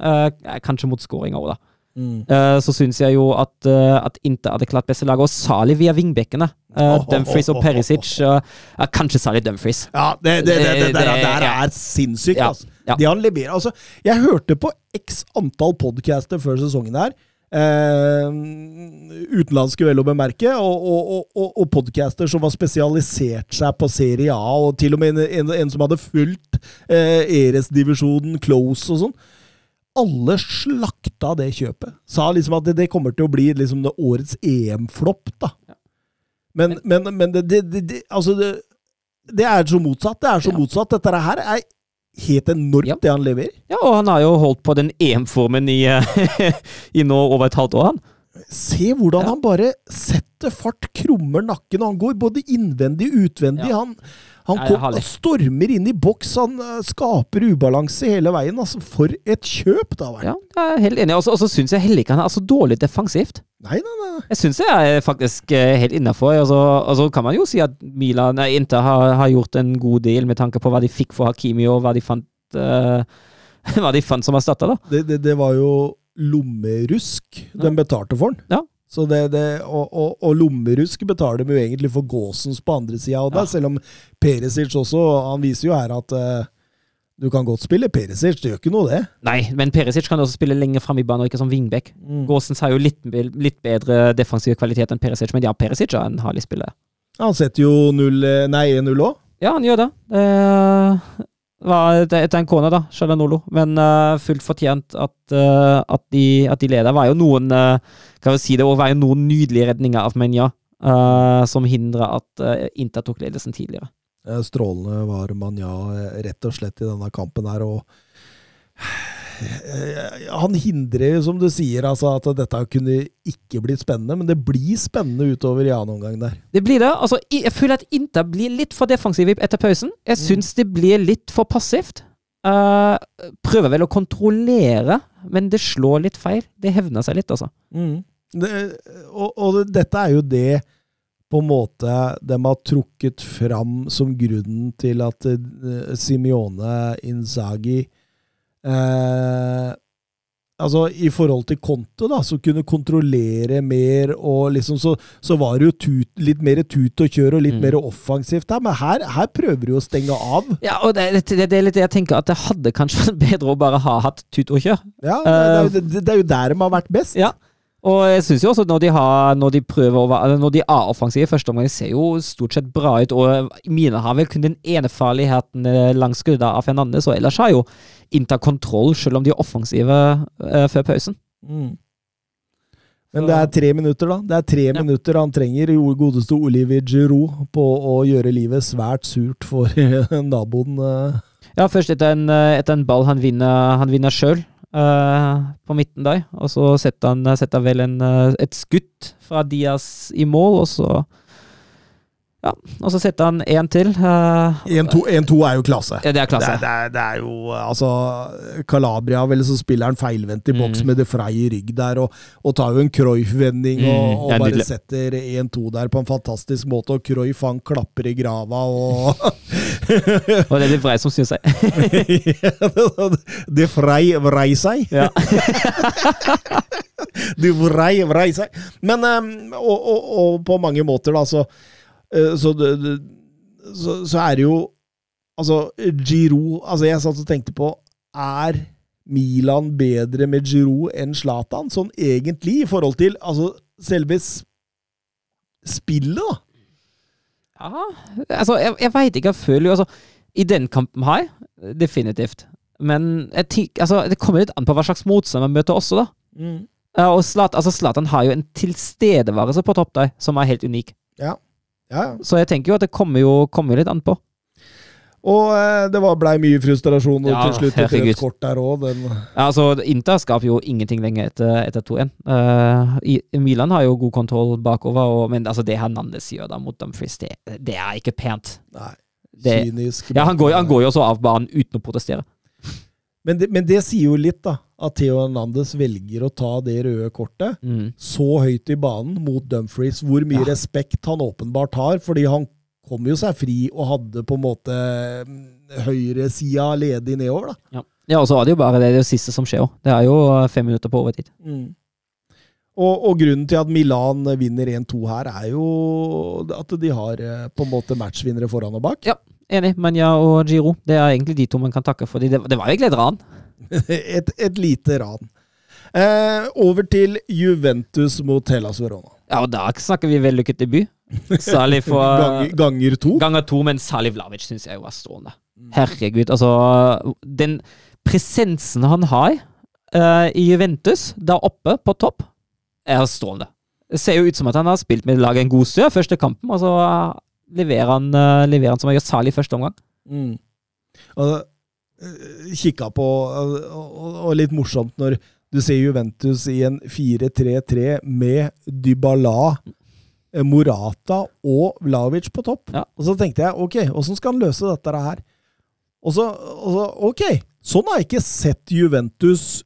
Kanskje mot skåringa òg, da. Mm. Eh, så syns jeg jo at, uh, at Inter hadde klart beste laget, og særlig via vingbekkene. Uh, Dumfries og Perisic. eh, ja, kanskje særlig Dumfries. Ja, det, det, det, det, der, der er sinnssykt, Ja, altså. ja. Det han leverer Altså, jeg hørte på x antall podcaster før sesongen her. Utenlandske, vel å bemerke, og, og, og, og, og podcaster som har spesialisert seg på Serie A, og til og med en, en, en som hadde fulgt Eres-divisjonen close og sånn. Alle slakta det kjøpet. Sa liksom at det, det kommer til å bli liksom det årets EM-flopp, da. Men, men, men det, det, Altså, det, er så motsatt. Det er så Ja. motsatt. Dette her er helt enormt, Ja. det han leverer. Ja, og han har jo holdt på den EM-formen i, i nå over et halvt år, han. Se hvordan han bare setter fart, krummer nakken, og han går både innvendig og utvendig. Ja. Han, han kom, herlig. stormer inn i boks, han eh, skaper ubalanse hele veien. Altså, for et kjøp, da! vært. Ja, jeg er helt enig. Og så- Og syns jeg heller ikke han er så dårlig defensivt. Nei, nei, nei. Jeg syns jeg er faktisk eh, helt innafor. Og, så- altså, så kan man jo si at Milan, nei, Inter har, har gjort en god del med tanke på hva de fikk for Hakimi, og hva de fant, uh, hva de fant som erstatter. Det, det, det var jo lommerusk de betalte for den. Ja. Så det, det, og, og, og lommerusk betaler de jo egentlig for Gåsens på andre sida av det, Ja. selv om Perisic også Han viser jo her at uh, du kan godt spille Perisic, det gjør ikke noe, det. Nei, men Perisic kan også spille lenger fram i banen, og ikke som wingback. Gåsens har jo litt, litt bedre defensiv kvalitet enn Perisic, men ja, Perisic er en herlig spiller. Han setter jo 0, nei, 1-0 òg. Ja, han gjør det. Det var etter en kone, da, Shalanolo. Men uh, fullt fortjent at, uh, at, de, at de leder. Det var jo noen uh, vi si det, var jo noen nydelige redninger av Menja eh, som hindra at Inter tok ledelsen tidligere. Strålende var Manja rett og slett i denne kampen her, og han hindrer, som du sier, altså at dette kunne ikke blitt spennende, men det blir spennende utover i annen omgang der. Det blir det. altså, Jeg føler at Inter blir litt for defensiv etter pausen. Jeg syns det blir litt for passivt. Uh, prøver vel å kontrollere, men det slår litt feil. Det hevner seg litt, altså. Det, og, og dette er jo det på en måte de har trukket fram som grunnen til at uh, Simione Inzaghi eh, Altså, i forhold til Conte, da, som kunne kontrollere mer, og liksom så, så var det jo tut, litt mer tut og kjør og litt Mm. mer offensivt her, men her, her prøver du å stenge av. Ja, og det, det, det er litt det jeg tenker, at det hadde kanskje vært bedre å bare ha hatt tut og kjør. Ja, det, er jo- det, det er jo der de har vært best. Ja. Og jeg syns jo også når de har Når de prøver å være Når de er offensive i første omgang, ser jo stort sett bra ut. Og mine har vel kun den ene farligheten eh, langs skuddet av Fernandes, og ellers har jo Inter kontroll, selv om de er offensive eh, før pausen. Mm. Men det er tre minutter, da. Det er tre Ja. minutter han trenger, godeste Olivier Giroud, på å gjøre livet svært surt for naboen. eh. Ja, først etter en, eh, etter en ball han vinner, han vinner sjøl på midten der. Og så setter han setter vel en, eh, et skutt fra Diaz i mål, og så Ja, og så setter han én til. eh, 1-2 1-2 er jo klasse. ja, det er Det klasse. er, det, er, det er jo altså Calabria, vel, så spiller han feilvendt i boks Mm. med det Frey i rygg der, og, og tar jo en Cruyff-vending og, Mm, og det bare nydelig. setter 1-2 der på en fantastisk måte, og Cruyff han klapper i grava og Og det er det Frey som syns seg. Det Frey vrei seg. Ja. de vrei vrei seg. Men ehm, og, og, og på mange måter, da, så eh, så, det, det, så så er det jo Altså, Giroud Altså, jeg satt og tenkte på Er Milan bedre med Giroud enn Zlatan? Sånn egentlig, i forhold til altså, selve spillet, da. Ja, altså, jeg, jeg veit ikke. Jeg føler jo altså I den kampen her, definitivt. Men jeg tenk, altså, det kommer litt an på hva slags motstand man møter også, da. Ja, og Zlatan, altså, Zlatan har jo en tilstedeværelse på topp der som er helt unik. Ja. Ja. Så jeg tenker jo at det kommer jo, kommer litt an på. Og eh, det var- blei mye frustrasjon Ja, til slutt et rødt kort der òg. Ja, altså, Inter skaper jo ingenting lenger etter, etter 2-1. Uh, Milan har jo god kontroll bakover, og, men altså, det Hernandez gjør da mot Dumfries, det, det er ikke pent. Nei, Det, kynisk. ja, han går, han går jo også av banen uten å protestere. Men det, men det sier jo litt, da. At Theo Hernandez velger å ta det røde kortet Mm. så høyt i banen mot Dumfries. Hvor mye Ja. respekt han åpenbart har, fordi han kom jo seg fri og hadde på en måte mm, høyresida ledig nedover, da. Ja, ja og så var det jo bare det, det siste som skjer òg. Det er jo eh, fem minutter på overtid. Og, og grunnen til at Milan vinner 1-2 her, er jo at de har eh, på en måte matchvinnere foran og bak. Ja, enig. Manja og Giro. Det er egentlig de to man kan takke for. Det, det var egentlig et ran. et, et lite ran. Eh, over til Juventus mot Hellas Verona. Ja, og da snakker vi vellykket debut. Særlig for Ganger, ganger to. ganger to, men Sali Vlavic syns jeg var strålende. Herregud, altså Den presensen han har uh, i Juventus, der oppe på topp, er strålende. Det ser jo ut som at han har spilt med laget en god stund første kampen, og så leverer han, eh, leverer han som han gjør særlig i første omgang. Mm. Og eh, kikka på og, og, litt morsomt når du ser Juventus i en 4-3-3 med Dybala, eh, Morata og Vlavic på topp. Ja. Og så tenkte jeg ok, åssen skal han løse dette her? Og så, og så ok, sånn har jeg ikke sett Juventus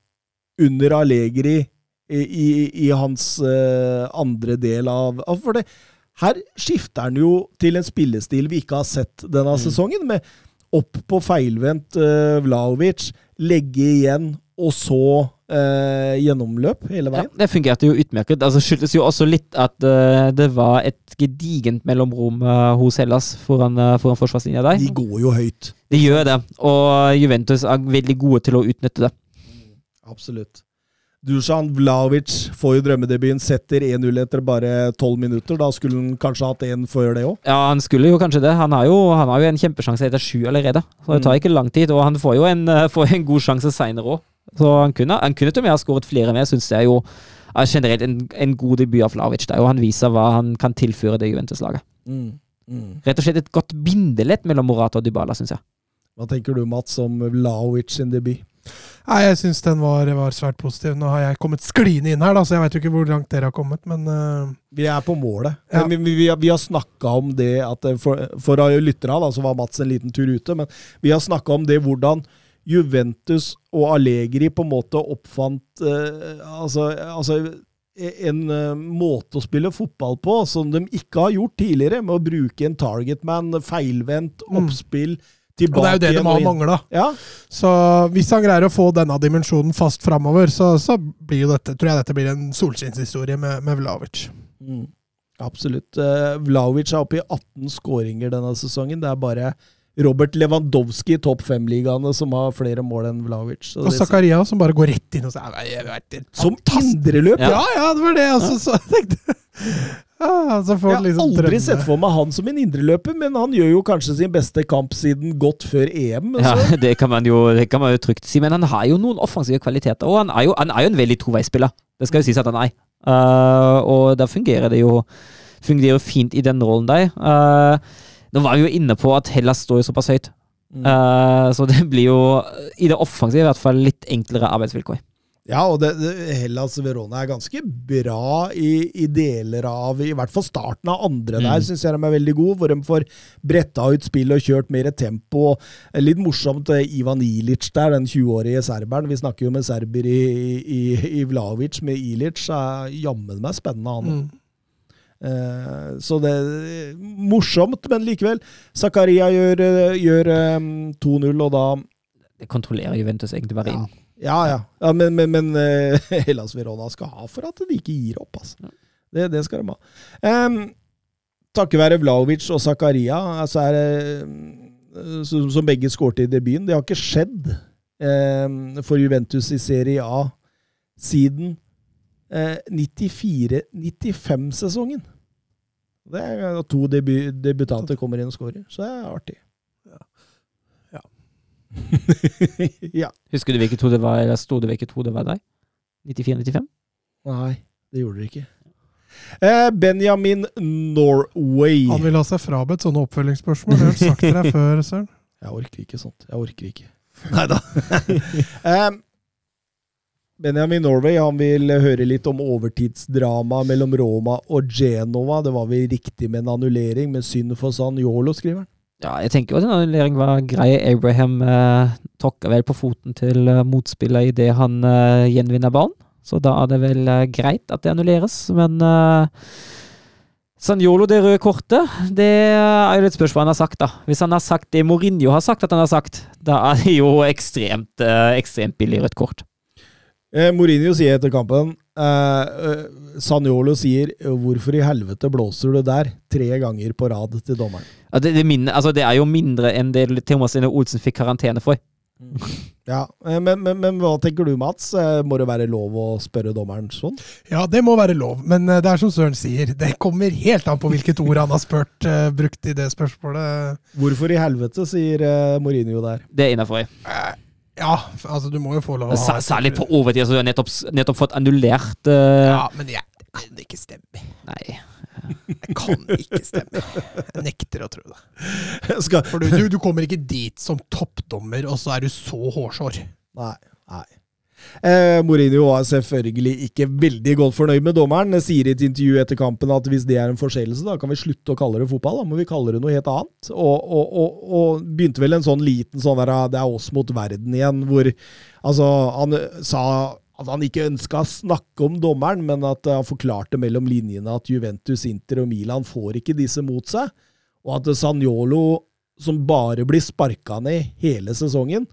under Allegri i, i, i hans uh, andre del av- For det, her skifter han jo til en spillestil vi ikke har sett denne sesongen, med opp på feilvendt uh, Vlaovic, legge igjen, og så uh, gjennomløp hele veien. Ja, det fungerte jo utmerket. Altså skyldtes jo også litt at uh, det var et gedigent mellomrom eh, hos Hellas foran, foran forsvarslinja der. De går jo høyt. De gjør det, og Juventus er veldig gode til å utnytte det. Absolutt. Dusan Vlaovic får jo drømmedebuten, setter 1-0 etter bare 12 minutter. Da skulle han kanskje hatt én før det òg. Ja, han skulle jo kanskje det. Han har jo, han har jo en kjempesjanse etter sju allerede. Så det tar Mm. ikke lang tid, og han får jo en, eh, får en god sjanse seinere òg. Så han kunne, han kunne til og med ha skåret flere med. Jeg syns det er jo er generelt en, en god debut av Vlavic der, og han viser hva han kan tilføre det Juventus-laget. Mm. Mm. Rett og slett et godt bindelett mellom Morata og Dybala, syns jeg. Hva tenker du, Mats, om Vlaovic sin debut? Nei, jeg syns den var, var svært positiv. Nå har jeg kommet skliende inn her, da, så jeg veit jo ikke hvor langt dere har kommet, men uh... Vi er på målet. Ja. Vi, Vi, vi, har- vi snakka om det at eh, For, for lytterne da, så var Mats en liten tur ute, men vi har snakka om det hvordan Juventus og Allegri på en måte oppfant uh, altså, altså en uh, måte å spille fotball på som de ikke har gjort tidligere, med å bruke en targetman, feilvendt, Mm. Oppspill, Og det er jo det de har mangla. Ja, Så hvis han greier å få denne dimensjonen fast framover, så, så blir jo dette, tror jeg dette blir en solskinnshistorie med, med Vlavic. Mm, absolutt. Uh, Vlaovic er oppe i 18 skåringer denne sesongen. Det er bare Robert Lewandowski i topp fem-ligaene som har flere mål enn Vlaovic. Så Og Zakaria som bare går rett inn og sier «Nei, jeg vet det- som fantastisk». indreløp! Ja, ja, det var det. Altså, så jeg tenkte ja, så får Jeg har liksom aldri drømme. sett for meg han som en indreløper, men han gjør jo kanskje sin beste kamp siden godt før EM. Ja, det kan man jo, det kan man jo trygt si, men han har jo noen offensive kvaliteter, og han er jo, han er jo en veldig toveispiller. Det skal jo sies at han er. Uh, og da fungerer det jo fungerer fint i den rollen der. Eh, nå var vi jo inne på at Hellas står jo såpass høyt, Mm. Uh, så det blir jo i det offensive i hvert fall litt enklere arbeidsvilkår. Ja, og det, det, Hellas Verona er ganske bra i, i deler av I hvert fall starten av andre der, Mm. syns jeg de er veldig gode. Hvor de får bretta ut spill og kjørt mer tempo. Eh, Litt morsomt eh, Ivan Ilic der, den 20-årige serberen. Vi snakker jo med serber i, i, i Vlavic, med Ilic. Er jammen meg spennende, han òg. Mm. Eh, så det er morsomt, men likevel. Zakaria gjør, eh, gjør eh, 2-0, og da Det kontrollerer Juventus egentlig bare inn. Ja, ja. ja men men, men eh, Hellas Verona skal ha for at de ikke gir opp, altså. Det, det skal de ha. Um, takket være Vlaovic og Zakaria, altså eh, som, som begge skårte i debuten, det har ikke skjedd um, for Juventus i Serie A siden eh, 94-95-sesongen. Det er to debu debutanter kommer inn og skårer, så det er artig. Ja. ja. Husker du hvilket to det var, eller sto det hvilket to det var der? 94-95? Nei, det gjorde det ikke. Eh, Benjamin Norway. Han vil ha seg frabedt sånne oppfølgingsspørsmål. Det har jeg sagt til deg før, Søren. Jeg orker ikke sånt. Jeg orker ikke. Nei da. eh, Benjamin Norway han vil høre litt om overtidsdrama mellom Roma og Genova. Det var vel riktig med en annullering, men synd for Sanjolo, skriver han. Ja, jeg tenker jo at en annullering var grei. Abraham eh, tråkka vel på foten til eh, motspiller idet han eh, gjenvinner ballen. Så da er det vel eh, greit at det annulleres, men eh, Sanjolo, det røde kortet, det er jo litt spørsmål han har sagt, da. Hvis han har sagt det Mourinho har sagt at han har sagt, da er det jo ekstremt, eh, ekstremt billig rødt kort. Eh, Mourinho sier etter kampen eh, eh, Sanjolo sier 'Hvorfor i helvete blåser du der?' tre ganger på rad til dommeren. Ja, det, det, minne, altså, det er jo mindre enn det Thomas Ine Olsen fikk karantene for. Ja, eh, men, men, men hva tenker du, Mats? Eh, Må det være lov å spørre dommeren sånn? Ja, det må være lov, men det er som Søren sier, det kommer helt an på hvilket ord han har spurt, uh, brukt i det spørsmålet. Hvorfor i helvete, sier uh, Mourinho der. Det er innafor. Eh, Ja, altså du må jo få lov å ha Særlig på overtid, så du har nettopp, nettopp fått annullert uh... Ja, men jeg, det kan ikke stemme. Nei. Det kan ikke stemme. Jeg nekter å tro det. For du, du, du kommer ikke dit som toppdommer, og så er du så hårsår. Nei. nei. Eh, Mourinho var selvfølgelig ikke veldig godt fornøyd med dommeren. Sier i et intervju etter kampen at hvis det er en forseelse, da kan vi slutte å kalle det fotball. Da må vi kalle det noe helt annet. Og, og, og, og begynte vel en sånn liten sånn der Det er oss mot verden igjen, hvor altså Han sa at han ikke ønska å snakke om dommeren, men at han forklarte mellom linjene at Juventus, Inter og Milan får ikke disse mot seg, og at Sanjolo, som bare blir sparka ned hele sesongen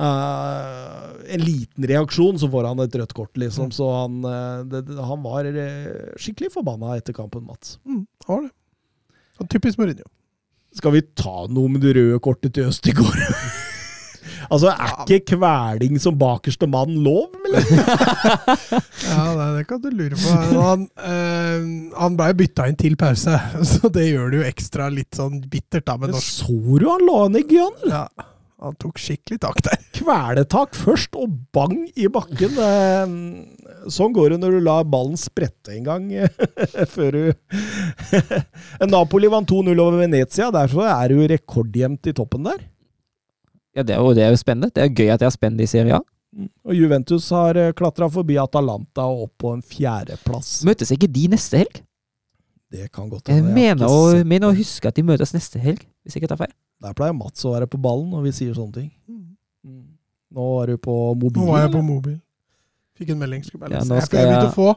eh, En liten reaksjon, så får han et rødt kort, liksom. Så han, eh, det, han var eh, skikkelig forbanna etter kampen, Mats. Mm, har det. Og typisk Mourinho. Skal vi ta noe med det røde kortet til Østigård? altså, er ikke kveling som bakerste mann lov, eller? Ja, det, det kan du lure på. Han, eh, han ble bytta inn til pause, så det gjør det jo ekstra litt sånn bittert da Men norsk. så du han la ned Gyan? Ja, han tok skikkelig tak der. Kveletak først, og bang i bakken. Eh, Sånn går det når du lar ballen sprette en gang før du Napoli vant 2-0 over Venezia, derfor er det jo rekordjevnt i toppen der. Ja, det er, jo, det er jo spennende. Det er gøy at det er spennende i Serie A. Og Juventus har klatra forbi Atalanta og opp på en fjerdeplass. Møtes ikke de neste helg? Det kan godt Jeg hende. mener har å, mener å huske at de møtes neste helg, hvis jeg ikke tar feil. Der pleier Mats å være på ballen når vi sier sånne ting. Mm. Nå er du på mobil. Nå var jeg på mobil. Fikk en melding. Skulle bare Ja, lese. nå skal jeg begynte å få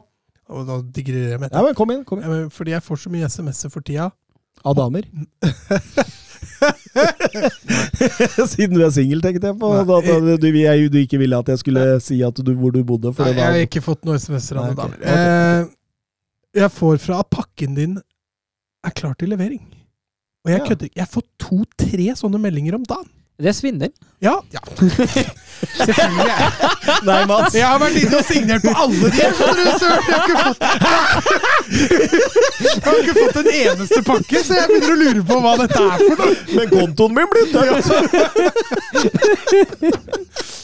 og Nå digrer jeg med Ja, men kom inn. kom inn. Ja, men Fordi jeg får så mye SMS-er for tida. Av damer. Siden du er singel, tenkte jeg på. Nei. Du, jeg, du ikke ville at jeg skulle si at du, hvor du bodde. For Nei, det jeg har ikke fått noen SMS-er av Nei, noen okay. damer. Eh, jeg får fra at pakken din er klar til levering. Og jeg Ja. kødder ikke. Jeg får to-tre sånne meldinger om dagen. Det er svindel. Ja. ja. Selvfølgelig. Nei, Mats! Jeg har vært inne og signert på alle de! skjønner du, Jeg har ikke fått Jeg har ikke fått en eneste pakke, så jeg begynner å lure på hva dette er for noe. Men kontoen min blir tømt!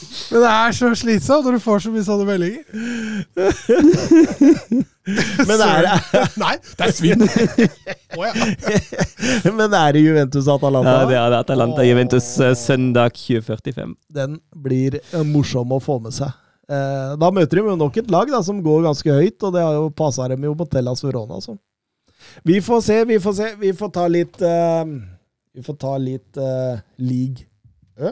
Men det er så slitsomt når du får så mye sånne meldinger. Men er, Nei, det er svinn! Oh, ja. men er det Juventus Atalanta? Ja, det er det. Atalanta Juventus eh, søndag 2045. Den blir eh, morsom å få med seg. Eh, da møter de jo nok et lag da, som går ganske høyt, og det har jo passa dem jo på Tellas Verona. Så. Vi får se, vi får se. Vi får ta litt uh, Vi får ta litt uh, league. Ja.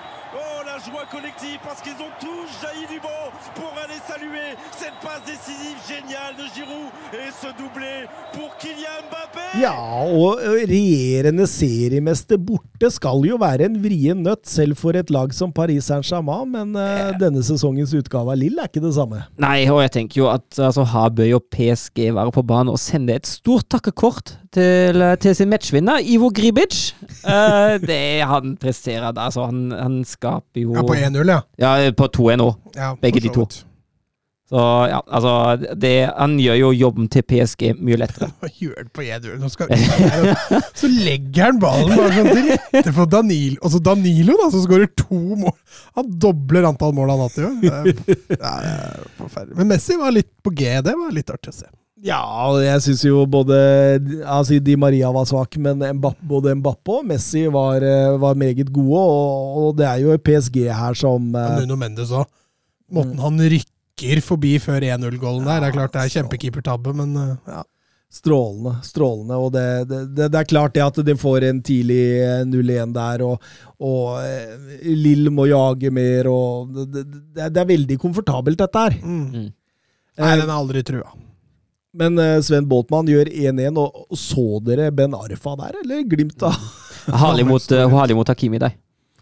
Oh la joie collective parce qu'ils ont tous jailli du banc pour aller saluer cette passe décisive géniale de Giroud et ce doublé pour Kylian Mbappé Ja, og regjerende seriemester borte skal jo være en vrien nøtt, selv for et lag som Paris Saint-Germain, men uh, denne sesongens utgave av Lill er ikke det samme. Nei, og jeg tenker jo at altså, Habøy og PSG være på banen og sende et stort takkekort til, til sin matchvinner, Ivo Gribic. Uh, det han presterer da, altså han, han skaper jo ja, på 1-0, ja. Ja, på 2-1 òg. ja Begge de to. Så ja, altså det, Han gjør jo jobben til PSG mye lettere. Hva gjør han på 1-0? Nå skal Så legger han ballen bare sånn til rette for Danilo. Altså Danilo, da, som skårer to mål. Han dobler antall mål han har hatt i år. Det er- det er forferdelig. Men Messi var litt på G. Det var litt artig å se. Ja, og jeg syns jo både altså Di Maria var svak, men Mbappe, både Mbappe og Messi var, eh, var meget gode, og, og det er jo PSG her som eh, Nuno Mendes òg. Måten han rykker forbi før 1-0-gålen der. Det er klart det er kjempekeepertabbe, men uh, ja. Strålende. strålende, og det, det, det, det er klart det at de får en tidlig eh, 0-1 der, og, og eh, Lill må jage mer, og det, det, det er- veldig komfortabelt, dette her. mm. Mm. Nei, Eh, den er aldri trua. Men eh, Sven Båtmann gjør 1-1, og, så dere Ben Arfa der, eller glimt av? Harlig mot, uh, harlig mot Hakimi der.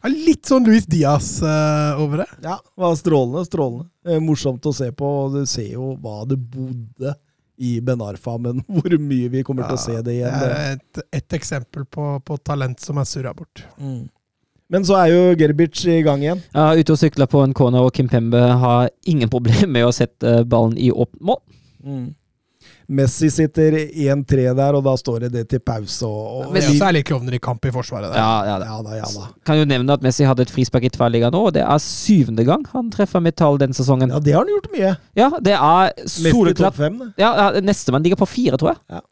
Er litt sånn Luis Diaz uh, over det. Ja, det var strålende, strålende. Eh, morsomt å se på, og du ser jo hva det bodde i Ben Arfa, men hvor mye vi kommer til å se det igjen. Det er et, et eksempel på, på talent som er surra bort. Men så er jo Gerbic i gang igjen. Ja, ute og sykler på en corner, og Kim Pembe har ingen problem med å sette ballen i åpent mål. Messi sitter 1-3 der, og da står det det til pause. Og, og Men så er litt klovner i kamp i forsvaret. Der. Ja, ja, det. ja da, ja da. Kan jo nevne at Messi hadde et frispark i tverrliga nå, og det er syvende gang han treffer metall den sesongen. Ja, det har han gjort mye. Ja, det er soleklart. Ja, ja, Nestemann ligger på fire, tror jeg. Ja,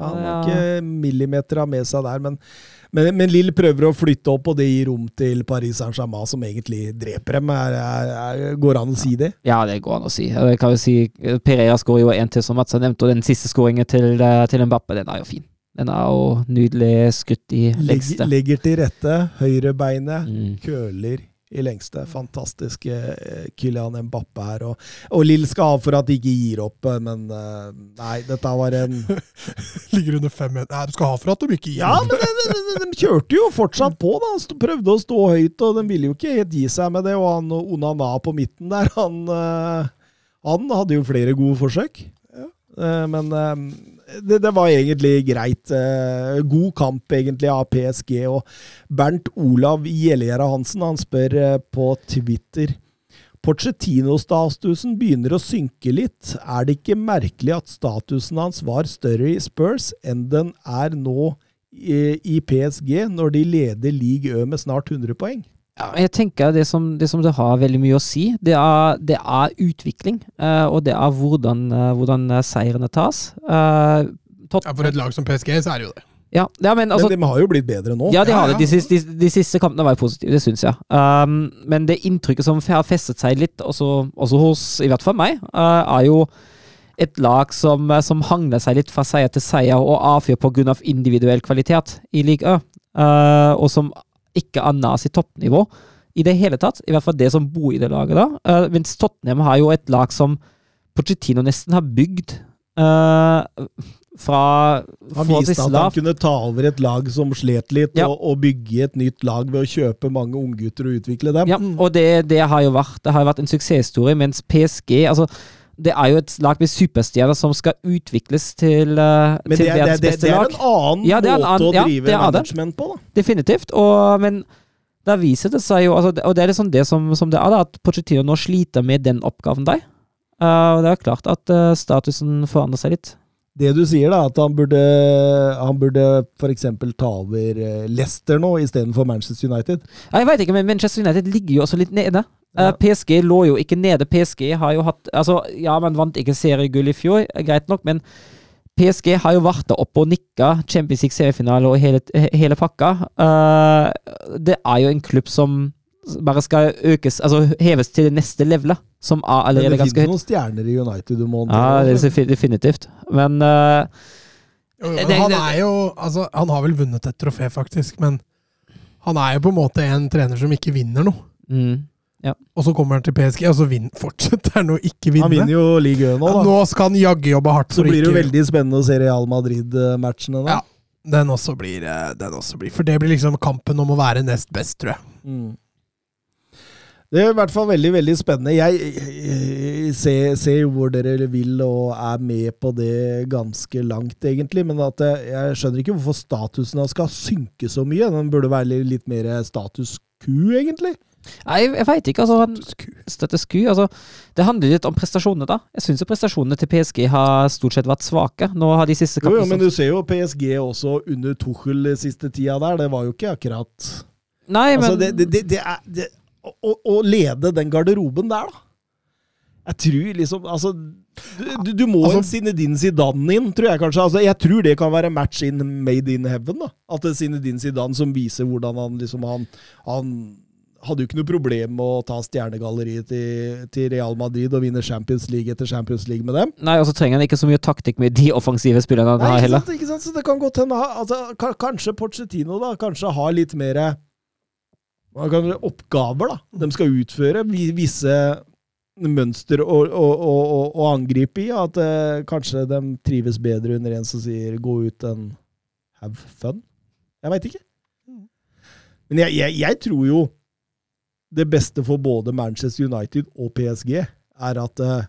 han har Ja. ikke millimeter med seg der, men, men, men Lill prøver å flytte opp, og det gir rom til Paris Saint-Germain, som egentlig dreper dem. Er, er, er, går det an å si det? Ja, det går an å si. Jeg kan jo si Pereira skårer jo en til, som Mats har nevnt, og den siste skåringen til, eh, til Mbappe, den er jo fin. Den er jo nydelig skutt i legste. Legger, legger til rette, høyrebeinet, Mm. køler i lengste. Fantastiske eh, Kylian Mbappe her. Og, og Lill skal ha for at de ikke gir opp, men nei, dette var en Ligger under fem meter. Nei, du skal ha for at de ikke gir Ja, opp. men de, de, de, kjørte jo fortsatt på, da. De Prøvde å stå høyt, og de ville jo ikke helt gi seg med det. Og han Onana på midten der, han, eh, han hadde jo flere gode forsøk. Ja. Men eh, det, det var egentlig greit. Eh, God kamp egentlig av PSG. Og Bernt Olav Gjellegjerde Hansen han spør eh, på Twitter Porcetino-statusen begynner å synke litt. Er det ikke merkelig at statusen hans var større i Spurs enn den er nå i, PSG, når de leder league Ø med snart 100 poeng? Ja, jeg tenker det som, det som det har veldig mye å si, det er, det er utvikling. Uh, og det er hvordan, uh, hvordan eh, seirene tas. Uh, Tot- Ja, for et lag som PSG, så er det jo det. ja, ja, men altså, Men de har jo blitt bedre nå. Ja, de har det. De, de, de siste kampene var jo positive, det syns jeg. Um, men det inntrykket som har festet seg litt, også, også hos i hvert fall meg, uh, er jo et lag som, som hangler seg litt fra seier til seier og avfyr pga. individuell kvalitet i liga, uh, og som ikke nær sitt toppnivå i det hele tatt. I hvert fall det som bor i det laget da. Uh, mens Tottenham har jo et lag som Pochettino nesten har bygd uh, fra Han viste at han kunne ta over et lag som slet litt, Ja. og, og bygge et nytt lag ved å kjøpe mange unggutter og utvikle dem. Ja, og det, det har jo vært, det har vært en suksesshistorie, mens PSG altså, Det er jo et lag med superstjerner som skal utvikles til, uh, Men til det, er- verdens det, beste det er lag. en annen Ja, det er en måte annen- å ja, drive det management på, da. Definitivt. Og, men da viser det seg jo altså, Og det er liksom det som, som det er, da, at Pochettino nå sliter med den oppgaven der. Uh, og det er klart at uh, statusen forandrer seg litt. Det du sier, da, at han burde, han burde f.eks. ta over Leicester nå istedenfor Manchester United. Jeg vet ikke, men Manchester United ligger jo også litt nede. Eh, Ja. PSG lå jo ikke nede. PSG har jo hatt Altså, ja, man vant ikke seriegull i fjor, eh, greit nok, men PSG har jo vært der oppe og nikka. Champions League semifinale og hele, hele pakka. Uh, det er jo en klubb som bare skal økes, altså heves til det neste levelet, som er Men høyt. det finnes noen stjerner i United du må Ja, det er definitivt. Men uh, Jo, jo, han er jo Altså, han har vel vunnet et trofé, faktisk, men han er jo på en måte en trener som ikke vinner noe. mm, Og så kommer han til PSG, og så fortsetter han å ikke vinne. Han vinner jo ligaen nå, Ja, da. nå skal han jaggu jobbe hardt Så blir det jo veldig spennende å se Real Madrid-matchene. da. Ja. den også, blir, eh, den også blir For det blir liksom kampen om å være nest best, tror jeg. Mm. Det er i hvert fall veldig veldig spennende. Jeg, jeg ser, ser jo hvor dere vil og er med på det ganske langt, egentlig. Men at jeg, jeg skjønner ikke hvorfor statusen skal synke så mye. Den burde være litt mer status quo, egentlig. Nei, jeg, veit ikke. altså Status quo. Altså, det handler litt om prestasjonene, da. Jeg syns prestasjonene til PSG har stort sett vært svake. Nå har de siste Jo, jo, men du ser jo PSG også under Tuchel siste tida der. Det var jo ikke akkurat Nei, men Altså, det, det, det, det er å, å lede den garderoben der, da. Jeg tror liksom Altså, du, du må Altså- en Zinedine Zidane inn, tror jeg kanskje. Altså, jeg tror det kan være match in made in heaven. da. At det er Zinedine Zidane som viser hvordan han liksom Han, han hadde jo ikke noe problem med å ta stjernegalleriet til, til Real Madrid og vinne Champions League etter Champions League med dem. Nei, og så trenger han ikke så mye taktikk med de offensive spillerne han har heller. sant, ikke sant? Så det kan godt hende altså, Kanskje Pochettino da, kanskje har litt mer oppgaver da, de skal utføre. Visse mønster å, å, å, å, å angripe i. At eh, kanskje de trives bedre under en som sier 'gå ut enn have fun'. Jeg veit ikke. Men jeg, jeg, jeg tror jo det beste for både Manchester United og PSG er at eh,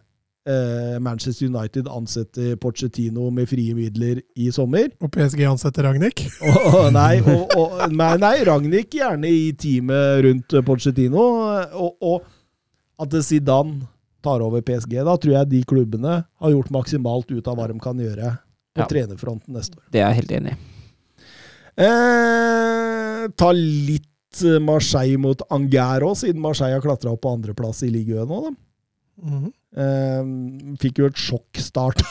eh, Manchester United ansetter Pochettino med frie midler i sommer. Og PSG ansetter Ragnhild. Nei, og, og, nei, nei, Ragnhild gjerne i teamet rundt Pochettino. Og, og at Zidane tar over PSG. Da tror jeg de klubbene har gjort maksimalt ut av hva de kan gjøre på Ja. trenerfronten neste år. Det er jeg helt enig i. Eh, ta litt Marseille mot Angers òg, siden Marseille har klatra opp på andreplass i ligaen nå. Da. Mhm. Eh, fikk jo et sjokkstart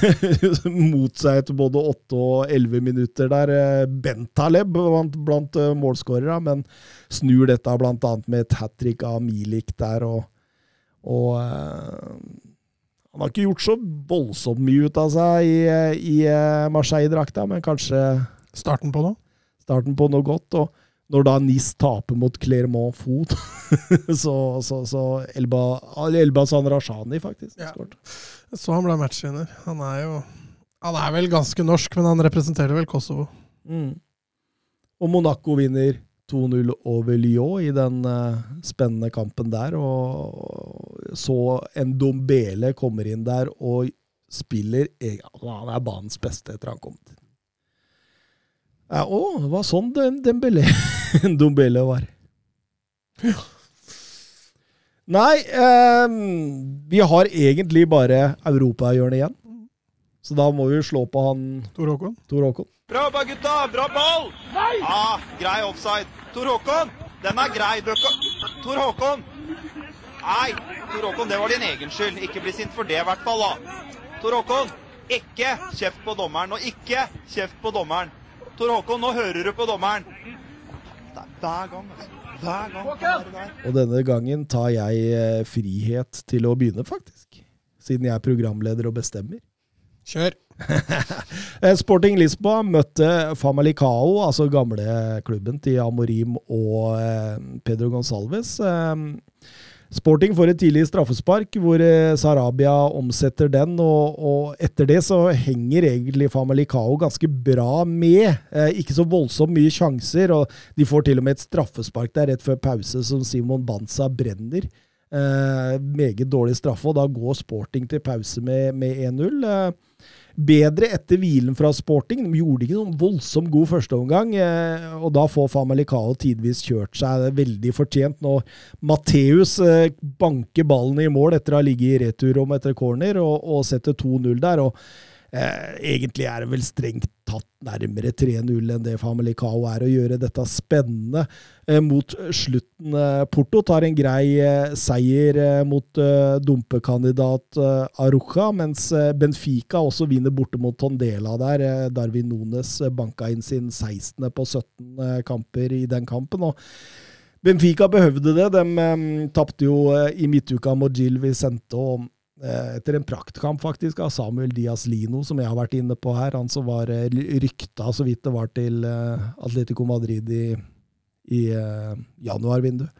mot seg etter både 8 og 11 minutter der. Eh, Bentaleb blant, blant eh, målskårere, men snur dette annet med et hat trick av Milik der. og, og uh, han har ikke gjort så voldsomt mye ut av seg i, i eh, Marseille-drakta, men kanskje Starten på noe. starten på noe godt. Og når da NIS taper mot Clermont Foot, så, så, så Elba, Elba San Rashani faktisk Ja. Så han ble matchvinner. Han er jo Han er vel ganske norsk, men han representerer vel Kosovo. Mm. Og Monaco vinner 2-0 over Lyon i den uh, spennende kampen der. Og så en Dombele kommer inn der og spiller altså, Han er banens beste etter han kom til. Ja, å, det var sånn den Dembele Dombele var. Nei, eh, vi har egentlig bare europahjørnet igjen. Så da må vi slå på han Tor Håkon. Tor Håkon. Bra jobba, gutta! Bra ball! Ja, grei offside. Tor Håkon, den er grei. Tor Håkon! Nei, Tor Håkon, det var din egen skyld. Ikke bli sint for det, i hvert fall. da. Tor Håkon, ikke kjeft på dommeren, og ikke kjeft på dommeren. Tor Håkon, nå hører du på dommeren. Det er hver gang, altså. Hver gang. er der. Og denne gangen tar jeg eh, frihet til å begynne, faktisk. Siden jeg er programleder og bestemmer. Kjør. Eh, Sporting Lisboa møtte Famalicao, altså gamleklubben til Amorim og eh, Pedro Gonsalves. Sporting får et tidlig straffespark hvor eh, Sarabia omsetter den, og, og etter det så henger egentlig Famalicao ganske bra med. Eh, ikke så voldsomt mye sjanser, og de får til og med et straffespark der rett før pause som Simon Banza brenner. Eh, meget dårlig straffe, og da går Sporting til pause med, med 1-0. Eh, bedre etter hvilen fra Sporting. De gjorde ikke noen voldsomt god førsteomgang, eh, og da får Famalicao tidvis kjørt seg veldig fortjent når Matheus eh, banker ballen i mål etter å ha ligget i returrom etter corner og, og setter 2-0 der. og eh, Egentlig er det vel strengt tatt nærmere 3-0 enn det Famalicao er å gjøre dette spennende eh, mot slutten. Eh, Porto tar en grei eh, seier eh, mot eh, dumpekandidat Aruca, mens Benfica også vinner borte mot Tondela der. Darwin Nunes banka inn sin 16. på 17 eh, kamper i den kampen. og Benfica behøvde det. De eh, tapte jo i midtuka mot Gil Vicente. og etter en praktkamp faktisk av Samuel Diaz Lino, som jeg har vært inne på her. Han som var eh, rykta så vidt det var til eh, Atletico Madrid i, i eh, januarvinduet.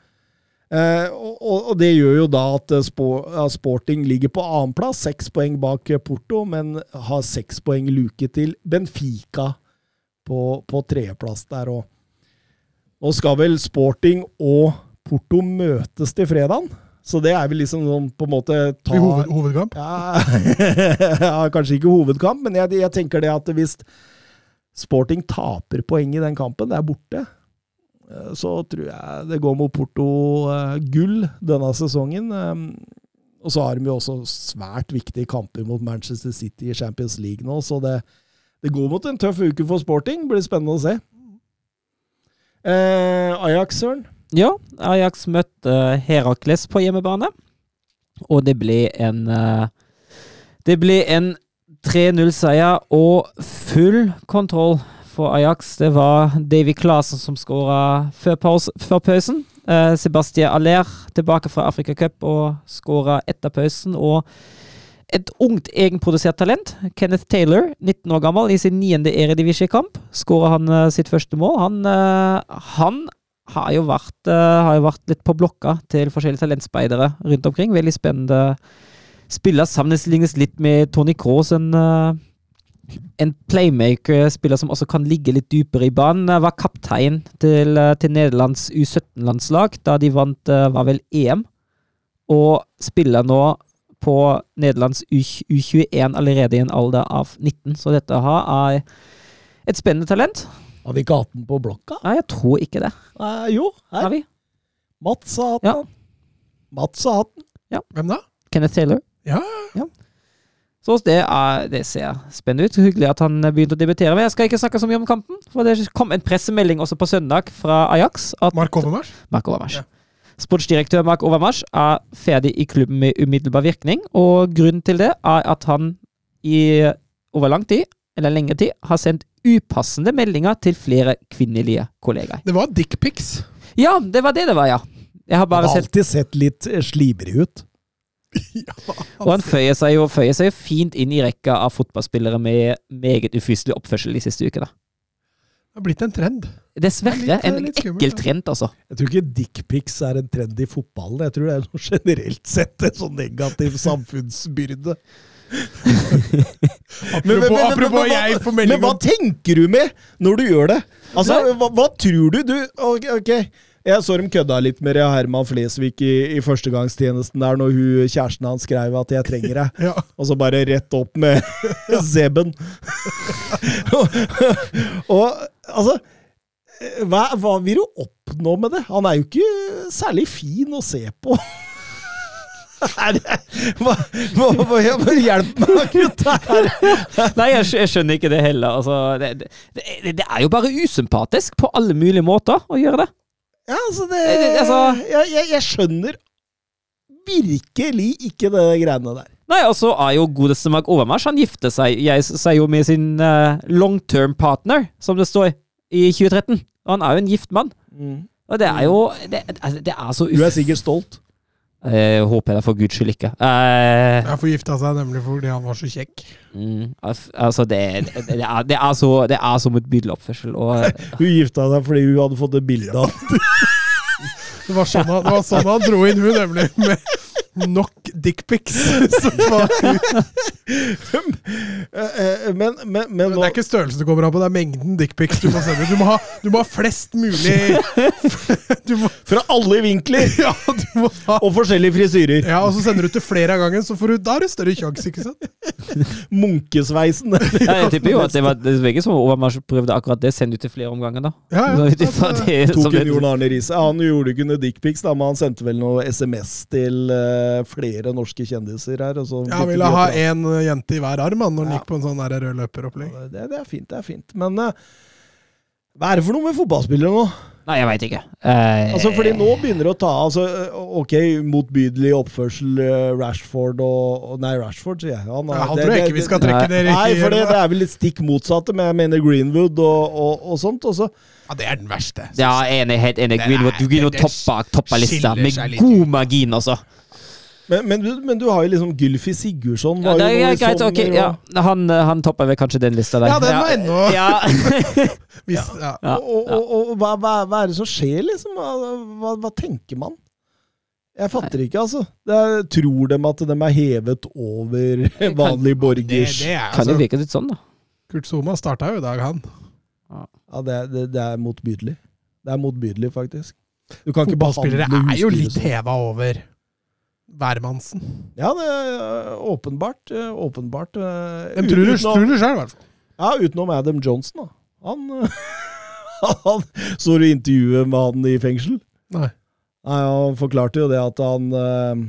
Eh, og, og- og det gjør jo da at eh, Sporting ligger på annenplass, seks poeng bak eh, Porto, men har seks poeng luke til Benfica på, på tredjeplass der. Og nå skal vel Sporting og Porto møtes til fredagen. Så det er vel liksom sånn på en måte ta hoved, hovedkamp. ja, ja, kanskje ikke hovedkamp, men jeg, jeg tenker det at hvis Sporting taper poeng i den kampen, det er borte, eh, så tror jeg det går mot Porto eh, denne sesongen. Eh, Og så har de jo også svært viktige kamper mot Manchester City i Champions League nå, så det, det går mot en tøff uke for Sporting. Blir spennende å se. Eh, Ajax, Søren? Ja, Ajax møtte Herakles på hjemmebane, og det ble en eh, Det ble en 3-0-seier og full kontroll for Ajax. Det var Davy Clasen som skåra før, før pausen. Eh, Sebastian Aller tilbake fra Afrika Cup og skåra etter pausen. Og et ungt egenprodusert talent, Kenneth Taylor, 19 år gammel, i sin niende eredivisjekamp, skåra han eh, sitt første mål. Han, eh, han har jo, vært, eh, har jo vært litt på blokka til forskjellige talentspeidere rundt omkring. Veldig spennende spiller. Sammenlignes litt med Tony Cross, en, eh, en playmaker-spiller som også kan ligge litt dypere i banen. Eh, Var kaptein til, eh, til Nederlands U17-landslag da de vant eh, var vel EM, og spiller nå på Nederlands U21 allerede i en alder av 19. Så dette her er et spennende talent. Har vi ikke hatt den på blokka? Nei, jeg tror ikke det. Eh, jo, her. Har vi? Mats har hatt Ja. den. Mats har hatt den. Hvem da? Kenneth Taylor. Ja, Så det, er, det ser spennende ut. Hyggelig at han begynte å debutere. Men jeg skal ikke snakke så mye om kampen, for det kom en pressemelding også på søndag fra Ajax. at Mark Overmars? Mark Overmars. Ja. Sportsdirektør Mark Overmars er ferdig i klubben med umiddelbar virkning, og grunnen til det er at han i over lang tid, eller lengre tid, har sendt upassende meldinger til flere kvinnelige kollegaer. Det var dickpics. Ja, det var det det var, ja. Jeg har bare sett alltid sett litt eh, slibrig ut. Og han føyer seg, jo, føyer seg jo fint inn i rekka av fotballspillere med meget ufyselig oppførsel de siste ukene. Det har blitt en trend. Dessverre. Er litt- en ekkel ja. trend, altså. Jeg tror ikke dickpics er en trend i fotballen. Jeg tror det er noe generelt sett en sånn negativ samfunnsbyrde. Apropos, apropos hva- jeg får Men hva tenker du med når du gjør det? Altså, hva, hva tror du? du ok, ok. Jeg så dem kødda litt med Herman Flesvig i, i førstegangstjenesten der når hun, kjæresten hans skrev at 'jeg trenger deg'. ja. Og så bare rett opp med Zeben. og, og altså hva, hva vil du oppnå med det? Han er jo ikke særlig fin å se på. Hva, hva, hva, hjelp meg, gutter! Nei, jeg, jeg skjønner ikke det heller. Altså, det, det, det, det er jo bare usympatisk på alle mulige måter å gjøre det. Ja, altså, det, Eh, altså- jeg, jeg, jeg skjønner virkelig ikke det greiene der. Nei, og så er jo godeste Mark Overmars Han gifter seg, jeg seg jo med sin uh, long term partner, som det står, i 2013. Og han er jo en gift mann. Og det er jo Det, altså, det er så Du er sikkert stolt. Eh, håper jeg det for guds skyld ikke. Eh, Jeg forgifta seg nemlig fordi han var så kjekk. mm, altså, det, det, det, er, det, er så, det er som et bildeoppførsel. Og Hun gifta seg fordi hun hadde fått et bilde av Det var sånn han, det var sånn han dro inn hun, nemlig. Med nok dickpics. Så det var- Eh, eh, Men, men, men Det er ikke størrelsen du kommer an på, det er mengden dickpics du må sende. Du må ha, du må ha flest mulig du må, Fra alle vinkler! Ja, du må ha Og forskjellige frisyrer. ja, og så sender du til flere av gangen, så får du, da har du større sjanse, ikke sant? Munkesveisen. ja, jeg tipper jo at det var det ikke som Overmars prøvde akkurat det, sende ut til flere omganger, da. Ja, ja. Altså, det, Tok en Jon Arne Riise. Han gjorde ikke noe dickpics, men han sendte vel noe SMS til eh, flere norske kjendiser her. Og så Ja, han ville ha én jente i hver arm han, når han Ja. gikk på en sånn der rød løperopplegg. det, det er fint, det er fint. Men uh, hva er det for noe med fotballspillere nå? Nei, jeg veit ikke. Uh, Altså, fordi nå begynner det å ta altså, Ok, motbydelig oppførsel, eh, Rashford og og- Nei, Rashford, sier jeg. Han, Ja, han det- tror jeg ikke vi skal trekke ned i Nei, for det, det er vel litt stikk motsatte, men jeg mener Greenwood og, og, og sånt. Også. Ja, det er den verste. Ja, enig, helt enig. Greenwood, du Greenwood det- toppe lista med god margin, altså. Men, men, du, men du har jo liksom Gylfi Sigurdsson. Ja, det er greit, sånn, okay, Ja, han, eh, han topper vel kanskje den lista der. Ja, den var ennå- ja. Hvis, ja. Ja, Og, og, og, og hva, hva, hva er det som skjer, liksom? Hva, hva, tenker man? Jeg fatter ikke, altså. Det er, tror de at de er hevet over vanlig borgers det er, Kan jo altså, virke litt sånn, da. Kurt Zuma starta jo i dag, han. Ja, det, er- det, det er motbydelig. Det er motbydelig, faktisk. Du kan ikke Fotballspillere er jo litt sånn. heva over hvermannsen. Ja, det er åpenbart. øh, Åpenbart. tror du utenom- tror du sjøl, i hvert fall. Ja, utenom Adam Johnson, da. Han, han Så du intervjuet med han i fengsel? Nei. Nei, Han forklarte jo det at han, øh,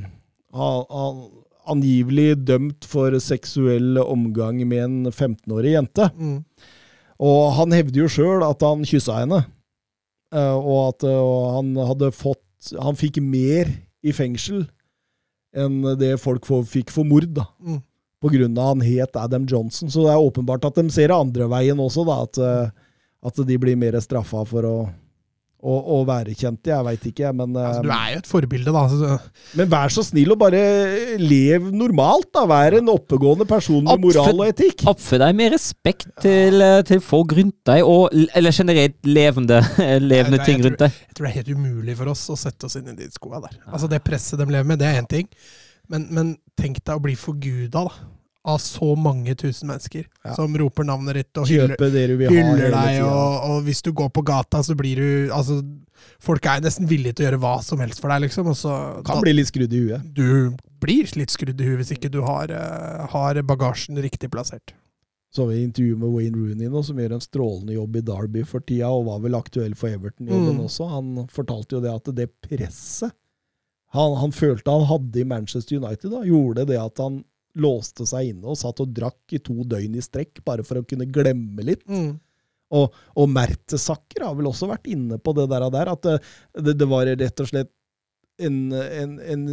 han, han angivelig dømt for seksuell omgang med en 15-årig jente. Mm. Og han hevder jo sjøl at han kyssa henne, eh, og at og han hadde fått Han fikk mer i fengsel enn det folk for, fikk for mord, da. Mm. På grunn av han het Adam Johnson. Så det er åpenbart at de ser andre veien også, da. At, eh, at de blir mer straffa for å, å, å være i, Jeg veit ikke, men eh, Altså, du er jo et forbilde, da. Men vær så snill og bare lev normalt, da. Vær en oppegående person med Oppfør- moral og etikk. Oppfør deg med respekt til, eh, til folk rundt deg, og, eller generelt levende, levende Nei, ting tror, rundt deg. jeg tror det er helt umulig for oss å sette oss inn i de skoa der. Altså Det presset de lever med, det er én ting. Men, men tenk deg å bli forguda da, av så mange tusen mennesker Ja. som roper navnet ditt og hyller, det du vil hyller deg. Og, og hvis du går på gata, så blir du altså, Folk er nesten villige til å gjøre hva som helst for deg, liksom. Så, Kan da- bli litt skrudd i huet. du blir litt skrudd i huet hvis ikke du har, eh, har bagasjen riktig plassert. Så har vi intervju med Wayne Rooney nå, som gjør en strålende jobb i Derby for tida, og var vel aktuell for Everton-jobben Mm. også. Han fortalte jo det at det presset han, han følte han hadde i Manchester United, da, gjorde det at han låste seg inne og satt og drakk i to døgn i strekk, bare for å kunne glemme litt. Mm. Og, og Mertesacker har vel også vært inne på det der, der at det, det, det var rett og slett en, en, en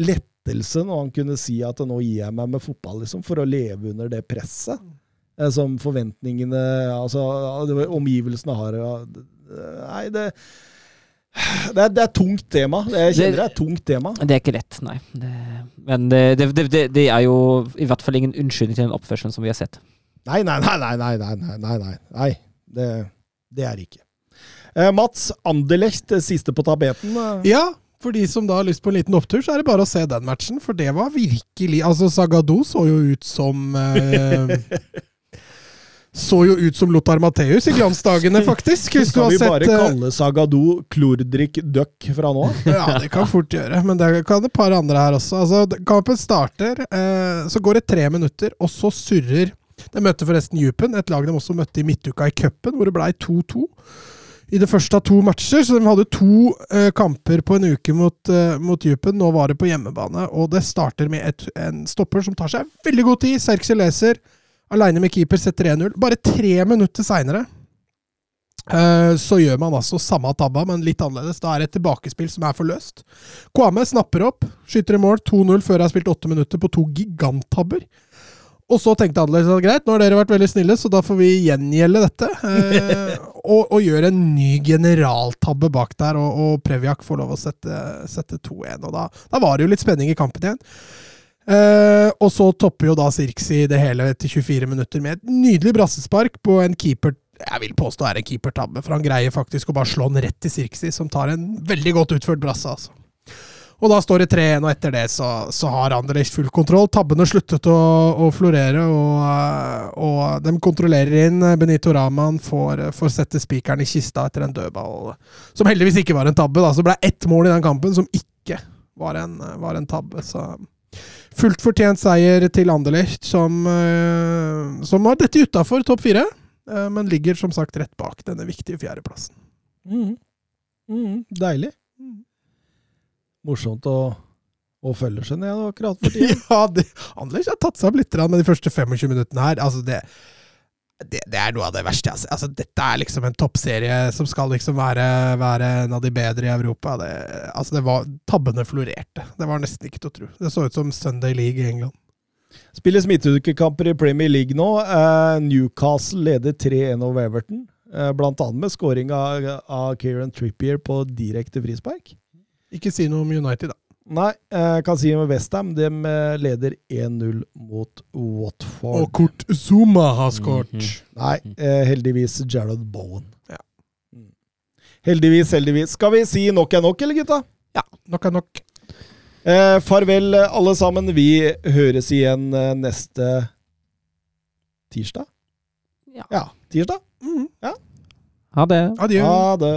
lettelse når han kunne si at nå gir jeg meg med fotball, liksom, for å leve under det presset. eh, Som forventningene Altså, omgivelsene har Nei, det det er, det er tungt tema. Det, jeg kjenner det, det er tungt tema. Det er ikke lett, nei. Det, men det, er jo i hvert fall ingen unnskyldning til den oppførselen som vi har sett. Nei, nei, nei. nei, nei, nei, nei, nei. nei, Det, det er det ikke. Eh, Mats, Anderlecht siste på tapeten. Eh. Ja, for de som da har lyst på en liten opptur, så er det bare å se den matchen. For det var virkelig Altså, Sagado så jo ut som eh, Så jo ut som Lothar Matheus i glansdagene, faktisk. Hvis har vi bare sett, kalle Sagado Klordrik Duck fra nå? Ja, det kan fort gjøre, men det kan et par andre her også. Altså, kampen starter, eh, så går det tre minutter, og så surrer De møtte forresten Djupen, et lag de også møtte i midtuka i cupen, hvor det blei 2-2. I det første av to matcher, så de hadde to eh, kamper på en uke mot, uh, mot Djupen. Nå var det på hjemmebane, og det starter med et, en stopper som tar seg veldig god tid. Sergse Leser, aleine med keeper, setter 1-0. Bare tre minutter seinere Eh, så gjør man altså samme tabba, men litt annerledes. Da er det et tilbakespill som er forløst. Kwame snapper opp, skyter i mål 2-0 før jeg har spilt åtte minutter på to giganttabber. Og så tenkte annerledes at greit, nå har dere vært veldig snille, så da får vi gjengjelde dette. Eh, og, og gjøre en ny generaltabbe bak der, og, og Previak får lov å sette, sette 2-1. Og da, da var det jo litt spenning i kampen igjen. Eh, og så topper jo da Sirksi det hele etter 24 minutter med et nydelig brassespark på en keeper jeg vil påstå er en keepertabbe, for han greier faktisk å bare slå den rett til Sirksi, som tar en veldig godt utført brasse. altså. Og da står det 3-1, og etter det så, så har Anderlecht full kontroll. Tabbene sluttet å, å florere, og, eh, og de kontrollerer inn. Benito Raman får, får sette spikeren i kista etter en dødball, som heldigvis ikke var en tabbe. da, Så ble det ett mål i den kampen som ikke var en, var en tabbe. så... Fullt fortjent seier til Anderlecht, som, eh, som har dette utafor topp fire, eh, men ligger som sagt rett bak denne viktige fjerdeplassen. Mm. Mm. Deilig. Morsomt å, å følge, seg ned akkurat for tida. Ja, Anderlecht har tatt seg opp litt med de første 25 minuttene her. Altså, det, det, det er noe av det verste. Altså. Altså, dette er liksom en toppserie som skal liksom være, være en av de bedre i Europa. Det, altså, det var, tabbene florerte. Det var nesten ikke til å tro. Det så ut som Sunday League i England. Spilles midtukekamper i Premier League nå. Eh, Newcastle leder 3-1 over Everton. Eh, blant annet med scoring av, av Kieran Trippier på direkte frispark. Ikke si noe om United, da. Nei, jeg kan si med Westham. De eh, leder 1-0 mot Watford. Og Kurt Zuma har skåret. Mhm. Nei, eh, heldigvis Jared Bowen. Ja. Mm. Heldigvis, heldigvis. Skal vi si nok er nok, eller gutta? Ja, Nok er nok. Eh, farvel, alle sammen. Vi høres igjen eh, neste tirsdag. Ja. ja tirsdag. Mhm. Ha det. Adjø. Ha det.